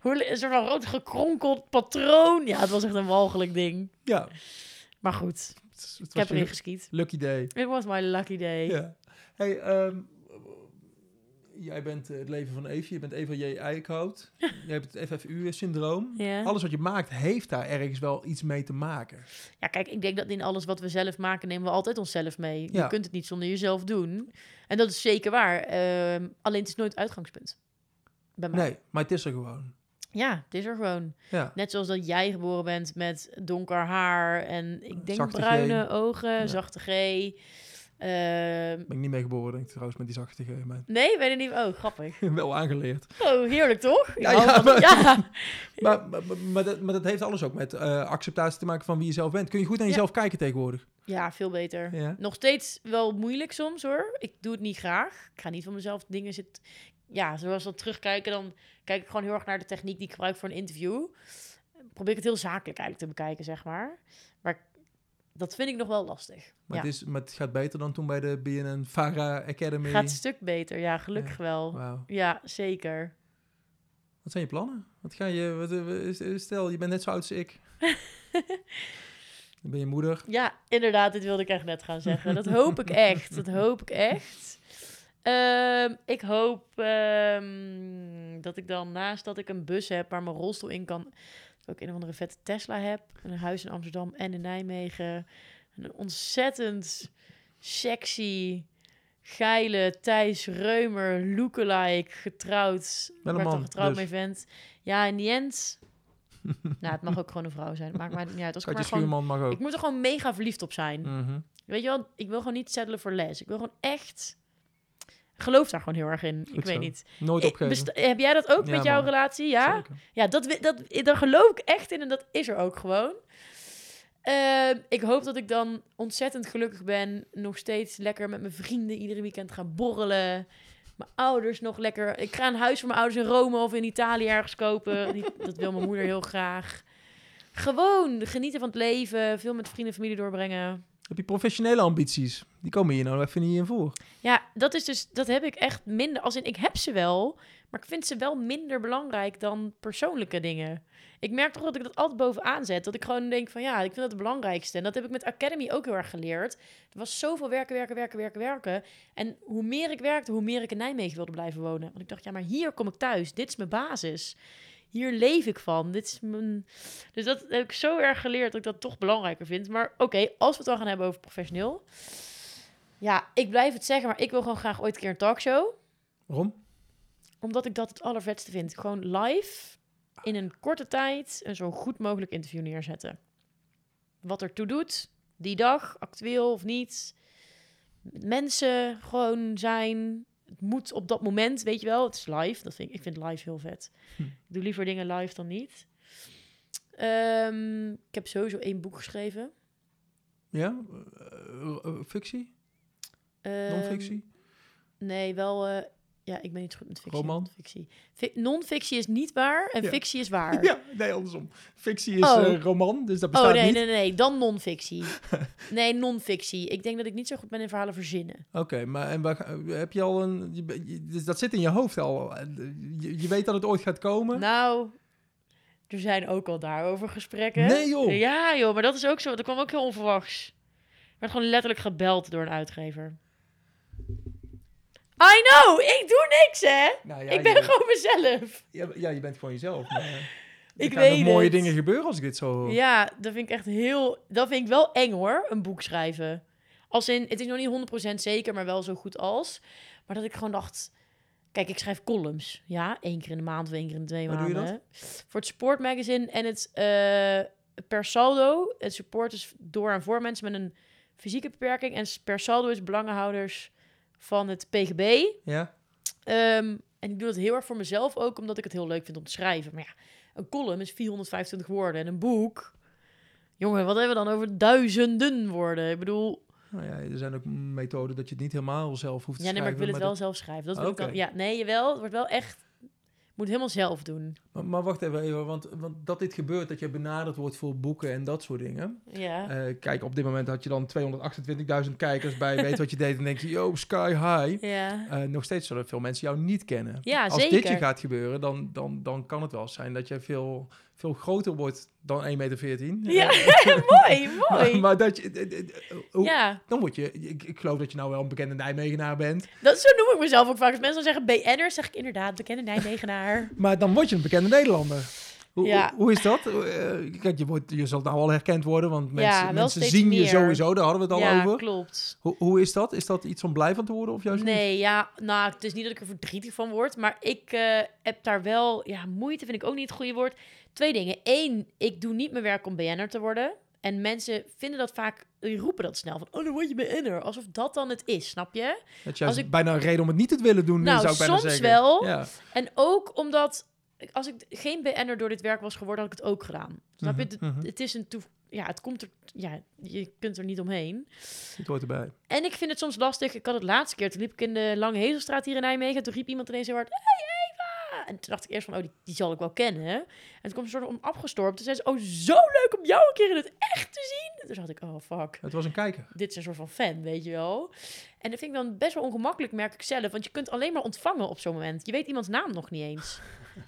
Speaker 1: hoe, een soort van rood gekronkeld patroon. Ja, het was echt een walgelijk ding.
Speaker 2: Ja.
Speaker 1: Maar goed,
Speaker 2: Het, het
Speaker 1: ik heb erin
Speaker 2: je
Speaker 1: geskiet.
Speaker 2: lucky day.
Speaker 1: It was my lucky day.
Speaker 2: Ja. Hey, ehm, jij bent eh, het leven van Eefje. Je bent Eva J. Eickhout. je hebt het FFU-syndroom. Alles wat je maakt heeft daar ergens wel iets mee te maken.
Speaker 1: ja, kijk, ik denk dat in alles wat we zelf maken, nemen we altijd onszelf mee.
Speaker 2: Ja.
Speaker 1: Je kunt het niet zonder jezelf doen. En dat is zeker waar. Ehm, alleen het is nooit uitgangspunt. Bij mij.
Speaker 2: Nee, maar het is er gewoon.
Speaker 1: Ja, het is er gewoon.
Speaker 2: Ja.
Speaker 1: Net zoals dat jij geboren bent met donker haar en ik denk
Speaker 2: Zachte G.
Speaker 1: bruine ogen,
Speaker 2: Ja.
Speaker 1: zachte G. Ehm,
Speaker 2: Ben ik niet mee geboren, denk ik trouwens, met die zachte G. Maar
Speaker 1: nee, ben je niet... Oh, grappig.
Speaker 2: wel aangeleerd.
Speaker 1: Oh, heerlijk toch?
Speaker 2: Ja, ja, maar-
Speaker 1: ja.
Speaker 2: Maar, maar, maar, dat, maar dat heeft alles ook met eh, acceptatie te maken van wie je zelf bent. Kun je goed naar jezelf kijken tegenwoordig?
Speaker 1: ja, veel beter. Nog steeds wel moeilijk soms hoor. Ik doe het niet graag. Ik ga niet van mezelf dingen zitten. Ja, zoals dat terugkijken, dan kijk ik gewoon heel erg naar de techniek die ik gebruik voor een interview. Probeer ik het heel zakelijk eigenlijk te bekijken, zeg maar. Maar dat vind ik nog wel lastig.
Speaker 2: Maar,
Speaker 1: ja.
Speaker 2: het is, maar het gaat beter dan toen bij de BNN Vara Academy.
Speaker 1: Gaat een stuk beter, ja, gelukkig
Speaker 2: Ja.
Speaker 1: wel. Ja, zeker.
Speaker 2: Wat zijn je plannen? Wat ga je, wat, stel, je bent net zo oud als ik. Dan ben je moeder.
Speaker 1: Ja, inderdaad, dit wilde ik echt net gaan zeggen. Dat hoop ik echt. Dat hoop ik echt. Ehm, ik hoop ehm, dat ik dan naast dat ik een bus heb waar mijn rolstoel in kan, dat ik een of andere vette Tesla heb. Een huis in Amsterdam en in Nijmegen. Een ontzettend sexy, geile Thijs Reumer lookalike getrouwd.
Speaker 2: Met een
Speaker 1: waar ik
Speaker 2: man,
Speaker 1: getrouwd
Speaker 2: dus.
Speaker 1: mee vent. Ja, in die end. nou, het mag ook gewoon een vrouw zijn. Maakt mij niet uit. Als ik maar gewoon
Speaker 2: mag ook.
Speaker 1: ik moet er gewoon mega verliefd op zijn.
Speaker 2: Mhm.
Speaker 1: Weet je wel, ik wil gewoon niet settelen voor les. Ik wil gewoon echt... Geloof daar gewoon heel erg in. ik weet niet.
Speaker 2: Nooit
Speaker 1: Ik-
Speaker 2: opgeven.
Speaker 1: heb jij dat ook
Speaker 2: Ja,
Speaker 1: met jouw
Speaker 2: man.
Speaker 1: relatie? Ja?
Speaker 2: Zeker.
Speaker 1: Ja, dat, dat, daar geloof ik echt in en dat is er ook gewoon. Ehm, ik hoop dat ik dan ontzettend gelukkig ben. Nog steeds lekker met mijn vrienden iedere weekend gaan borrelen. Mijn ouders nog lekker... Ik ga een huis voor mijn ouders in Rome of in Italië ergens kopen. Die- dat wil mijn moeder heel graag. Gewoon genieten van het leven. Veel met vrienden en familie doorbrengen.
Speaker 2: Heb je professionele ambities? Die komen hier nou even niet in voor.
Speaker 1: Ja, dat is dus, dat heb ik echt minder. Als in, ik heb ze wel, maar ik vind ze wel minder belangrijk dan persoonlijke dingen. Ik merk toch dat ik dat altijd bovenaan zet. Dat ik gewoon denk van ja, ik vind dat het belangrijkste. En dat heb ik met Academy ook heel erg geleerd. Er was zoveel werken, werken, werken, werken, werken. En hoe meer ik werkte, hoe meer ik in Nijmegen wilde blijven wonen. Want ik dacht, ja, maar hier kom ik thuis. Dit is mijn basis. Hier leef ik van. Dit is mijn... Dus dat heb ik zo erg geleerd dat ik dat toch belangrijker vind. Maar oké, als we het dan gaan hebben over professioneel. Ja, ik blijf het zeggen, maar ik wil gewoon graag ooit een keer een talkshow.
Speaker 2: Waarom?
Speaker 1: Omdat ik dat het allervetste vind. Gewoon live, in een korte tijd, een zo goed mogelijk interview neerzetten. Wat ertoe doet, die dag, actueel of niet. Mensen gewoon zijn. Het moet op dat moment, weet je wel. Het is live. Dat vind ik, ik vind live heel vet.
Speaker 2: Hm.
Speaker 1: Ik doe liever dingen live dan niet. Ehm, ik heb sowieso één boek geschreven.
Speaker 2: Ja? Eh, eh, fictie?
Speaker 1: Ehm,
Speaker 2: Non-fictie?
Speaker 1: Nee, wel. eh, ja, ik ben niet goed met fictie.
Speaker 2: Roman?
Speaker 1: Non-fictie. Fi- Non-fictie is niet waar en
Speaker 2: Ja.
Speaker 1: fictie is waar.
Speaker 2: Ja, nee, andersom. Fictie is
Speaker 1: Oh.
Speaker 2: eh, roman, dus dat bestaat
Speaker 1: Oh nee,
Speaker 2: niet.
Speaker 1: nee, nee, dan non-fictie. nee, non-fictie. Ik denk dat ik niet zo goed ben in verhalen verzinnen.
Speaker 2: Oké, maar en waar, heb je al een... Je, dus dat zit in je hoofd al. Je, je weet dat het ooit gaat komen?
Speaker 1: Nou, er zijn ook al daarover gesprekken.
Speaker 2: Nee, joh.
Speaker 1: Ja joh, maar dat is ook zo. Dat kwam ook heel onverwachts. Ik werd gewoon letterlijk gebeld door een uitgever. I know, ik doe niks hè.
Speaker 2: Nou ja,
Speaker 1: ik ben
Speaker 2: je,
Speaker 1: gewoon mezelf.
Speaker 2: Ja, ja, je bent gewoon jezelf. Maar, er
Speaker 1: Ik
Speaker 2: nog
Speaker 1: weet
Speaker 2: mooie
Speaker 1: het.
Speaker 2: dingen gebeuren als ik dit zo hoor.
Speaker 1: Ja, dat vind ik echt heel... Dat vind ik wel eng hoor, een boek schrijven. Als in, het is nog niet 100% zeker, maar wel zo goed als. Maar dat ik gewoon dacht... Kijk, ik schrijf columns. Ja, één keer in de maand of één keer in de twee
Speaker 2: Waar doe je
Speaker 1: maanden. Voor het sportmagazine en het eh, per saldo. Het support is door en voor mensen met een fysieke beperking. En per saldo is belangenhouders van het PGB.
Speaker 2: Ja?
Speaker 1: Ehm, en ik doe dat heel erg voor mezelf ook, omdat ik het heel leuk vind om te schrijven. Maar ja, een column is 425 woorden en een boek... Jongen, wat hebben we dan over duizenden woorden? Ik bedoel,
Speaker 2: Nou ja, er zijn ook methoden dat je het niet helemaal zelf hoeft te
Speaker 1: ja, nee, maar ik wil het wel zelf schrijven. Dat wil ik dan, ja, nee, jawel. Het wordt wel echt... Moet helemaal zelf doen.
Speaker 2: Maar, maar wacht even, even want, want dat dit gebeurt, dat je benaderd wordt voor boeken en dat soort dingen.
Speaker 1: Ja.
Speaker 2: Eh, kijk, op dit moment had je dan 228.000 kijkers bij Weet Wat Je Deed en denk je, yo, sky high.
Speaker 1: ja.
Speaker 2: Eh, nog steeds zullen veel mensen jou niet kennen.
Speaker 1: Ja,
Speaker 2: Als dit je
Speaker 1: zeker.
Speaker 2: gaat gebeuren, dan, dan, dan kan het wel zijn dat je veel, veel groter wordt dan 1,14 meter.
Speaker 1: Ja,
Speaker 2: Eh,
Speaker 1: mooi,
Speaker 2: maar,
Speaker 1: mooi.
Speaker 2: maar dat je... hoe-
Speaker 1: Ja,
Speaker 2: Dan word je... Ik, ik geloof dat je nou wel een bekende Nijmegenaar bent.
Speaker 1: dat, zo noem ik mezelf ook vaak. Als mensen dan zeggen BN'er, zeg ik inderdaad, bekende Nijmegenaar.
Speaker 2: Maar dan word je een bekende Nederlander. Hoe,
Speaker 1: Ja.
Speaker 2: hoe, is dat? Eh, kijk, je, wordt, je zult nou al herkend worden, want mensen, mensen zien je sowieso. Daar hadden we het al
Speaker 1: ja,
Speaker 2: over.
Speaker 1: klopt.
Speaker 2: Hoe, hoe is dat? Is dat iets om blij van te worden of juist niet?
Speaker 1: Nee, ja, nou, het is niet dat ik er verdrietig van word, maar ik eh, heb daar wel, ja, moeite vind ik ook niet het goede woord. Twee dingen. Eén, ik doe niet mijn werk om BN'er te worden. En mensen vinden dat vaak, die roepen dat snel van, oh, dan word je BN'er. Alsof dat dan het is, snap je?
Speaker 2: Dat is
Speaker 1: Als ik-
Speaker 2: bijna een reden om het niet te willen doen,
Speaker 1: Nou,
Speaker 2: zou ik bijna
Speaker 1: soms
Speaker 2: zeggen.
Speaker 1: wel.
Speaker 2: Ja.
Speaker 1: En ook omdat, als ik geen BN'er door dit werk was geworden, had ik het ook gedaan. Snap je?
Speaker 2: Mhm,
Speaker 1: Het-
Speaker 2: mhm.
Speaker 1: Het is een toe... Ja, het komt er... Ja, je kunt er niet omheen.
Speaker 2: Het hoort erbij.
Speaker 1: En ik vind het soms lastig. Ik had het laatste keer, toen liep ik in de Lange Hezelstraat hier in Nijmegen. En toen riep iemand ineens heel hard, hey Eva! En toen dacht ik eerst van, oh, die, die zal ik wel kennen. En toen kwam ze soort om afgestormd. Toen zei ze, oh, zo leuk om jou een keer in het echt te zien. En toen dacht ik, oh, fuck.
Speaker 2: Het was een kijker.
Speaker 1: Dit is een soort van fan, weet je wel. En dat vind ik dan best wel ongemakkelijk, merk ik zelf. Want je kunt alleen maar ontvangen op zo'n moment. Je weet iemands naam nog niet eens.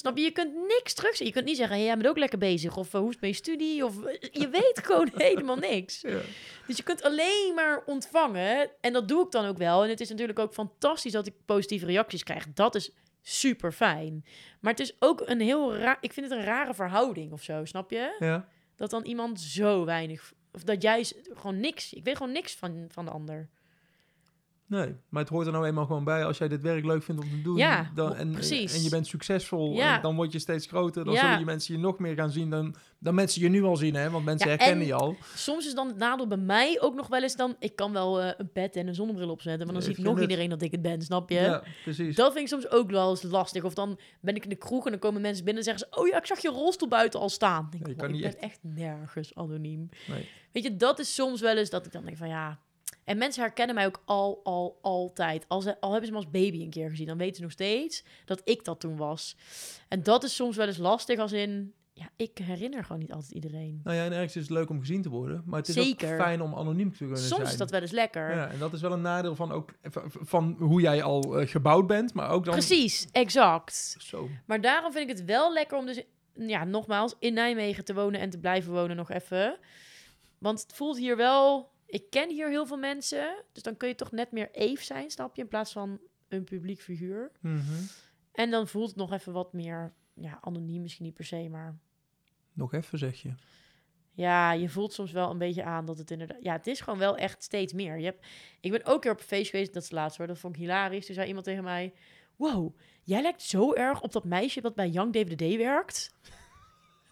Speaker 1: Snap je? Je kunt niks terugzien. Je kunt niet zeggen, hey, jij bent ook lekker bezig. Of hoe is het met je studie? Of eh, je weet gewoon helemaal niks.
Speaker 2: Ja.
Speaker 1: Dus je kunt alleen maar ontvangen. En dat doe ik dan ook wel. En het is natuurlijk ook fantastisch dat ik positieve reacties krijg. Dat is super fijn. Maar het is ook een heel raar... Ik vind het een rare verhouding of zo, snap je?
Speaker 2: ja.
Speaker 1: Dat dan iemand zo weinig... Of dat jij gewoon niks... Ik weet gewoon niks van, van de ander.
Speaker 2: Nee, maar het hoort er nou eenmaal gewoon bij. Als jij dit werk leuk vindt om te doen
Speaker 1: Ja,
Speaker 2: dan, en,
Speaker 1: precies.
Speaker 2: en je bent succesvol,
Speaker 1: Ja.
Speaker 2: en dan word je steeds groter. Dan
Speaker 1: Ja.
Speaker 2: zullen je mensen je nog meer gaan zien dan, dan mensen je nu al zien. Hè? Want mensen herkennen
Speaker 1: en-
Speaker 2: je al.
Speaker 1: Soms is dan het nadeel bij mij ook nog wel eens dan... Ik kan wel eh, een pet en een zonnebril opzetten. Maar dan ziet nog iedereen dat ik het ben, snap je?
Speaker 2: Ja, precies.
Speaker 1: Dat vind ik soms ook wel eens lastig. Of dan ben ik in de kroeg en dan komen mensen binnen en zeggen ze... Oh ja, ik zag je rolstoel buiten al staan. Ik, denk, "Oh, ik ben echt nergens anoniem.
Speaker 2: Nee.
Speaker 1: Weet je, dat is soms wel eens dat ik dan denk van ja... En mensen herkennen mij ook al, al, altijd. Al, ze, al hebben ze me als baby een keer gezien, dan weten ze nog steeds dat ik dat toen was. En dat is soms wel eens lastig als in... Ja, ik herinner gewoon niet altijd iedereen.
Speaker 2: Nou ja, en ergens is het leuk om gezien te worden. Maar het is
Speaker 1: Zeker.
Speaker 2: ook fijn om anoniem te kunnen
Speaker 1: Soms
Speaker 2: zijn.
Speaker 1: is dat wel eens lekker.
Speaker 2: Ja, en dat is wel een nadeel van, ook, van- van hoe jij al eh, gebouwd bent. Maar ook dan...
Speaker 1: Precies, exact.
Speaker 2: Zo.
Speaker 1: Maar daarom vind ik het wel lekker om dus, ja, nogmaals, in Nijmegen te wonen en te blijven wonen nog even. Want het voelt hier wel... Ik ken hier heel veel mensen, dus dan kun je toch net meer Eve zijn, snap je? In plaats van een publiek figuur.
Speaker 2: Mhm.
Speaker 1: En dan voelt het nog even wat meer, ja, anoniem misschien niet per se, maar...
Speaker 2: Nog even, zeg je.
Speaker 1: Ja, je voelt soms wel een beetje aan dat het inderdaad... Ja, het is gewoon wel echt steeds meer. Je hebt, ik ben ook keer op een feest geweest, dat is laatst hoor, dat vond ik hilarisch. Toen zei iemand tegen mij... Wow, jij lijkt zo erg op dat meisje dat bij Young DVD werkt.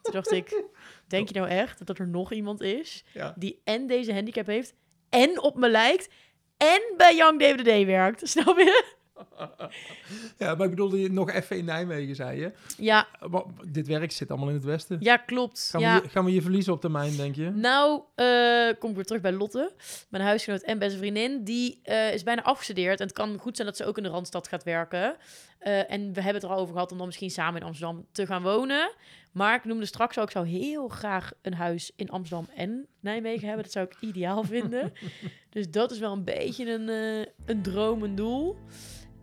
Speaker 1: Toen dacht ik, denk je nou echt dat er nog iemand is...
Speaker 2: Ja.
Speaker 1: die en deze handicap heeft, en op me lijkt... en bij Young DVD werkt? Snap je?
Speaker 2: ja, maar ik bedoelde je nog even in Nijmegen, zei je.
Speaker 1: Ja,
Speaker 2: Maar dit werk zit allemaal in het westen.
Speaker 1: ja klopt.
Speaker 2: Gaan,
Speaker 1: ja.
Speaker 2: we je, gaan we je verliezen op termijn, denk je?
Speaker 1: Nou, eh, kom ik weer terug bij Lotte, mijn huisgenoot en beste vriendin. Die eh, is bijna afgestudeerd en het kan goed zijn dat ze ook in de Randstad gaat werken. Eh, en we hebben het er al over gehad om dan misschien samen in Amsterdam te gaan wonen. Maar ik noemde straks ook, ik zou heel graag een huis in Amsterdam en Nijmegen hebben. Dat zou ik ideaal vinden. dus dat is wel een beetje een, eh, een droom, een doel.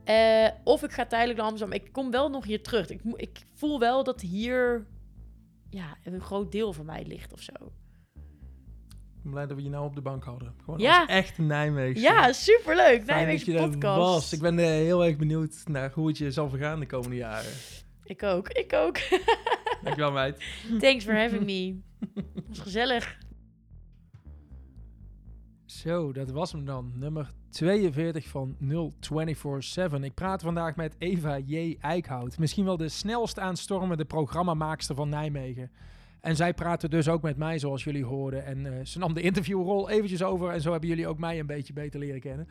Speaker 1: Eh, of ik ga tijdelijk naar Amsterdam. Ik kom wel nog hier terug. Ik, ik voel wel dat hier ja, een groot deel van mij ligt of zo.
Speaker 2: Ben blij dat we je nou op de bank hadden. Gewoon
Speaker 1: Ja.
Speaker 2: echt Nijmegen.
Speaker 1: Ja, superleuk.
Speaker 2: Fijn
Speaker 1: Nijmeegse podcast.
Speaker 2: was. Ik ben eh, heel erg benieuwd naar hoe het je zal vergaan de komende jaren.
Speaker 1: Ik ook, ik ook.
Speaker 2: Dankjewel, meid.
Speaker 1: Thanks for having me. was gezellig.
Speaker 2: Zo, dat was hem dan. Nummer 42 van 0247. Ik praat vandaag met Eva J. Eickhout. Misschien wel de snelst aanstormende programmamaakster van Nijmegen. En zij praatte dus ook met mij, zoals jullie hoorden. En eh, ze nam de interviewrol eventjes over. En zo hebben jullie ook mij een beetje beter leren kennen.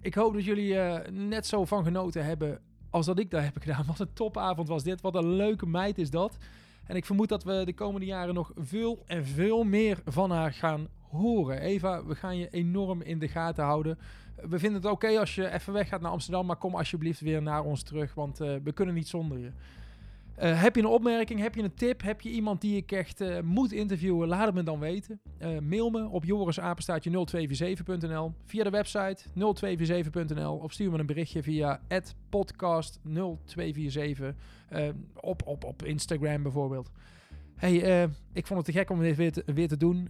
Speaker 2: Ik hoop dat jullie eh, net zo van genoten hebben als dat ik daar heb gedaan. Wat een topavond was dit. Wat een leuke meid is dat. En ik vermoed dat we de komende jaren nog veel en veel meer van haar gaan horen. Eva, we gaan je enorm in de gaten houden. We vinden het oké als je even weggaat naar Amsterdam, maar kom alsjeblieft weer naar ons terug, want eh, we kunnen niet zonder je. Eh, heb je een opmerking, heb je een tip, heb je iemand die ik echt eh, moet interviewen, laat het me dan weten. Eh, mail me op jorisapenstaatje0247.nl, via de website 0247.nl of stuur me een berichtje via podcast0247 eh, op, op, op Instagram bijvoorbeeld. Hey, ik vond het te gek om dit weer te, weer te doen.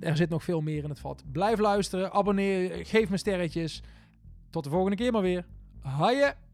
Speaker 2: Er zit nog veel meer in het vat. Blijf luisteren, abonneer, geef me sterretjes. Tot de volgende keer maar weer. Haaien!